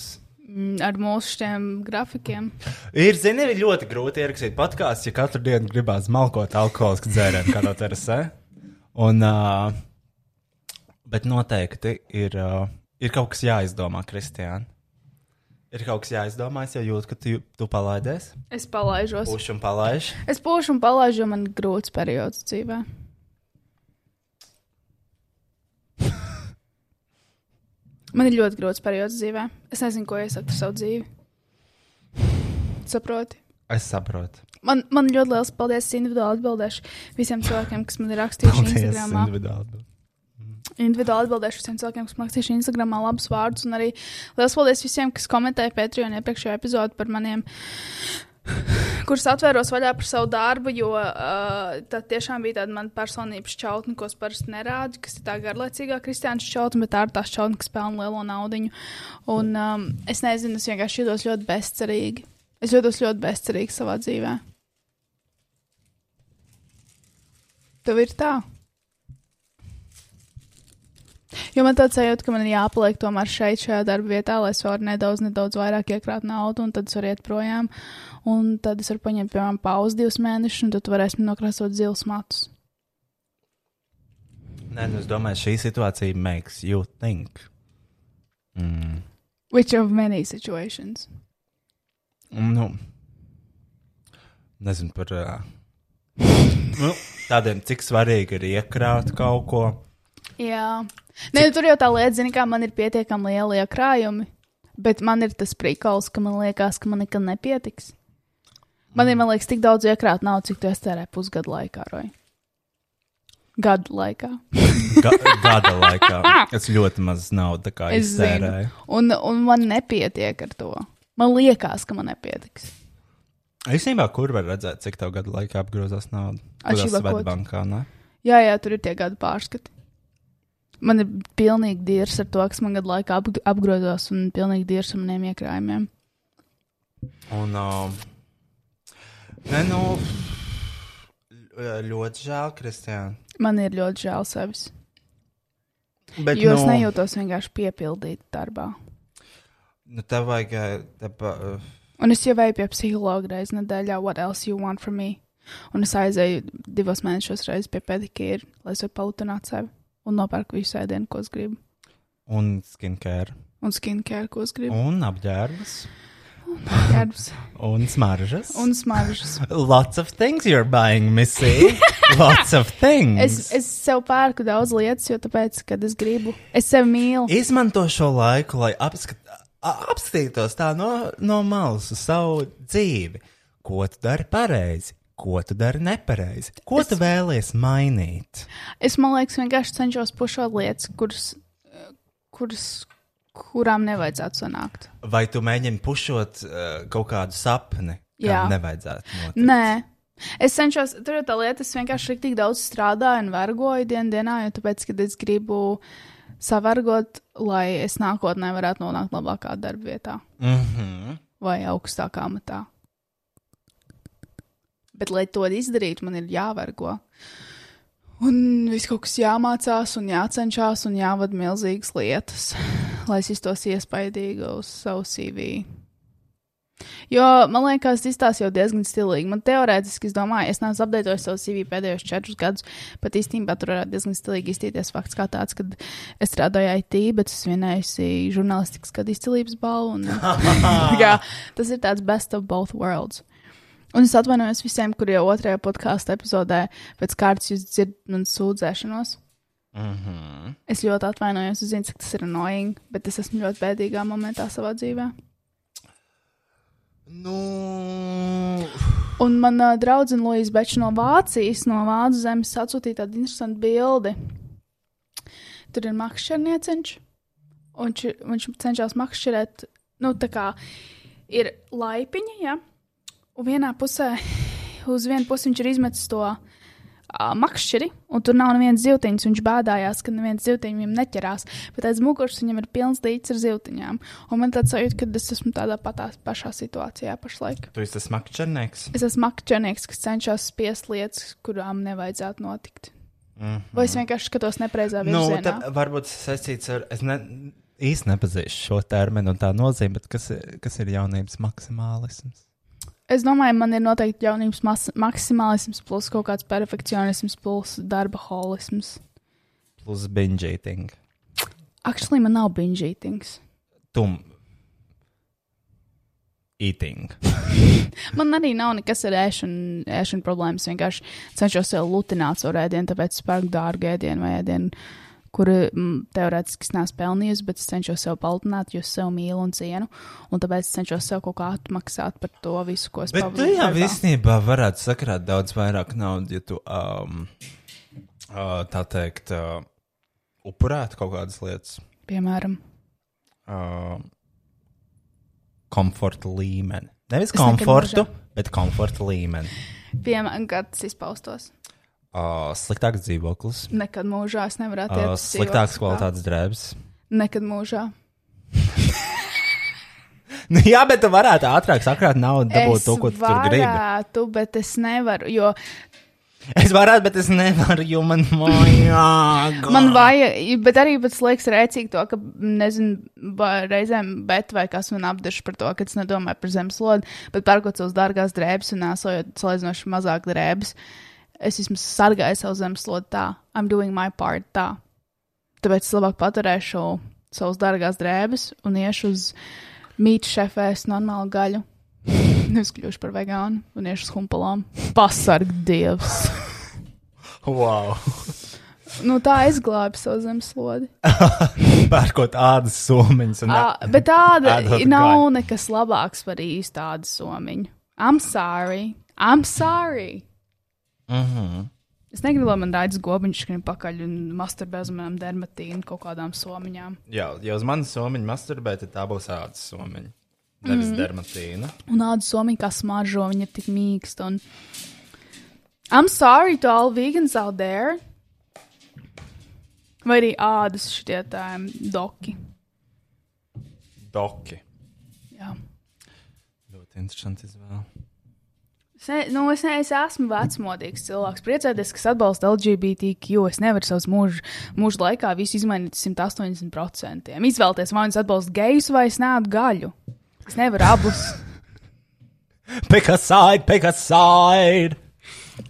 Mm, Ar mūsu šiem grafikiem. Ir, zini, ir ļoti grūti ierakstīt podkāstu, ja katru dienu gribās malkot alkoholisku dzērienu, kā to terasē. Un, uh, bet noteikti ir, uh, ir kaut kas jāizdomā, Kristiāna. Ir kaut kas jāizdomā, es jau jūtu, ka tu, tu palaidies. Es palaižos. Puš un palaiž. Es pošu un palaižu, jo man ir grūts periods dzīvē. Man ir ļoti grūts periods dzīvē. Es nezinu, ko iesakt ar savu dzīvi. Saproti? Es saprotu. Man, man ļoti liels paldies. Es individuāli atbildēšu visiem cilvēkiem, kas man ir rakstījuši Paldies, Instagram. individuāli. Individuāli atbildēšu visiem cilvēkiem, kas man rakstījuši Instagram labus vārdus. Un arī liels paldies visiem, kas komentēja Patreon iepriekšējo epizodu par maniem *laughs* kurus atvēros vaļā par savu darbu, jo uh, tā tiešām bija tāda mana personības čautne, ko es parasti nerādu, kas ir tā garlaicīgā kristiāņu čautne, bet tā ir tā čautne, kas pelna lielo naudu. Un um, es nezinu, es vienkārši jūtos ļoti bezcerīgi. Es jūtos ļoti bezcerīgi savā dzīvē. Tev ir tā. Jo man tāds sajūta, ka man ir jāpaliek tomēr šeit, šajā darba vietā, lai es varu nedaudz, nedaudz vairāk iekrāt naudu, un tad es varu iet projām. Un tad es varu paņemt, piemēram, pauzi divus mēnešus, un tad tu varēsi man nokrāsot zilus matus. Nē, nu es domāju, šī situācija makes you think. Mm. Which of many situations? Nu, nezinu par uh, *laughs* nu, tādiem, cik svarīgi ir iekrāt kaut ko. Jā. Nē, nu, tur jau tā lieta, zini, kā man ir pietiekami lieli iekrājumi, bet man ir tas prikals, ka man liekas, ka man nekad nepietiks. Man ir, man liekas, tik daudz iekrāt nav, cik tu iestērē pusgadu laikā, Roja. Gadu laikā. *laughs* Ga gada laikā es ļoti maz naudas iztērēju. Un, un man nepietiek ar to. Man liekas, ka man nepietiks. Īstenībā, kur var redzēt, cik tev gadu laikā apgrozās nauda? Atšķirībā tu- Svetbankā, ne? Jā, jā, tur ir tie gadu pārskati. Man ir pilnīgi dirs ar to, kas man gadu laikā ap, apgrozās, un pilnīgi dirs ar maniem iekrājumiem. Un, uh, ne, nu, ļoti žēl, Kristiāna. Man ir ļoti žēl sevis. Bet, Jo es nu, nejūtos vienkārši piepildīt darbā. Nu, tev vajag, uh, tepa, uh, Un es jau eju pie psihologa reizes nedēļā, what else you want from me? Un es aizēju divos mēnešos reizes pie pedikīra, lai es varētu palutināt sevi un nopērku visu ēdienu, ko es gribu. un skincare, Un skincare, ko es gribu. un apģērbs, Ģērbs *laughs* un smaržas. un smaržas. Lots of things you're buying, Missy. Lots of things. Es, es sev pērku daudz lietas, jo tāpēc, kad es gribu, es sevi mīlu. Izmanto šo laiku, lai apskat, apskatītos tā no, no malas uz savu dzīvi. Ko tu dari pareizi, ko tu dari nepareizi, ko Es- tu vēlies mainīt. Es, man liekas, vienkārši cenšos pušot lietas, kuras, kuras, kurām nevajadzētu sanākt. Vai tu mēģini pušot uh, kaut kādu sapni, kam nevajadzētu notikt? Nē. Es cenšos, tur ir tā lieta, es vienkārši tik daudz strādāju un vergoju dienas dienā, jo tāpēc, kad es gribu savargot, lai es nākotnē varētu nonākt labākā darba vietā Mm -hmm. vai augstākā amatā. Bet, lai to izdarītu, man ir jāvergo. Un viss kaut kas jāmācās, un jācenšas, un jāvada milzīgas lietas, *laughs* lai es iztos iespaidīgi uz savu CV. Jo man liekas, tas izstāsta jau diezgan stilīgi. Man teorētiski, es domāju, es neesmu apgādājis savu CV pēdējos četrus gadus, bet īstenībā tur varētu diezgan stilīgi izstīties fakts kā tāds, ka es strādāju IT, bet es vienējusi žurnālistikas gadu izcilības balvu. Un, *laughs* *laughs* jā, tas ir tāds best of both worlds. Un es atvainojos visiem, kuriem jau otrajā podkāstu epizodē pēc kārtas jūs dzirdat man sūdzēšanos. Mm -hmm. Es ļoti atvainojos, es zinu, cik tas ir annoying, bet es esmu ļoti bēdīgā momentā savā dzīvē. Nu, Un manā draudzene Loisa Beča no Vācijas, no Vācu zemes, atsūtīja tādu interesantu bildi. Tur ir makšķernieciņš, un viņš cenšas makšķerēt, nu, tā kā ir laipiņa, ja, un vienā pusē, uz vienu pusi viņš ir izmetis to uh, makšķeri, un tur nav nevienas zivtiņas, viņš bēdājās, ka neviens zivtiņš viņam neķerās, bet aiz muguras viņam ir pilns dīķis ar zivtiņām, un man tāds sajūta, ka es esmu tādā patā pašā situācijā pašlaik. tu esi tas makčernieks. Es esmu makčernieks, kas cenšas spiest lietas, kurām nevajadzētu notikt. Mm Vai es vienkārši skatos nepreizā Nu, virzienā? tad varbūt tas saistīts ar. Es ne, īsti nepazīstu šo terminu un tā nozīmi, bet kas kas ir jaunības maksimālisms? Es domāju, man ir noteikti jaunības maksimālisms, plus kaut kāds perfekcionisms, plus darba holisms. Plus binge eating. Actually, man nav binge eatings. Tum. Eating. *laughs* Man arī nav nekas ar ēšanu, ēšanu problēmas. Vienkārši cenšos sev lutināt savu ēdienu, tāpēc es pērku dārgu ēdienu vai ēdienu, kuru mm, teorētiski es neesmu pelnījusi, bet es cenšos sev palielināt, jo es sev mīlu un cienu. Un tāpēc es cenšos sev kaut kā atmaksāt par to visu, ko es Bet tu pavadīju jau īstenībā varētu sakrāt daudz vairāk naudas, ja tu um, uh, tā teikt, uh, upurētu kaut kādas lietas. Piemēram, Uh, komforta līmeni. Nevis komfortu, bet komforta līmeni. piemēram kā tas izpaustos. Uh, sliktāks dzīvoklis, Nekad mūžā es nevaru uh, attiekties. sliktāks kvalitātes drēbes. Nekad mūžā. *laughs* Nu, jā, bet tu varētu ātrāk sakrāt naudu, dabūt to, ko tu tur gribi. varētu, bet es nevaru, jo Es varētu, bet es nevaru, jo man vajag. man vajag, bet arī pats liekas rēcīgi to, ka, nezinu, reizēm bet vai kas man apdirš par to, ka es nedomāju par zemeslodu, bet pērkot savus dārgās drēbes un nesojot salīdzinoši mazāk drēbes, es vismaz sargāju savu zemeslodu tā, I'm doing my part tā. Tāpēc es labāk paturēšu savus dārgās drēbes un iešu uz mītu šefēs normālu gaļu. *laughs* Nevis kļūšu par vegānu un iešu uz humpalām. Pasarg dievs! *laughs* Wow. Nu, tā es glābu savu zemeslodi. *laughs* Pērkot ādas somiņus. Un... À, bet tāda nav nekas labāks par īstu tādu somiņu. I'm sorry. I'm sorry. Mhm. Es negribu, lai man rādās gobiņš, skrien pakaļ un masturbē uz manām dermatīnu kaut kādām somiņām. Jā, ja uz manas somiņa masturbē, tad tā būs ādas somiņa. Nevis mm. dermatīna. Un ādas somija kā smaržo, viņa ir tik mīksta. Un... I'm sorry to all vegans out there. Vai arī ādas šitie tā doki. Doki. Jā. Ļoti interesanti izvēle. Es, nu, es, ne, es esmu vecmodīgs cilvēks. Priecājos, ka es atbalstu LGBTQ. Es nevaru savus mūžu, mūžu laikā visu izmainīt 180%. Izvēlēties, vai es atbalstu gejus vai es nēdu gaļu. Es nevaru abus. *laughs* Pick a side, pick a side!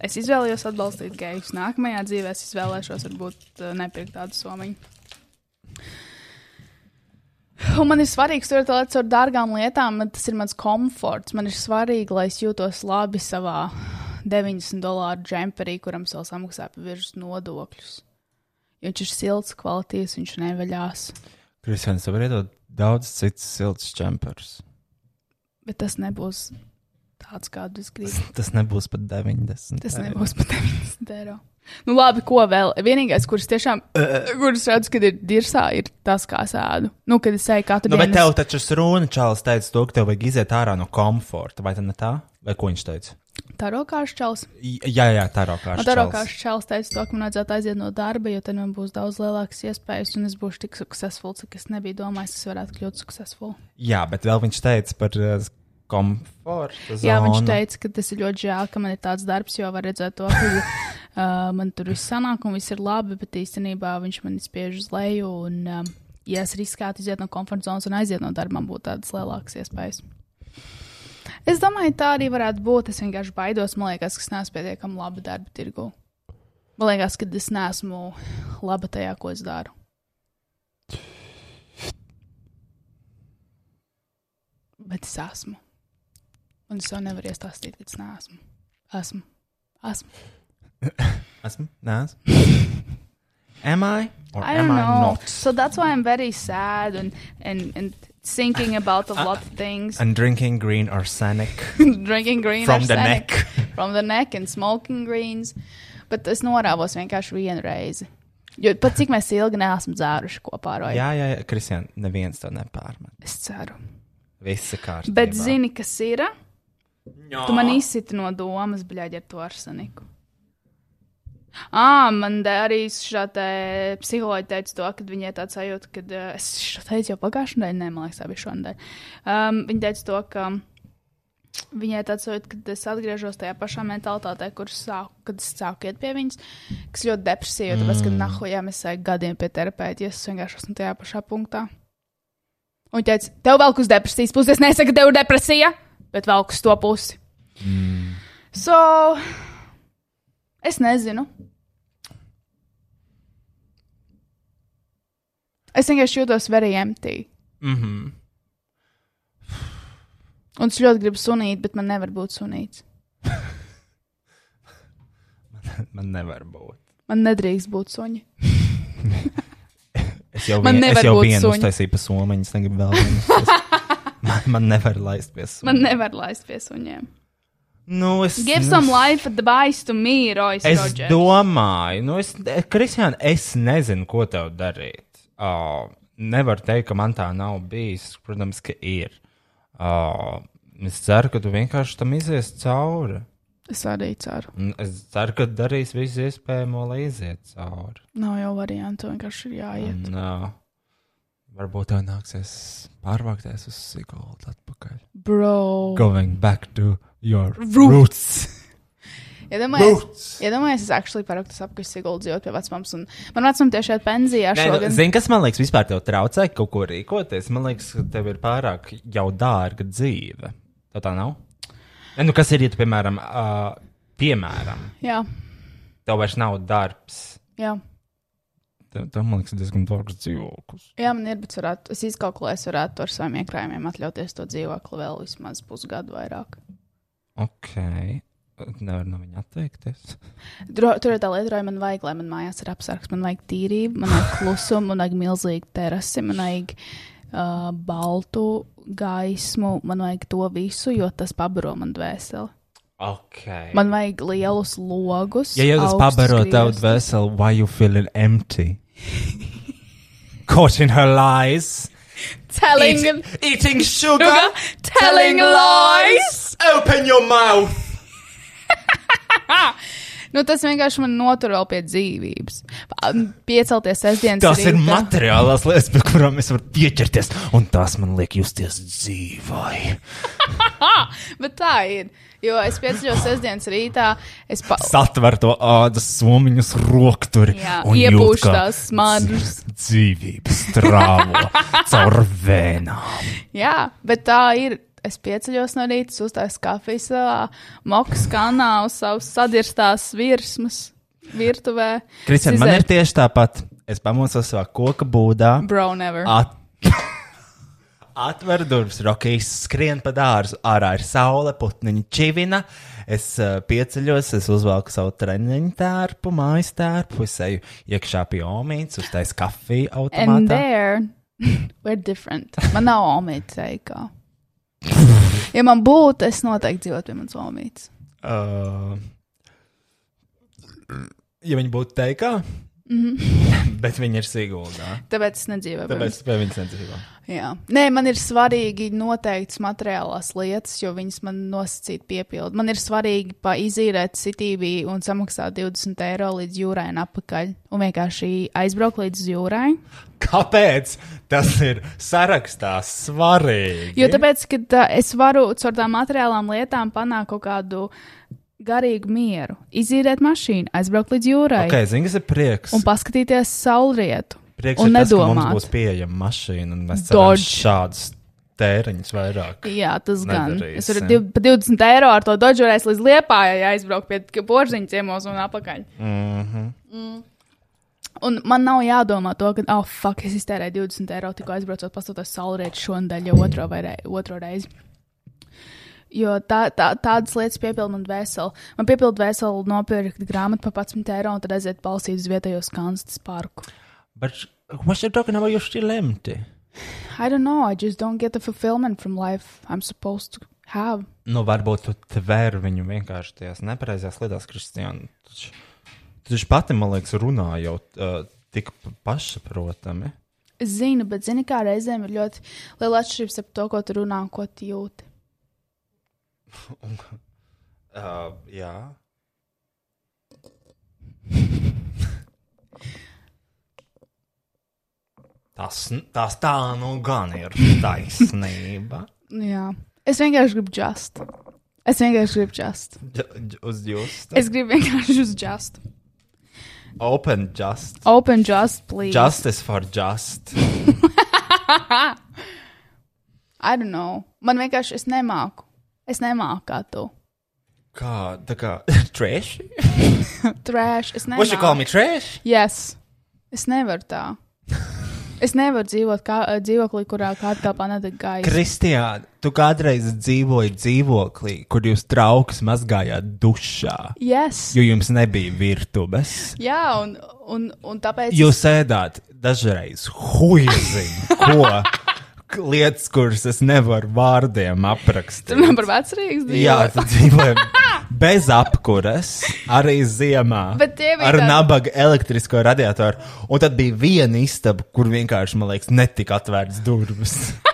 Es izvēlējos atbalstīt gejus. Nākamajā dzīvē es izvēlēšos varbūt uh, nepirkt tādu somiņu. Un *laughs* man ir svarīgi turēt lietas ar dārgām lietām, tas ir mans komforts. Man ir svarīgi, lai es jūtos labi savā 90 dolāru džemperī, kuram vēl samaksā pa virsmas nodokļus. Jo viņš ir silts, kvalitīvs, viņš nevaļās. Kristians, tev ir iedot daudz citas siltas džemperus. Bet tas nebūs tāds, kādu es gribu. Tas nebūs pat 90. Tas nebūs pat 90 eiro. Nu, labi, ko vēl? Vienīgais, kurš tiešām, kurš redzu, kad ir dirsā, ir tas, kā es ēdu. Nu, kad es eju katru Nu, bet dienu. tev taču Rūna Čāls teica, to, ka tev vajag iziet ārā no komforta, vai tā ne tā? Vai ko viņš teica? Taro kārs čels. Jā, jā, tā ir Un ārkārtīgi. Taro kārs čels teica to, ka man vajadzētu aiziet no darba, jo tad man būs daudz lielākas iespējas, un es būšu tik successful, cik es nebiju domājis, ka es varētu kļūt successful. Jā, bet vēl viņš teica par uh, komfortu. Jā, viņš zonu. teica, ka tas ir ļoti žēl, ka man ir tāds darbs, jo var redzēt to, ka *laughs* uh, man tur viss sanāk un viss ir labi, bet īstenībā viņš man spiež uz leju. Un, uh, ja es riskētu iziet no komforta zonas un aiziet no darba, man būtu tādas lielākas iespējas. Es domāju, tā arī varētu būt. Es vienkārši baidos. Man liekas, ka es neesmu pietiekami labi darba tirgu. Man liekas, ka es neesmu laba tajā, ko es daru. Bet es esmu. Un es jau nevaru iestāstīt, ka es neesmu. Esmu. Esmu. *coughs* Esmu? Nē, esmu. *coughs* Am I? Or I am don't I know. not? So that's why I'm very sad and, and, and thinking about a *coughs* lot of things. And drinking green arsenic *laughs* Drinking green from the arsenic neck. *laughs* From the neck and smoking greens. Bet es norāvos vienkārši vienu reizi. Jo pat cik mēs ilgi neesam dzēruši kopā ar Roju. Jā, jā, jā Kristian, neviens to nepārmet. Es ceru. Viss ir kārtībā. Bet zini, kas ir? Tu man izsiti no domas, bļaigi, ar to arseniku. Ah, man arī šāda psiholoģija teica to, ka viņai tāds sajūta, ka uh, es šo teicu jau pagājušajā nedēļā, nē, man liekas, tā bija šonadēļ. Um, viņa teica to, ka viņai tāds sajūta, ka es atgriežos tajā pašā mentalitātē, kur sāku, kad es sāku iet pie viņas, kas ļoti depresīva, tāpēc, ka nahujā mēs ejam gadiem pie terapeita, ja es vienkārši esmu tajā pašā punktā. Un viņa teica, tev vēl uz depresijas puses, es nesaku, ka tev ir depresija, bet vēl uz to pusi. Mm. So, es nezinu. Es vienkārši jūtos very empty. Mhm. Un es ļoti gribu sunīt, bet man nevar būt sunīts. *laughs* Man nevar būt. Man nedrīkst būt suņi. *laughs* Es jau, Man vien, es nevar jau būt vienu suņi. uztaisīju pa somiņu, es negribu vēl vienu. *laughs* man, man nevar laist pie somiņa. Man nevar laist pie suņiem. Nu, es, Give nu, some life advice to me, Royce Es Rodgers. domāju, nu, es, Kristiāna, es nezinu, ko tev darīt. Uh, nevaru teikt, ka man tā nav bijis. Protams, ka ir. Uh, es ceru, ka tu vienkārši tam izies cauri. Es arī ceru. Es ceru, ka darīs visu iespējamo, lai iziet cauri. Nav jau variantu, vienkārši ir jāiet. Un, uh, varbūt tev nāksies pārvākties uz Siguldu atpakaļ. Bro. Going back to your Roots. roots. *laughs* Iedomājieties, iedomājies, es actually parakstu apkārt Siguldas dzīvot pie vecmāmas. un Man vecmāma tieši šeit pensijā Nē, nu, šogad. Zini, kas man liekas, vispār tev traucē kaut ko rīkoties? Man liekas, ka tev ir pārāk jau dārga dzīve. Tā tā nav? Nē, nu, kas ir, ja tu, piemēram, uh, piemēram, Jā, tev vairs nav darbs? jā. Tev man liekas, diezgan dārgs dzīvoklis. Jā, man ir, bet es, varētu, es izkalkulēju, es varētu ar saviem iekrājumiem atļauties to dzīvokli vēl vismaz pusgadu vairāk. Ok. Nevar no viņa atteikties. Dro, tur ir tā lieta, ka man vajag, lai man mājās ir apsargs, man vajag tīrību, man vajag klusumu, man vajag milzīgu terasi, man vajag uh, baltu gaismu, man vajag to visu, jo tas pabaro man dvēseli. Ok. Man vajag lielus logus. Ja jau tas augstus pabaro tavu griestus. dvēseli, why you feeling empty? *laughs* Caught in her lies. telling, Eat- eating sugar, Sugar, telling lies. Open your mouth! *laughs* Nu, tas vienkārši man notur vēl pie dzīvības. Piecelties sestdienas Tas ir rītā. materiālās lietas, pie kurām es varu pieķerties, un tās man liek justies dzīvai. *laughs* Bet tā ir. Jo es pieceļos sestdienas rītā, es pa... Satver to ādas somiņus rokturi Jā, un iepūš jūt, kā tās smaržas. Dzīvības strāvo *laughs* caur vēnām. Jā, bet tā ir. Es pieceļos no rīta, uztāju kafiju savā mokas kanā uz savas sadirstās virsmas virtuvē. Kristian, man ir tieši tāpat. Es pamosos savā koka būdā. Bro, never. At... *laughs* Atver durvis, rokīs skrien pa dārzu, ārā ir saule, putniņa čivina. Es uh, pieceļos, es uzvelku savu treniņu tērpu, mājas tērpu, es eju iekšā pie omītes, uztais kafiju And automātā. there, *laughs* we're different. Man nav omīte teikā. *laughs* Ja man būtu, es noteikti dzīvotu pie manas omītes. Uh, ja viņi būtu teikā, mm. -hmm. *laughs* bet viņi ir Siguldā. Tāpēc es nedzīvoju. Tāpēc pie viņas nedzīvo. Jā. Nē, man ir svarīgi noteikts materiālās lietas, jo viņas man nosacīt piepildu. Man ir svarīgi paizīrēt sitīvi un samaksāt 20 eiro līdz jūrai un apakaļ. Un vienkārši aizbraukt līdz jūrai. Kāpēc tas ir sarakstā svarīgi? Jo tāpēc, ka tā, es varu caur tām materiālām lietām panākt kaut kādu garīgu mieru. Izīrēt mašīnu, aizbraukt līdz jūrai Ok, zini, kas ir prieks. un paskatīties saulrietu. Prieks un ir tas, ka mums nedomāt. būs pieejama mašīna, un mēs Dodge. ceram šādus tēriņus vairāk. Jā, tas gan. Nedarīsim. Es varu pa 20 eiro ar to dožurēs līdz liepājai aizbraukt pie porziņa ciemos un apakaļ. Mhm. Mm. Un man nav jādomā to, ka, oh, fuck, es iztērēju 20 eiro tikko aizbraucot pastoties saulrietu šonadēļ jau otro, vai rei, otro reizi. Jo tā, tā, tādas lietas piepilda man vēseli. Man piepilda vēseli nopirkt grāmatu par 11 eiro un tad aiziet palsīt uz vietējo skanstas parku. But what you talking about? You're still empty. I don't know, I just don't get the fulfillment from life I'm supposed to have. Nu, varbūt tu tver viņu vienkārši tajās nepareizajās lietās, Kristiāna. Tu taču pati, man liekas, runā jau uh, tik pašsaprotami. Es zinu, bet zini, kā reizēm ir ļoti liela atšķirība starp to, ko tu runā un ko tu jūti. Uh, jā. *laughs* Tas, tas tā nu gan ir *laughs* taisnība. Jā. Es vienkārši gribu just. Es vienkārši gribu just. Dž- Uz jūs. Es gribu vienkārši uz just. Open just. Open just, please. Justice for just. *laughs* I don't know. Man vienkārši es nemāku. Es nemāku kā tu. Kā, tā kā, *laughs* trash? Trash. Es nemāku. What you call me trash? Yes. Es nevaru tā. Es nevaru dzīvot kā, dzīvoklī, kurā kārtkalpā nedeg gaisa. Kristiāna, tu kādreiz dzīvoji dzīvoklī, kur jūs trauks mazgājāt dušā, Yes. jo jums nebija virtuves. Jā, un, un, un tāpēc. Jūs ēdāt dažreiz huiziņu, ko lietas, kuras es nevaru vārdiem aprakstīt. Tur man par vecrīgas dzīvo. Jā, tu dzīvoji bez apkures, arī ziemā. Ar tādi- nabaga elektrisko radiatoru. Un tad bija viena istaba, kur vienkārši, man liekas, netika atvērts durvis. *laughs*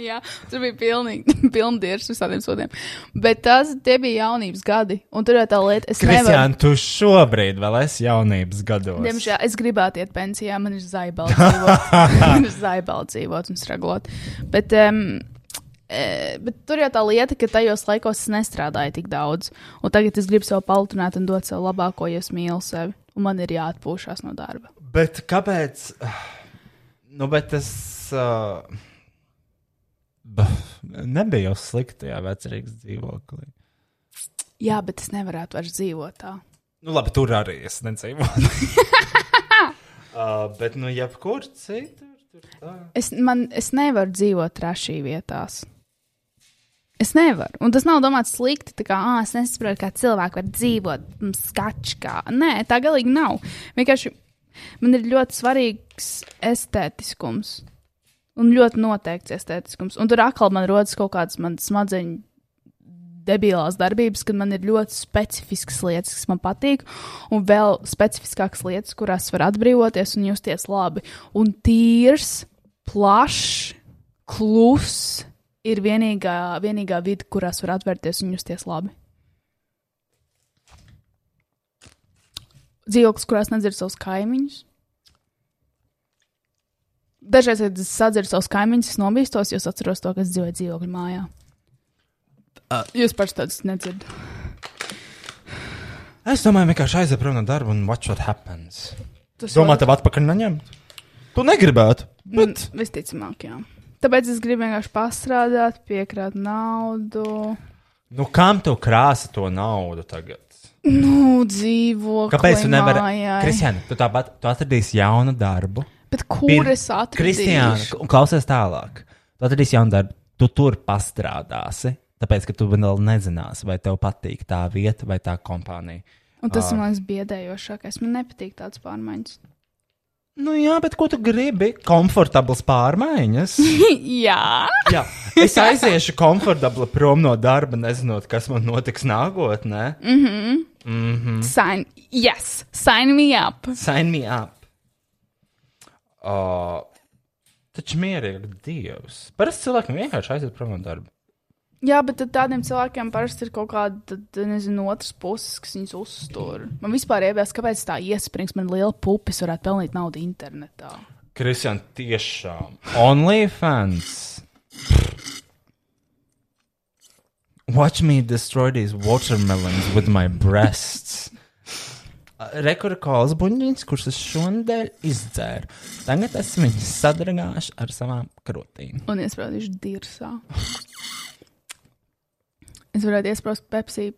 Jā, tur bija pilnīgi *laughs* pilndieris visādiem sodiem. Bet tas bija jaunības gadi. Un tur jau tā lieta, es nevaru. Kristiāna, tu šobrīd vēl esi jaunības gados. Diemžēl es gribētu iet pensijā, man ir zaibali dzīvot. *laughs* man ir zaibali dzīvot un straglot. Bet, um, bet tur jau tā lieta, ka tajos laikos es nestrādāju tik daudz. Un tagad es gribu sev palielināt un dot sev labāko, ja es mīlu sevi. Un man ir jāatpūšas no darba. Bet kāpēc? Nu, bet tas. Uh... Nebija jau slikti tajā vecrīgas dzīvoklī. Jā, bet es nevarētu vairs dzīvot tā. Nu, labi, tur arī es nedzīvoju. *laughs* uh, bet, nu, jebkur citur. tur tā. Es, man, es nevaru dzīvot trešī vietās. Es nevaru. Un tas nav domāts slikti. Tā kā ah, es nesaprotu, kā cilvēki var dzīvot mm, skačkā. Nē, tā galīgi nav. Vienkārši man ir ļoti svarīgs estētiskums. Un ļoti noteikts estētiskums. Un tur atkal man rodas kaut kādas smadzeņu debilās darbības, kad man ir ļoti specifiskas lietas, kas man patīk, un vēl specifiskākas lietas, kurās var atbrīvoties un justies labi. Un tīrs, plašs, kluss ir vienīgā, vienīgā vide, kurās var atvērties un justies labi. Dzīvoklis, kurās nedzird savus kaimiņus. Dažreiz, kad es sadzirdu savus kaimiņus, es nobīstos, jo es atceros to, ka es dzīvoju dzīvokļu mājā. Uh, jūs pašs tādus nedzirdat. Es domāju, vienkārši aiziet prom no darba un watch what happens. Tas Domā, var- tev atpakaļ neņemt? Tu negribētu. Bet... Mm, Visticamāk, jā. Tāpēc es gribu vienkārši pastrādāt, piekrāt naudu. Nu, kam tu krāsi to naudu tagad? Nu, dzīvo. Kāpēc tu nevari? Kristiāna, tu tāpat tu atradīsi jaunu darbu. Bet kur Pir- es atradīšu? Kristiāna, klausies tālāk. Tu atradīsi jaunu darbu, tu tur pastrādāsi. Tāpēc, ka tu vēl nezināsi, vai tev patīk tā vieta vai tā kompānija. Un tas man liekas biedējošākais. Man nepatīk tāds pārmaiņas. Nu, jā, bet ko tu gribi? Komfortabls pārmaiņas. *laughs* jā. jā, es aiziešu komfortabli prom no darba, nezinot, kas man notiks nākotnē. Mhm. Mhm. Sign, yes, sign me up. Sign me up. Uh, taču mierīgi Dievs. Parasti cilvēkiem vienkārši aiziet prom no darba. Jā, bet tādiem cilvēkiem parasti ir kaut kāda, tad, nezinu, otrs puses, kas viņus uztur. Man vispār iebilst, kāpēc tā iesprings man liela pupis varētu pelnīt naudu internetā. Kristian, tiešām. OnlyFans. Watch me destroy these watermelons with my breasts. Rekorda kolas buļbuļs, kurus es šonadēļ izdzēru. Tagad es viņus sadragāšu ar savām krūtīm. Un iesprādīšu dirsā. Es varētu iesprāst Pepsi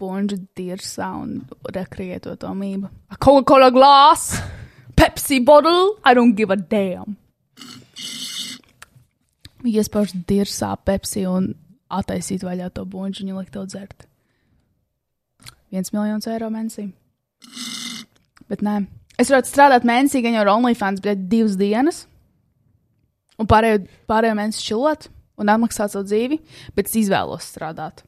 bonžu dirsā un rekreēt to mību. A Coca-Cola glass, Pepsi bottle, I don't give a damn. Iesprāst dirsā Pepsi un attaisīt vaļā to bonžu un likt to dzert. Viens miljons eiro mēnesī. Bet nē, es varētu strādāt mēnesī, gan jau ar OnlyFans, bet divas dienas un pārējo, pārējo mēnesi čilot un atmaksāt savu dzīvi, bet es izvēlos strādāt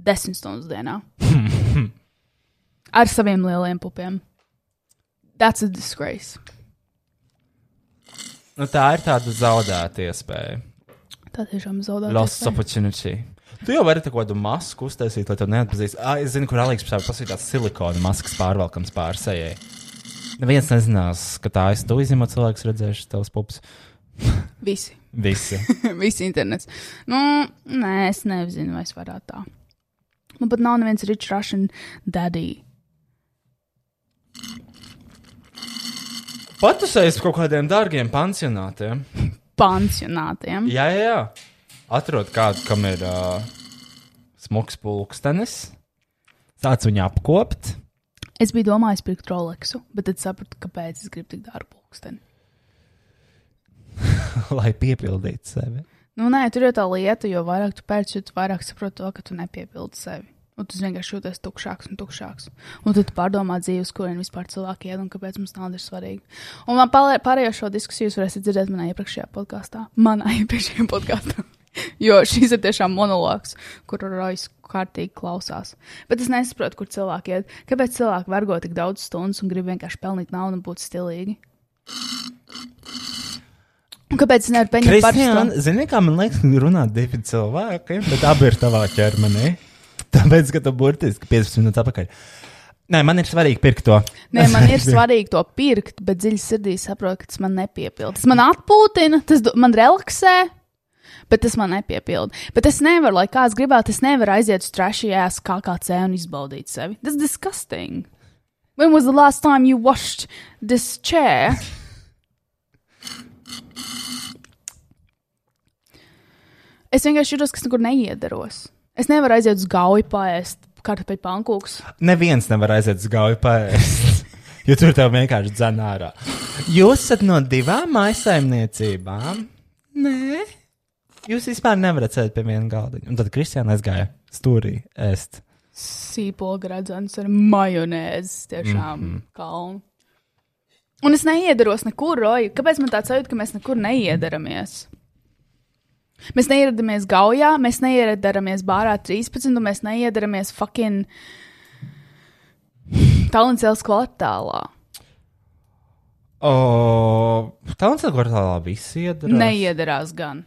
desmit stundas dienā *laughs* ar saviem lieliem pupiem. That's a disgrace. Nu, tā ir tāda zaudēta iespēja. Tā tiešām zaudēt. Lost opportunity. Tu jau vari tādu masku uztaisīt, lai to neatpazīst. Ah, es zinu, kur tas ir tāds silikona maskas pārvalkams pār sejai. Neviens nezinās, ka tā es to izņemot, cilvēks redzēšu tavs pups. Visi. Visi. *laughs* Visi internets. Nu, nē, es nezinu, vai es varētu tā. Man pat nav neviens rich Russian daddy. Patusējas kaut kādiem dārgiem pansionātiem. *laughs* Pansionātiem. Jā, jā, jā. Atrod kādu, kam ir uh, smags pulkstenis. Sāc viņu apkopt. Es biju domājis pirkt Rolexu, bet tad sapratu, kāpēc es gribu tik dārgu pulksteni. *laughs* lai piepildītu sevi. Nu, nē, tur ir tā lieta, jo vairāk tu pērci, jo vairāk saproti to, ka tu nepiepildi sevi. Un tu vienkārši jūties tukšāks un tukšāks. Un tad tu pārdomā dzīves, kurien vispār cilvēki iet un kāpēc mums nauda ir svarīga. Un man pārē- pārējo šo diskusiju jūs varēsiet dzirdēt manā iepriekšējā podkāstā. Manā *laughs* iepriekšējā podkāstā. *laughs* jo šis ir tiešām monologs, kur Rojas kārtīgi klausās. Bet es nesaprotu, kur cilvēki iet. Kāpēc cilvēki vergo tik daudz stundas un grib vienkārši pelnīt naudu un būt stilīgi? Kāpēc es nevaru paņemt par Kristiāna, zini, kā man liekas, ka runā divi cilvēki, bet abi ir tavā ķermenī. Tāpēc, ka tu burtiski 15 minūtes atpakaļ. Nē, man ir svarīgi pirkt to. Nē, man ir *laughs* svarīgi to pirkt, bet dziļi sirdī saprotu, ka tas man nepiepilda. Tas man atpūtina, tas man relaksē, bet tas man nepiepilda. Bet es nevaru, lai kāds gribētu, es nevaru aiziet uz trešajās KKC un izbaudīt sevi. Tas ir disgusting. When was the last time you washed this chair? Es vienkārši jūtos, ka es nekur neiedaros. Es nevaru aiziet uz gauju paēst kartupeļu pankūkus. Neviens nevar aiziet uz gauju paēst, *laughs* jo tur tev vienkārši dzēna ārā. Jūs esat no divām maisaimniecībām? Nē. Jūs vispār nevarat sēdēt pie viena galda. Un tad Kristiāna aizgāja stūrī ēst. sīpola gradzens ar majonēzi. Tiešām mm -hmm. kalnu. Un es neiedaros nekur, Roja. Kāpēc man tāds sajūta, ka mēs nekur neiedaramies? Mēs neieradāmies Gaujā, mēs neieradāmies Bārā 13, un mēs neieradāmies fucking Tallincēlas kvartālā. O, Talants kvartālā viss iedarās. Neiedarās gan.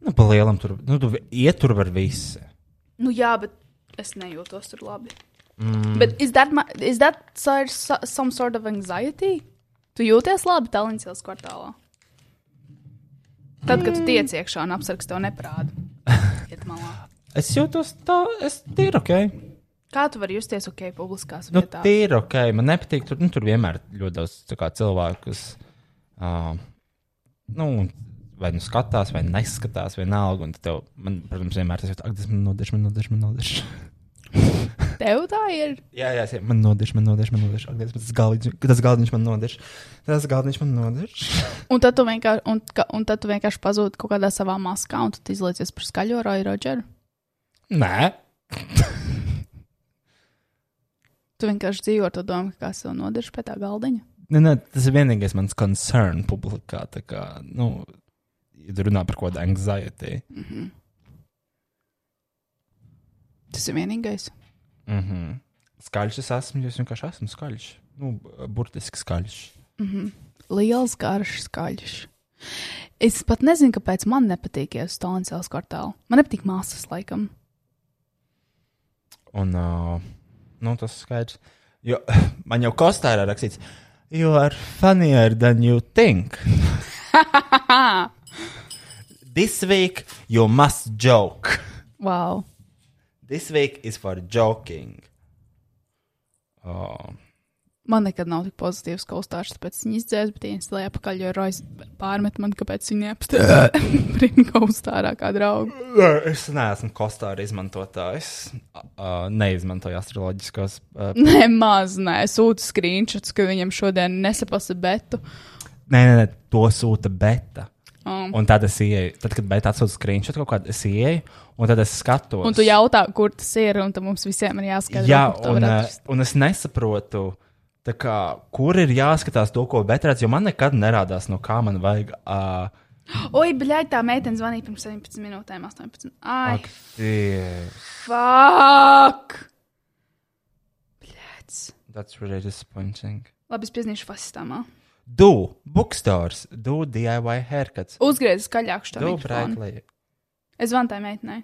Nu, pa lielam tur, nu, tu iet tur var visi. Nu, jā, bet es nejūtos tur labi. Mm. Bet is that, my, is that so- so- some sort of anxiety? Tu jūties labi Tallinsils kvartālā? Tad, kad tu tiec iekšā un apsargs to neparāda. Iet malā. *laughs* Es jūtos tā, es tīri ok. Kā tu vari justies ok publiskās Nu, vietās? tīri ok. Man nepatīk, tur, nu, tur vienmēr ir ļoti daudz tā kā, cilvēku, kas, uh, nu, vai nu skatās, vai neskatās, vienalga. Un tev, man, protams, vienmēr tas ir, ak, tas man nodež, man nodež, man nodež. *laughs* Tev tā ir. Jā, jā, jā, man nodež, man nodež, man nodež. Ak, tas galdiņš, tas galdiņš man nodež. Tas galdiņš man nodež. Un *laughs* tad vienkārši, un, un tad tu vienkārši pazūdi kaut kādā savā maskā, un tu izliecies par skaļo Roju Rodžeru. Nē. *laughs* Tu vienkārši dzīvo ar to domu, ka kāds tev nodež pie tā galdiņa. Nē, nē, tas ir vienīgais mans concern publikā. Tā kā, nu, ja runā par kaut kādu anxiety. Tas ir vienīgais. Mm -hmm. Skaļš es esmu, jo es vienkārši esmu skaļš. Nu, burtiski skaļš. Liels, garš, skaļš. Es pat nezinu, kāpēc man nepatīk iet uz Stāncēlas kvartālu. Man nepatīk māsas, laikam. Un, uh, nu, tas ir skaidrs. Jo *laughs* man jau kostā ir rakstīts, you are funnier than you think. *laughs* This week you must joke. Wow. This week is for joking. Oh. Man nekad nav tik pozitīvs kaustārs, tāpēc viņi izdzēs, bet ienstalēja apakaļ, jo Rojas pārmet man, kāpēc viņi neapstāja *laughs* kaustārā kā draugu. Es neesmu kostāra izmantotājs. Uh, neizmantoju astroloģiskos. Uh, *laughs* Nemaz nē, sūta screenshots, ka viņam šodien nesapasa betu. nē, nē, nē, to sūta beta. Um, Un tad es ieeju, tad, kad beta atsūta screenshot kaut kādu, es ieeju, un tad es skatos. un tu jautā, kur tas ir, un tad mums visiem ir jāskatās. Jā, un, uh, un es nesaprotu, kā, kur ir jāskatās to, ko beta redz, jo man nekad nerādās, no kā man vajag. Uh, Oi, bļaigi, tā meitene zvanīja pirms 17 minūtēm, 18. Ai, ak, fuck! Bļaigi. that's really disappointing. Labi, es piezīmēšu fasistāmā. Do, bookstores, do DIY haircuts. Uzgriez skaļāk šo mikrofonu. Es zvanu tai meitenei.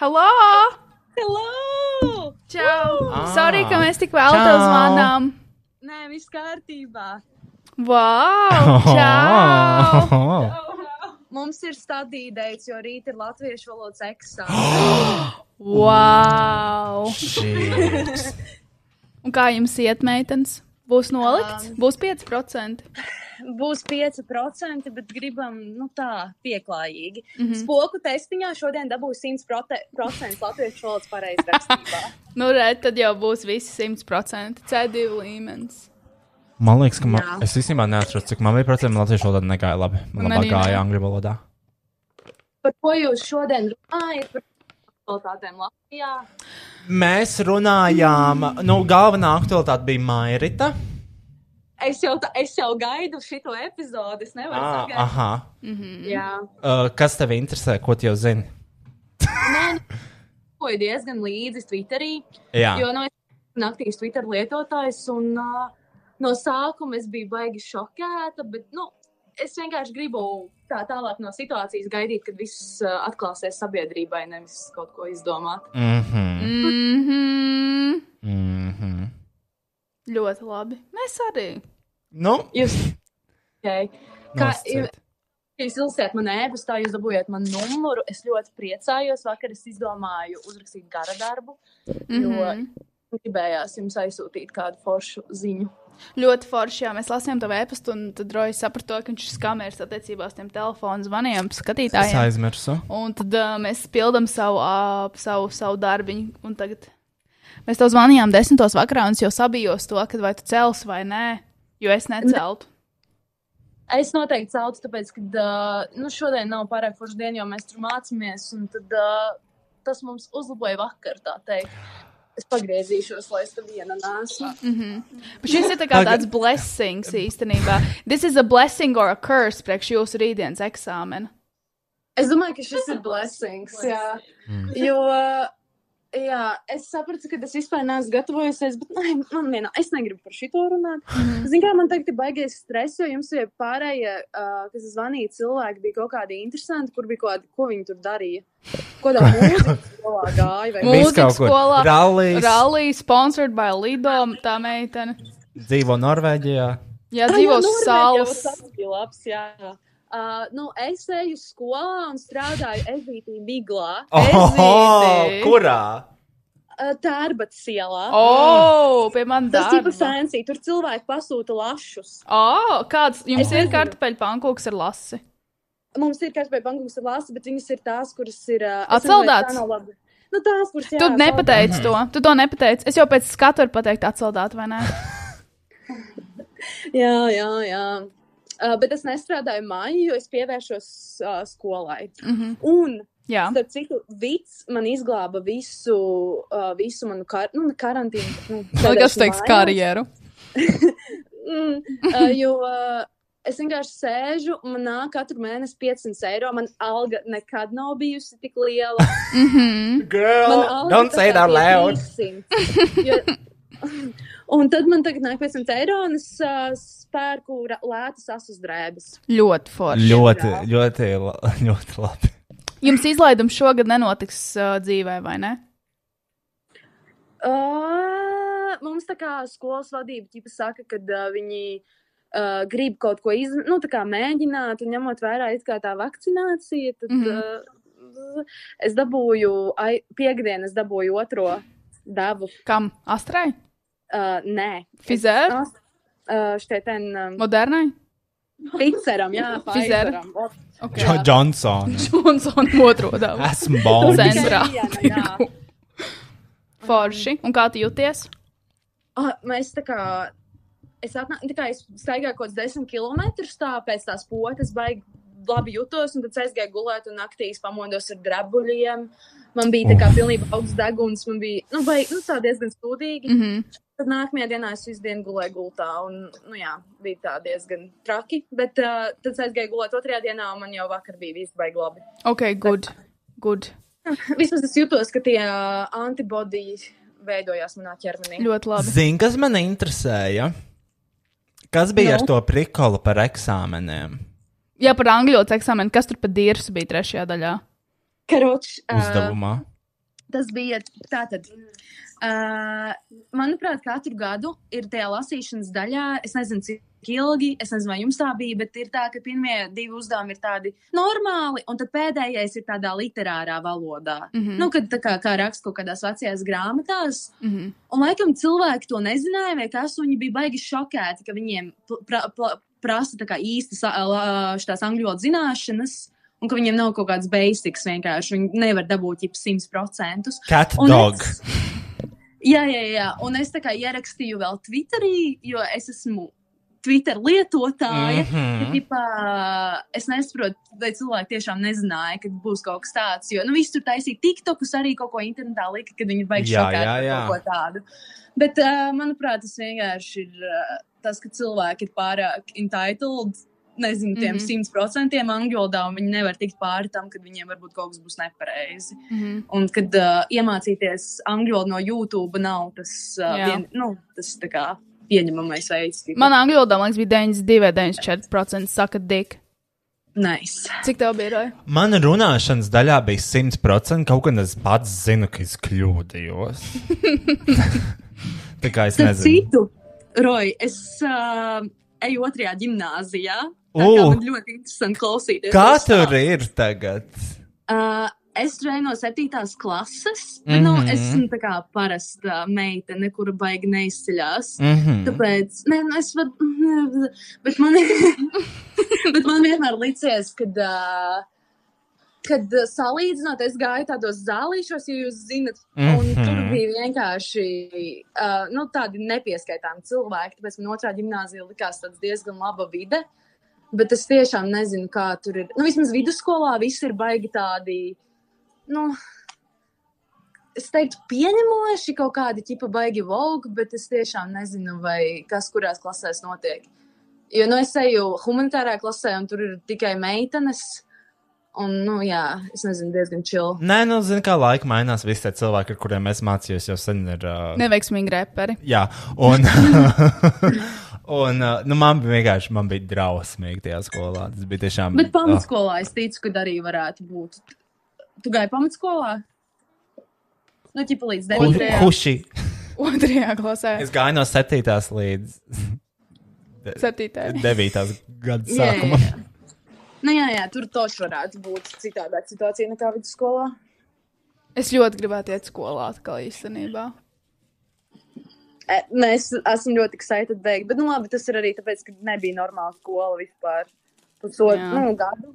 Hello! Hello! Čau! Ah. Sorry, ka mēs tik vēl tev Čau. zvanām. Nē, viss kārtībā. Wow! Čau! *laughs* Oh. Mums ir stadija dates, jo rīt ir latviešu valodas eksāmenis. *gasps* Wow! Un kā jums iet, meitenes? Būs nolikts? Būs 5%. *laughs* Būs 5%, bet gribam, nu tā, pieklājīgi. Mm -hmm. Spoku testiņā šodien dabūs 100% *laughs* latviešu valodas pareizrakstībā. *laughs* Nu, redz, tad jau būs visi 100% C2 līmenis. Man liekas, ka man, Jā. es īstenībā neatceros, cik man bija procents latviešu valodā negāja labi. Man labāk gāja angļu valodā. Par ko jūs šodien runājat? Par kvalitātēm Latvijā. Mēs runājām, nu, galvenā aktualitāte bija Mairita. Es jau, tā, es jau gaidu šo epizodi. Es nevaru Ah, sagaidīt. aha. Jā, Uh, kas tev interesē, ko tu jau zini? nē, nu, diezgan līdzi Twitterī. Jā, Jo nu, es esmu aktīvs Twitter lietotājs, un uh, no sākuma es biju baigi šokēta, bet nu, es vienkārši gribu tā tālāk no situācijas gaidīt, kad viss uh, atklāsies sabiedrībai, nevis kaut ko izdomāt. mhm. Mhm. mhm. Ļoti labi. Mēs arī. Nu, Jūs, okay. kā, jūs ilsiet man ēpastā, jūs dabūjāt man numuru, es ļoti priecājos. Vakar es izdomāju uzrakstīt gara darbu, jo Mhm. gribējās jums aizsūtīt kādu foršu ziņu. Ļoti forši, jā, mēs lasījām to vēstu, un tad Rojas saprata, ka viņš ir skameris attiecībā uz tiem telefonu zvaniem Es skatītājiem. aizmirsu. Un tad uh, mēs pildām savu, uh, savu, savu darbiņu. Un tagad mēs tev zvanījām desmitos vakarā, un es jau sabijos to, ka vai tu celsi vai nē, jo es neceltu. Es noteikti celtu, tāpēc, ka uh, nu, šodien nav pārāk forša diena, jo mēs tur mācāmies. un Tad, uh, tas mums uzlaboja vakar, tā teikt. Es pagriezīšos, lai es tam viena nesmu. Bet šis ir tā kā tāds blessings īstenībā. This is a blessing or a curse priekš jūsu rītdienas eksāmena. Es domāju, ka šis ir blessings. Jā. Jo uh, Jā, es sapratu, ka es vispār neesmu gatavojusies, bet ne, man vienā, es negribu par šito runāt. Mm. Ziniet, kā man teikt, ir baigais stress, jo jums ir pārējie, uh, kas zvanīja cilvēki, bija kaut kādi interesanti, kur bija kaut kādi, ko viņi tur darīja. Ko tā *laughs* mūzika skolā gāja kur. skolā. Rallijs. Rallija, sponsored by Lido, tā meitene. Dzīvo Norvēģijā. Jā, dzīvo salas. tas bija labs, jā. Uh, nu, es eju skolā un strādāju Ezītī Miglā, Oh, kurā? uh, Tērbats ielā. O, pie manis Tas ir fancy, tur cilvēki pasūta lašus. O, kāds jums Es ir kartupeļu pankūks ar lasi? Mums ir pēc bankas ar lāsu, bet viņas ir tās, kuras ir uh, Atsaldētas? Nu, tās, kuras jā, Tu nepateici to. Tu to nepateici. Es jau pēc skatu varu pateikt, atsaldāt vai nē. *laughs* Jā, jā, jā. Uh, bet es nestrādāju māju, jo es pievēršos uh, skolai. Mhm. Un, Jā. starp citu, Vits man izglāba visu, uh, visu manu kar nu, karantīnu. Nu, tu teiks mājās. karjeru. *laughs* Mm, uh, jo uh, es vienkārši sēžu, man nāk katru mēnesi 500 eiro. Man alga nekad nav bijusi tik liela. Mhm. Girl, Man alga don't say that loud. 300. Jo, *laughs* un tad man tagad nāk 500 eiro, un es uh, spērku lētas asas drēbes. Ļoti forši. Ļoti, ļoti, la- *laughs* ļoti labi. Jums izlaidums šogad nenotiks uh, dzīvē, vai ne? Uh, mums tā kā skolas vadība ķipa saka, ka uh, viņi uh, grib kaut ko iz, nu, tā kā mēģināt, un ņemot vērā it kā tā vakcinācija, tad mm. -hmm. uh, es dabūju, ai, piekdienas dabūju otro devu. Kam? Astrai? Uh, nē. Fizēr? Es, uh, Šteten, um, Modernai? Pfizeram, jā, Fizēr? Pfizeram. O, Okay. Jo, Johnson. *laughs* Johnsona otro dabu. Esmu baumas. Centrā. Viena, jā. Forši. Un kā tu jūties? Ah, mēs tā kā. Es, atnā, tā kā es staigāju kaut kādus desmit kilometrus tā, pēc tās potes, baigi labi jutos, un tad aizgāju gulēt un naktīs pamodos ar drabuļiem. Man bija tā kā pilnībā augsts deguns, man bija nu, baigi, nu, tā diezgan stūdīgi. Mm -hmm. Tad nākamajā dienā es visu dienu gulēju gultā, un, nu jā, bija tā diezgan traki. Bet uh, tad es aizgāju gulēt otrajā dienā, un man jau vakar bija viss baigi labi. Ok, good. Good. *laughs* Vismaz es jutos, ka tie uh, antibodiji veidojās manā ķermenī. Ļoti labi. Zini, kas man interesēja? Kas bija Nu? ar to prikolu par eksāmeniem? Jā, par angļu eksāmenu. Kas tur pa dirsu bija trešajā daļā? Karoč, uh, Uzdevumā. Tas bija tātad. Uh, manuprāt, katru gadu ir tajā lasīšanas daļā, es nezinu, cik ilgi, es nezinu, vai jums tā bija, bet ir tā, ka pirmie divi uzdevumi ir tādi normāli, un tad pēdējais ir tādā literārā valodā. Mm. -hmm. Nu, kad tā kā, kā raksta kaut kādās vecajās grāmatās. Mhm. Un laikam cilvēki to nezināja, vai kas, un viņi bija baigi šokēti, ka viņiem pra, pra, prasa tā kā īstas šīs angļu valodas zināšanas. Un ka viņiem nav kaut kāds basics vienkārši. Viņi nevar dabūt jau 100%. Cat Un dog. Es, jā, jā, jā. Un es tā kā ierakstīju vēl Twitterī, jo es esmu Twitter lietotāja. Mm. -hmm. Tipā, es nesaprotu, vai cilvēki tiešām nezināja, ka būs kaut kas tāds. Jo nu, visi tur taisīja TikTokus, arī kaut ko internetā lika, kad viņi baigi Jā, šokēt kaut ko tādu. Bet, uh, manuprāt, tas vienkārši ir uh, tas, ka cilvēki ir pārāk entitled. Nezinu, tiem Mhm. simt mm -hmm. procentiem angļu valodā, un viņi nevar tikt pāri tam, kad viņiem varbūt kaut kas būs nepareizi. Mhm. Un kad uh, iemācīties angļu valodu no YouTube nav tas, uh, Jā. vien, nu, tas tā kā pieņemamais veids. tipa. Man angļu valodā, man liekas, bija 92, 94% saka dik. Nice. Cik tev bija? Roy? Mana runāšanas daļā bija 100%. Kaut gan es pats zinu, ka es kļūdījos. *laughs* Tā kā es Starp nezinu. citu, Roy, es uh, eju otrajā gimnājā. Tā U. kā man ļoti interesanti klausīties. Kā tur ir tagad? Uh, es turēju no septītās klases. Mm -hmm. nu, Mhm. es esmu tā kā parasta meitene, kura baigi neizceļās. Mm -hmm. Tāpēc, nē, nu es varu, *laughs* bet man, *laughs* bet man vienmēr licies, kad, uh, kad uh, salīdzinot, es gāju tādos zālīšos, ja jūs zinat, un Mhm. tur bija vienkārši uh, nu, tādi nepieskaitāmi cilvēki. Tāpēc man otrā gimnāzija likās diezgan laba vide. Bet es tiešām nezinu, kā tur ir. Nu, vismaz vidusskolā viss ir baigi tādi, nu, es teiktu, pieņemoši kaut kādi tipa baigi vogue, bet es tiešām nezinu, vai kas kurās klasēs notiek. Jo, nu, es eju humanitārā klasē, un tur ir tikai meitenes. un, nu, jā, es nezinu, diezgan chill. Nē, nu, zini, kā laika mainās. Visi tie cilvēki, ar kuriem es mācījos, jau sen ir. Uh, Neveiksmīgi reperi. Jā, un, *laughs* *laughs* un nu, man bija vienkārši man bija drausmīgi tajā skolā. Tas bija tiešām. Bet pamatskolā es ticu, ka arī varētu būt. Tu gāji pamatskolā? Nu, ķipa līdz Oh, Ku- 9. Kuši. *laughs* Otrajā klasē. Es gāju no 7. līdz Septītē. 9. gada Jā, *laughs* jā, sākumam. jā. Nu, jā, jā, tur toši varētu būt citādāka situācija nekā vidusskolā. Es ļoti gribētu iet skolā atkal īstenībā. Mēs esam ļoti excited beigt, bet, nu, labi, tas ir arī tāpēc, ka nebija normāla skola vispār. Pusotru nu, gadu.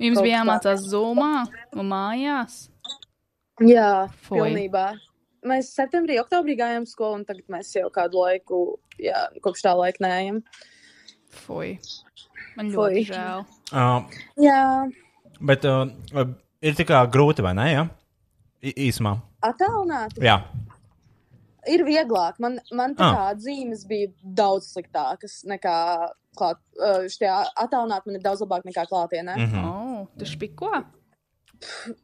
Jums bija jāmācās zumā un mājās. Jā, Fui. pilnībā. Mēs septembrī, oktobrī gājām skolu, un tagad mēs jau kādu laiku, jā, kopš tā laika neejam. Fui. Man Fui. ļoti žēl. Uh, Jā, bet uh, ir tā kā grūti, vai ne? Ja? Īsumā. attālināti. Jā. Ir vieglāk. Man, man tā Ah. kā dzīves bija daudz sliktākas nekā klāt. Uh, Šie attālināti man ir daudz labāk nekā klātienē. Mm. Mhm. Oh, tu špiko?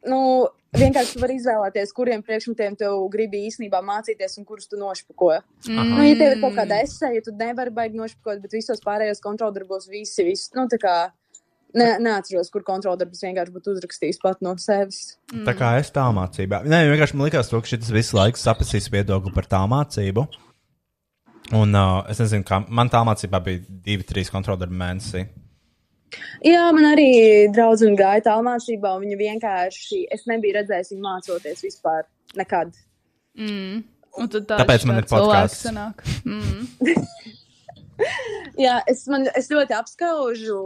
Nu, vienkārši tu vari izvēlēties, kuriem priekšmetiem tu gribi īstenībā mācīties un kurus tu nošpako. Mm. Nu, ja tev ir kaut kāda esēja, tu nevari baigi nošpakot, bet visos pārējos kontroldarbos visi, visi, nu, tā kā, ne, neatceros, kur kontroldarbus vienkārši būtu uzrakstījis pat no sevis. Tā kā es tā mācībā. Nē, vienkārši man likās, to, ka šis visu laiku sapratīs viedokli par tā mācību. Un uh, es nezinu, kā man tā mācībā bija divi, trīs kontroldarbi mēnesī. Jā, man arī draudzene gāja tālmācībā, un viņa vienkārši, es nebiju redzējis viņu mācoties vispār nekad. Mm. Un tad tā Tāpēc man ir. Sanāk. Mm. *laughs* Jā, es, man, es ļoti apskaužu.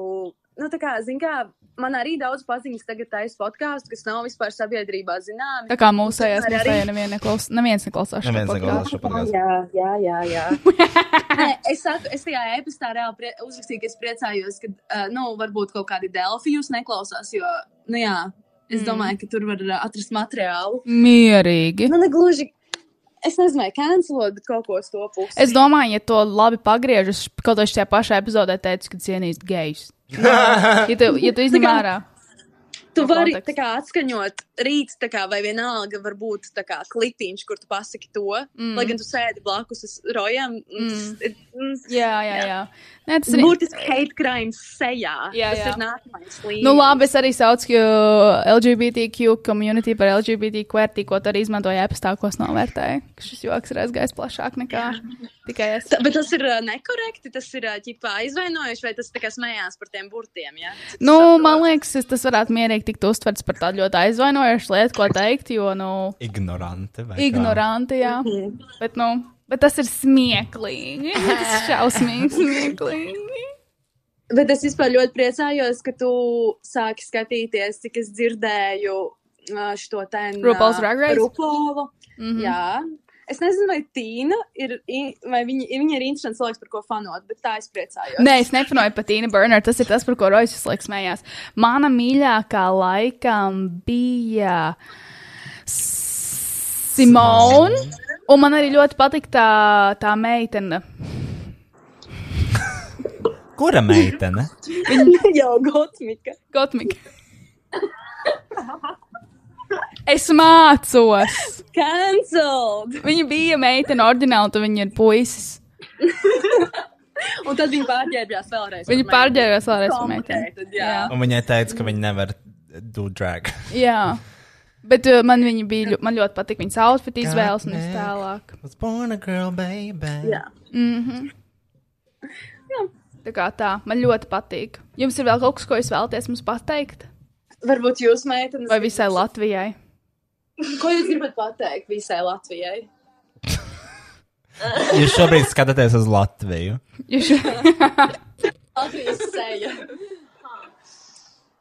Nu, tā kā, zin kā, man arī daudz paziņas tagad taisa podkāstu, kas nav vispār sabiedrībā zināmi. Tā kā mūsējās, Tomēr arī- mūsējā neviena neklaus, neviens neklausās šo Neviens neklausās šo podcastu. Jā, jā, jā. jā. *laughs* Nē, es, saku, es tajā e-pastā reāli prie, uzrakstīju, ka es priecājos, ka, uh, nu, varbūt kaut kādi delfi jūs neklausās, jo, nu, jā, es domāju, ka tur var atrast materiālu. Mierīgi. Nu, negluži, es nezinu, vai cancelot, bet kaut ko uz to pusi. Es domāju, ja to labi pagriežas, kaut arī šajā pašā epizodē teicu, ka cienīs gejus. Ja tu, ja tu izņem ārā. Tu vari tā kā, atskaņot rīt, tā kā, vai vienalga, varbūt tā kā klipiņš, kur tu pasaki to, mm. lai gan tu sēdi blakus uz rojām. Mm. Mm. Jā, jā, jā. Nē, tas ir. Būtiski hate crimes sejā. Jā, Tas jā. ir nākamais līmenis. Nu, labi, es arī saucu LGBTQ community par LGBT QWERTY, ko tu arī izmantoju epstākos novērtēju. ka Šis joks ir aizgājis plašāk nekā tikai es. Ta- Bet tas ir ā, nekorekti, tas ir ā, ķipā aizvainojuši, vai tas tā kā smējās par tiem burtiem, jā? Nu, man liekas, tas varētu mierīgi tikt uztverts par tādu ļoti aizvainojošu lietu, ko teikt, jo, nu, Ignoranti. ignoranti, jā. Bet, nu, bet tas ir smieklīgi. *laughs* Tas ir šausmīgi smieklīgi. Bet es vispār ļoti priecājos, ka tu sāki skatīties, cik es dzirdēju ā, šo ā, RuPaul's Drag Race? RuPaulu. Mhm. Jā. Es nezinu, vai Tīna ir, vai viņa, viņa ir interesants cilvēks, par ko fanot, bet tā es priecājos. Nē, es nepanoju par Tīnu Burner. Tas ir tas, par ko Rojas laiku smējās. Mana mīļākā laikam bija Simona. Un man arī ļoti patīk tā, tā meitene. Kura meitene? *laughs* jau Gotmika. Gotmika. *laughs* Es mācos. Cancelled! Viņa bija meitene oriģināli, tad viņa ir puisis. Un tad viņa pārģērbjās vēlreiz. Viņa pārģērbjās vēlreiz par meiteni. Jā. Un viņai teica, ka viņa nevar do drag. Jā. Bet uh, man viņa bija, ļo- man ļoti patīk viņas outfit izvēles un man. tālāk. Was born a girl, baby. Jā. Mhm. Tā kā tā, man ļoti patīk. Jums ir vēl kaut kas, ko jūs vēlaties mums pateikt? Varbūt jūs, meitenes, Vai visai Latvijai? Ko jūs gribat pateikt visai Latvijai? *laughs* Jūs šobrīd skatāties uz Latviju. Jūs... *laughs* Latvijas seja.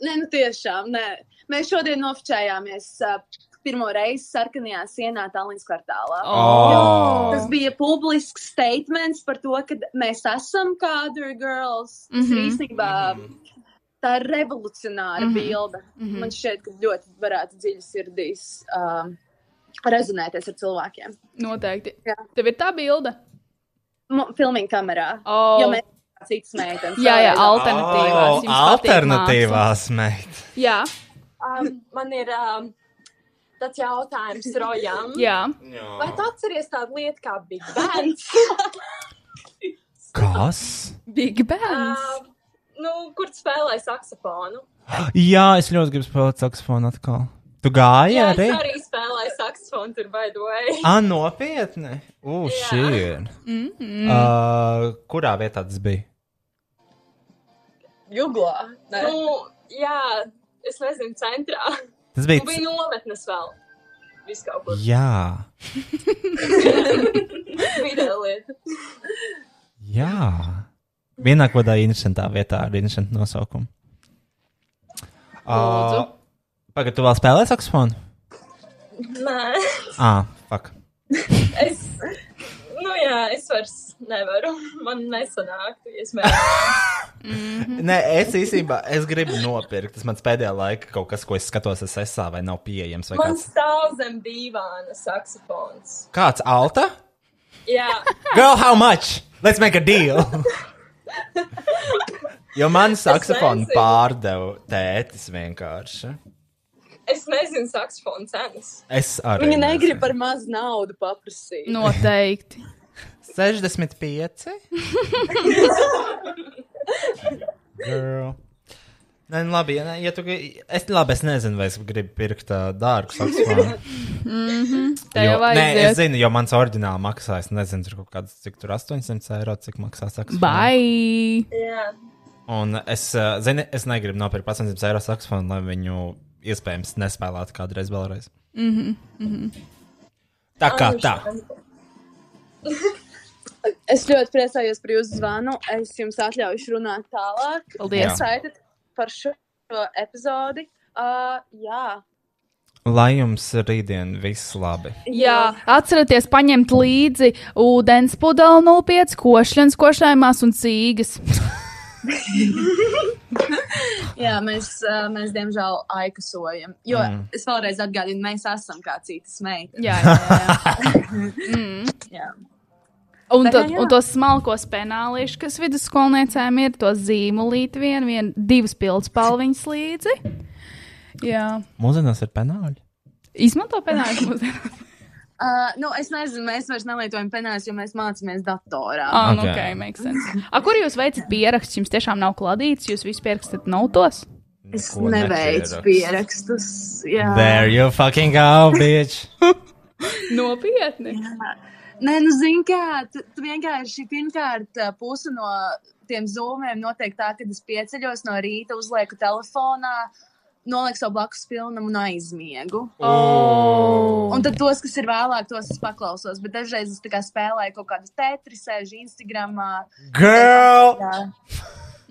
Nē, nu tiešām, nē. Mēs šodien oficiējāmies uh, pirmo reizi sarkanajā sienā Tallinas kvartālā. Oh. Tas bija publisks statements par to, ka mēs esam kādu girls. Tas ir īstenībā tā ir revolucionāra Mhm. bilde. Mhm. Man šķiet, ka ļoti varētu dziļi sirdīs um, rezonēties ar cilvēkiem. Noteikti. Jā. Tev ir tā bilde? Filmiņa kamerā. Oh. Jo mēs citas meitenes. Jā, jā, alternatīvās. Oh, Jums patīk alternatīvās, meit. māksla. Jā, Um, man ir um, tāds jautājums Rojam. Jā, Vai tu atceries tādu lietu kā Big Bands? Kas? Big Bang. um, nu, kur tu spēlē saksofonu? Jā, es ļoti gribu spēlēt saksofonu atkal. Tu gāji Jā, arī? es arī spēlēju saksofonu tur, by the way. *laughs* Ah, nopietni! U, Jā. šī ir. Uh, kurā vietā tas bija? Juglā. Nē. Nu, jā, es nezinu, centrā. Tas Nu, bija. bija nometnes vēl. Viss kaut kur. Jā, *laughs* Video lieta. jā. Vienā kādā interesantā vietā ar interesantu nosaukumu. Uh, Pagaidā, tu vēl spēlē saksofonu? Nē, Ah, fuck. es. Nu jā, es vairs nevaru. Man nesanāk, es mēģināju. Nē, es īstenībā es gribu nopirkt. Tas mans pēdējā laika kaut kas, ko es skatos, es esmu vai nav pieejams. Vai Man kāds. stāv zem dīvāna saksofons. kāds Alta? Jā, Girl, how much? Let's make a deal! *laughs* jo man saksofonu pārdeva tētis vienkārši. es nezinu saksofonu cenas. Es arī. Viņa negrib par maz naudu paprasīt. noteikti. 65. *laughs* Girl. Nē, nu labi, ja, ne, ja tu, es, labi, es nezinu, vai es gribu pirkt uh, dārgu saksofonu. Tā jau nē, es zinu, jo mans oriģināli maksā, es nezinu, tur kaut kāds, cik tur 800 eiro, cik maksā saksofons. Bye! Jā, Un es, uh, zinu, es negribu nopirkt 800 eiro saksofonu, lai viņu iespējams nespēlētu kādreiz vēlreiz. Mm -hmm. Tā kā tā. *laughs* Es ļoti priecājos par jūsu zvanu. Es jums atļaušu runāt tālāk. Paldies! Excited par šo epizodi. Uh, jā, Lai jums rītdien viss labi. Jā, atcerieties paņemt līdzi ūdens pudeli 05, košļens košļājumās un cīgas. *laughs* jā mēs, uh, mēs diemžēl aikasojam. Jo mm. es vēlreiz atgādinu, mēs esam kā citas meitas. Jā, jā, jā. *laughs* Jā. Un, tad, jā. un tos smalkos penālīšus, kas vidusskolniecēm ir, to zīmolīti vien, vien divas pildspalviņas līdzi. Jā, Mūsdienās ir penāļi. izmanto penālīšu mūsdienās. *laughs* Uh, nu, es nezinu, mēs vairs nelietojam penās, jo mēs mācāmies datorā. Ah, nu, Ok. ok, makes sense. A, kur jūs veicat pierakstus? Jums tiešām nav kladīts, jūs visu pierakstat notos? Es neveicu pierakstus. Jā. There you fucking go, bitch! *laughs* Nopietni. Nē, nu, zini, kā tu, tu vienkārši pirmkārt ā, puse no tiem zūmiem notiek tā, ka es pieceļos no rīta, uzlieku telefonā, nolieku savu blakus filmu un aizmiegu. Oh. Un tad tos, kas ir vēlāk, tos es paklausos. Bet dažreiz es tā kā spēlēju kaut kādu tetris, sēžu Instagramā. Girl! Jā.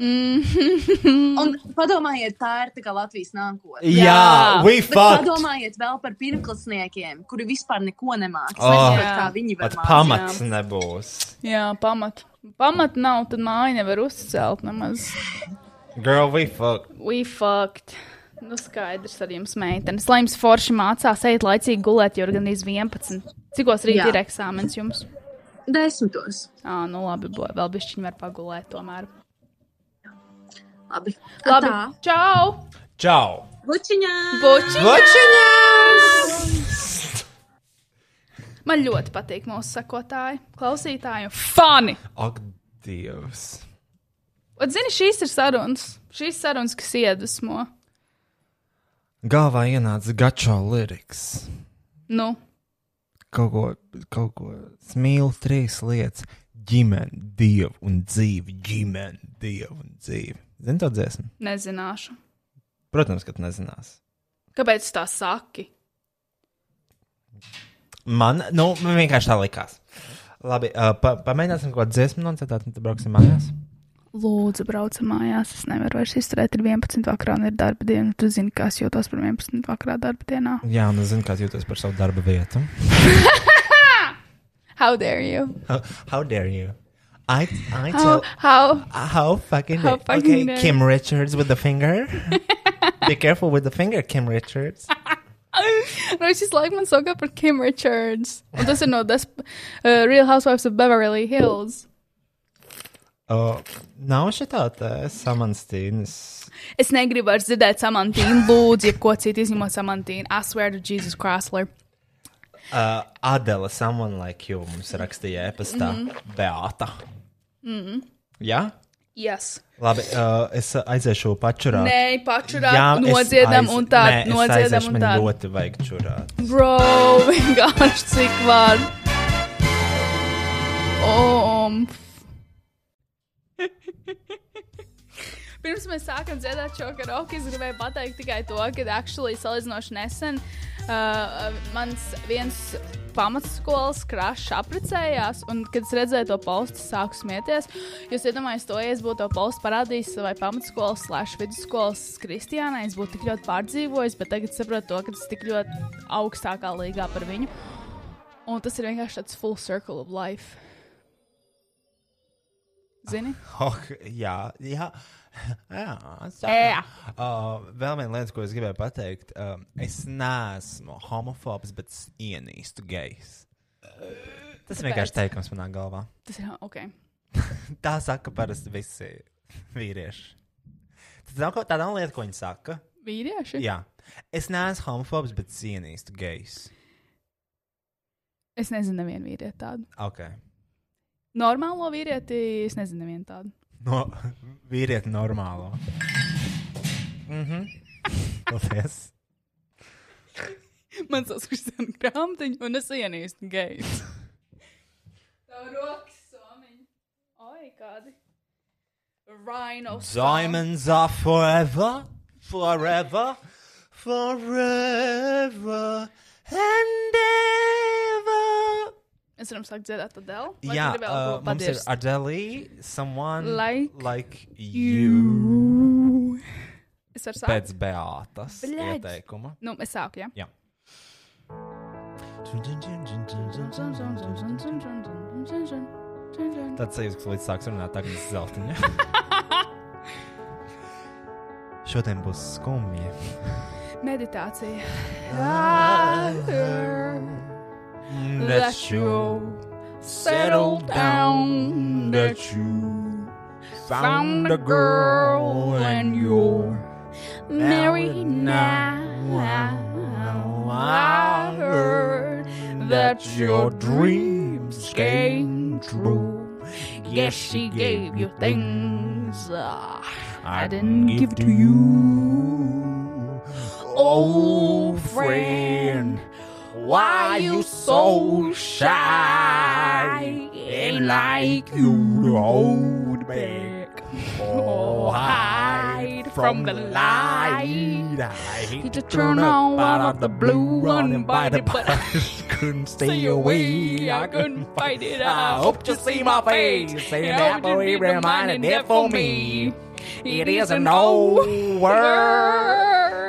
Mm. Un padomājiet, tā ir tā kā Latvijas nākotne. Jā, fucked! padomājiet vēl par pirmklasniekiem, kuri vispār neko nemāks. Oh. Jā. kā viņi var Pat pamats nebūs. Jā, pamat. Pamat nav, tad māja nevar uzcelt nemaz. Girl, we fucked. We fucked. Nu, skaidrs ar jums, meitenes. Lai jums forši mācās, ejiet laicīgi gulēt, jo ir gan 11. Cikos rīt Jā. ir eksāmens jums? Desmitos. Ā, nu labi, vēl bišķiņi var pagulēt tomēr. Labi. Labi, Tā. čau! Čau! Bučiņā! Bučiņas! Bučiņas! Man ļoti patīk mūsu sekotāji, klausītāji un fani. Ak, Dievs! Un, zini, šīs ir sarunas. Šīs sarunas, kas iedvesmo. Galvā ienāca gačo liriks. Nu, Kaut ko, kaut ko smīlu trīs lietas. Ģimene, dievu un dzīve. Ģimene, dievu un dzīve. Zini to dziesmu? nezināšu. Protams, ka tu nezinās. Kāpēc tu tā saki? Man, nu, man vienkārši tā likās. Labi, uh, pa, pamēģināsim kaut kādu dziesmu nocitāt, un tad brauksim mājās. Lūdzu, braucam mājās. Es nevaru vairs izturēt. Ir 11. vakarā un ir darba diena. Tu zini, kā es jūtos par 11. vakarā darba dienā. Jā, un es zinu, kā jūtas par savu darba vietu. *laughs* How dare you? How, how dare you? I, I How, tell. how? How fucking How dare- fucking Okay, dare- Kim Richards with the finger. *laughs* Be careful with the finger, Kim Richards. nu, es visu laiku man sauc par Kim Richards. Un tas ir no Des uh, Real Housewives of Beverly Hills. Uh, nav šitā tā samanstīnas. Es negribu vairs dzirdēt samantīnu, lūdzu, jebko citu izņemot samantīnu. I swear to Jesus Chrysler. Uh, Adela, someone like you, mums rakstīja e-pastā mm Mhm. -hmm. Beāta. Mm. Jā? Yes. Labi, uh, es aiziešu pačurāt. Nē, pačurāt, Jā, nodziedam aiz- un tā, Nē, nodziedam un man tā. ļoti vajag čurāt. Bro, *laughs* vienkārši cik var. Um. Pirms mēs sākam dziedāt šo karaoke, es gribēju pateikt tikai to, ka actually salīdzinoši nesen uh, mans viens pamatskolas krāšs apprecējās, un, kad es redzēju to postu, sāku smieties. Jūs iedomājaties to, ja es būtu to postu parādījis savai pamatskolas, slash vidusskolas Kristiānai, es būtu tik ļoti pārdzīvojis, bet tagad saprotu to, ka tas tik ļoti augstākā līgā par viņu. Un tas ir vienkārši tāds full circle of life. Zini? Oh, jā, jā. *laughs* Jā. Jā. Uh, vēl viena lieta, ko es gribēju pateikt. Um, es neesmu homofobs, bet es ienīstu gejs. Tas ir vienkārši teikums manā galvā. Tas ir ok. *laughs* Tā saka parasti visi vīrieši. Tas nav kaut- nav lieta, ko viņi saka. Vīrieši? Jā, es neesmu homofobs, bet es ienīstu gejs. Es nezinu, nevienu vīrieti tādu. Ok. Normālo vīrieti es nezinu, nevienu tādu. No vīrieti normālo. Mhm. Paldies. *laughs* Man sauc Kristiāna grāmatiņa, un es ienīstu gejs. Tā rokas somiņa. Oi, kādi. Rhino. Diamonds are forever, forever, forever and ever. Es varam sākt dziedāt Adele. Jā, uh, mums ir Adele, someone Like like you. Es varu sākt. Pēc Beātas Bļaģ. ieteikuma. Nu, es sāku, jā. Jā. Tāds sajūta, ka līdz sāks runāt tagad zeltiņa. *laughs* Šodien būs skumji. Meditācija. That you settle down, that you found a girl and you're married now. I heard that your dreams came true. Yes, she gave you things. uh, I didn't give to you. Oh, friend, why you so shy? Ain't like you hold back or hide from the light. I hate to turn on out of the blue uninvited, but I just *laughs* couldn't *laughs* stay away. I couldn't fight it. I hope you see my face, saying that boy reminded it for me. It isn't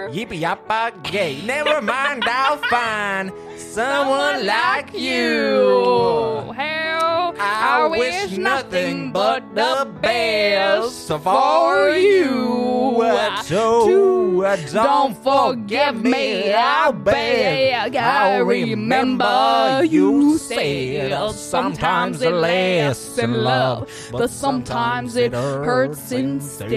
over. Yippee yappa gay. Never mind, I'll find *laughs* someone like you. Hell, I wish nothing but the best for you. So don't forgive me, I beg. I remember you said sometimes it lasts in love, but sometimes it hurts instead.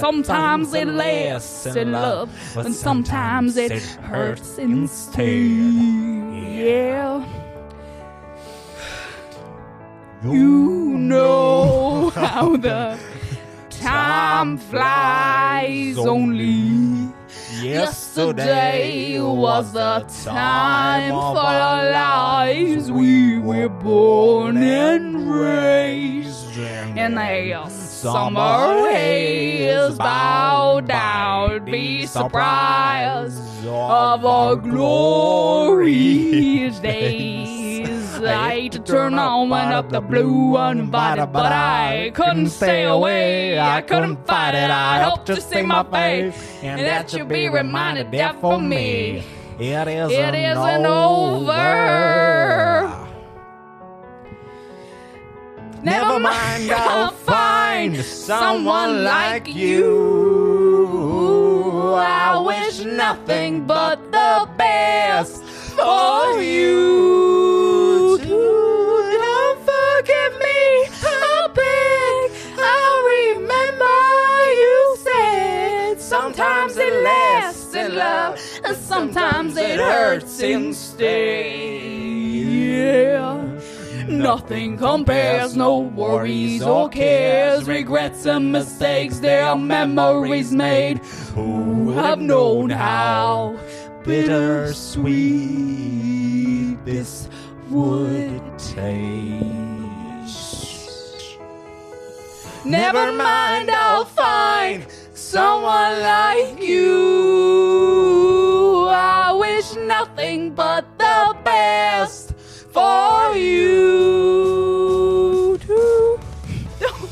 Sometimes it lasts in love, but sometimes it hurts instead. Yeah. You know how the time flies only. Yesterday was the time for our lives. We were born and raised in a summer haze. Bow down, be surprised of our glorious *laughs* days. I hate to turn on one up the blue uninvited, but I couldn't stay away. I couldn't fight it. I hope to see my face, and that should be reminded that for me. It isn't, it isn't over. Never mind, I'll find someone like you. I wish nothing but the best for you. It lasts in love, and sometimes it hurts instead. Yeah. Nothing compares, no worries or cares, regrets and mistakes, they are memories made. Who have known how bittersweet this would taste? Never mind, I'll find someone like you. I wish nothing but the best for you. too. *laughs*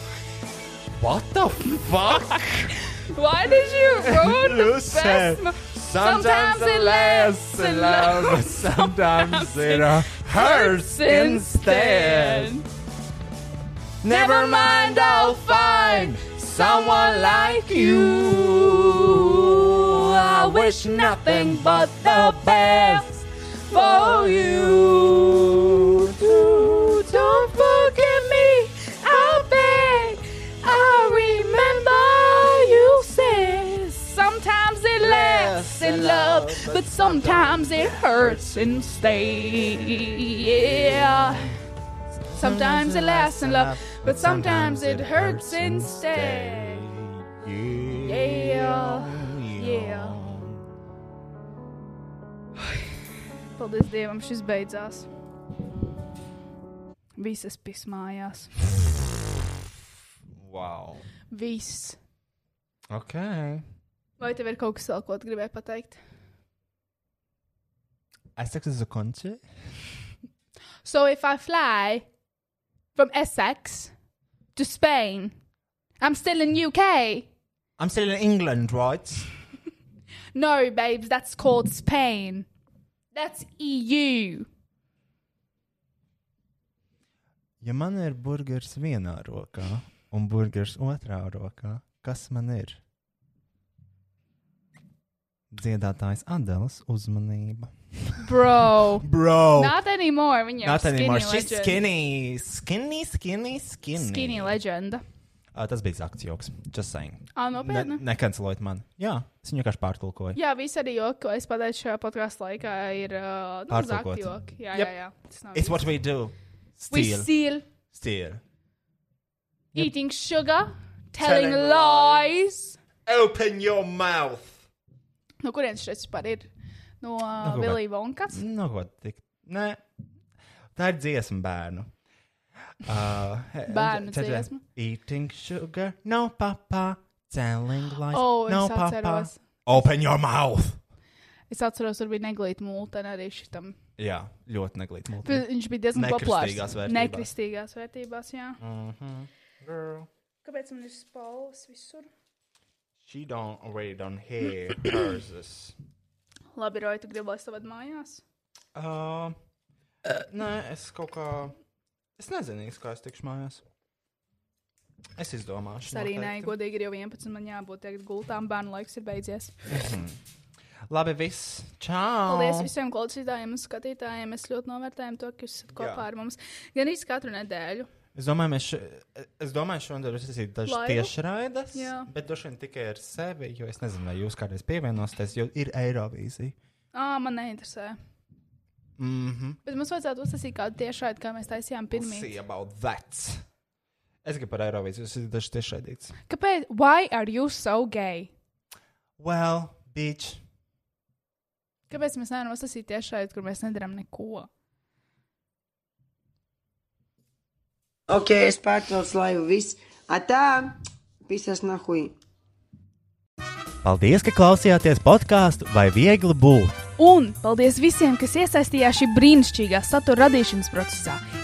What the fuck? *laughs* Why did you ruin the best? mo- Sometimes it lasts in love, but sometimes it hurts instead. Never mind, I'll find someone like you. I wish nothing but the best for you. Don't forget me, I beg. I remember you said sometimes it lasts in love, but sometimes it hurts instead. Yeah. Sometimes it lasts in love, but sometimes it hurts instead. Yeah, yeah. *sighs* Paldies Dievam, šis beidzās. Visas pismājās. Wow. Viss. Ok. Vai tev ir kaut kas vēl, ko tu gribēji pateikt? Essex is a country? So if I fly from Essex to Spain, I'm still in UK. I'm still in England, right? *laughs* No, babes, that's called Spain. That's E EU. Ja man ir burgers vienā rokā un burgers otrā rokā, kas man ir? Dziedātājs Adels uzmanība. Bro. Bro! Not anymore. Viņa Not ir anymore. skinny She's legend. skinny. Skinny, skinny, skinny. Skinny leģenda. Uh, tas bija zakts joks. Just saying. Ne, nopietni? nekancelojiet man. Jā, es viņu vienkārši pārtulkoju. Jā, visi arī joki, ko es pateicu šajā podkāstu laikā, ir uh, nu, zakti joki. Jā, Yep. jā, jā. It's what we do. We Steal. steal, Steal. eating sugar, telling, Telling lies. Open your mouth! No kurienes šis vispār ir? No uh, kā- Vilija Vonkas. Nu, ko tik. Nē, tā ir dziesma bērnu. *laughs* Uh, Bērnu tad- dziesma? Eating sugar, no papa, telling lies, O, es no papa. atceros. Open your mouth! Es atceros, tur bija neglīta mūtene arī šitam. Jā, ļoti neglīt mūtu. Viņš bija diezgan populārs. Nekristīgās vērtībās. Nekristīgās vērtībās, jā. Mm -hmm. Girl, Kāpēc man ir spalvas visur? she don't already don't hear hers. *coughs* Labi, Roja, tu gribi, lai vadu mājās? Uh, nē, es kaut kā. Es nezinu, kā es tikšu mājās. Es izdomāšu. Es arī nē, godīgi ir jau 11, man jābūt tagad gultām, bērnu laiks ir beidzies. Labi, viss. Čau! Paldies visiem klausītājiem un skatītājiem. Mēs ļoti novērtējam to, ka jūs esat kopā Jā. ar mums gan arī katru nedēļu. Es domāju, mēs še, es domāju, šodien uzsākt dažas Laivu? tiešraides, Jā. bet droši vien tikai ar sevi, jo es nezinu, vai jūs kādreiz pievienosieties, jo ir Eirovīzija. Ā, man neinteresē. Mhm. Bet mums vajadzētu uztaisīt kādu tiešraidi, kā mēs taisījām pirmie. see about that. Es gribu par Eirovīziju, tas ir dažs tiešraidīts. Kāpēc? Why are you so gay? Well, bitch. Kāpēc mēs nevaram uztaisīt tiešraidi, kur mēs nedarām neko? Ok, es pārtraucu laivu viss. Atā, pisas nahui. Paldies, ka klausījāties podkāstu vai viegli būt. Un paldies visiem, kas iesaistījās šī brīnišķīgā satura radīšanas procesā.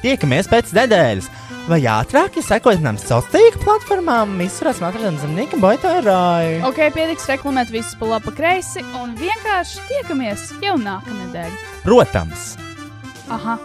Tiekamies pēc nedēļas! Vai ātrāk, ja sekojat nam sociālajām platformām, visurās atradam zem Nika Boitārāju? Ok, pietiks reklamēt visus pa labi, pa kreisi un vienkārši tiekamies jau nākamnedēļ. Protams! Aha!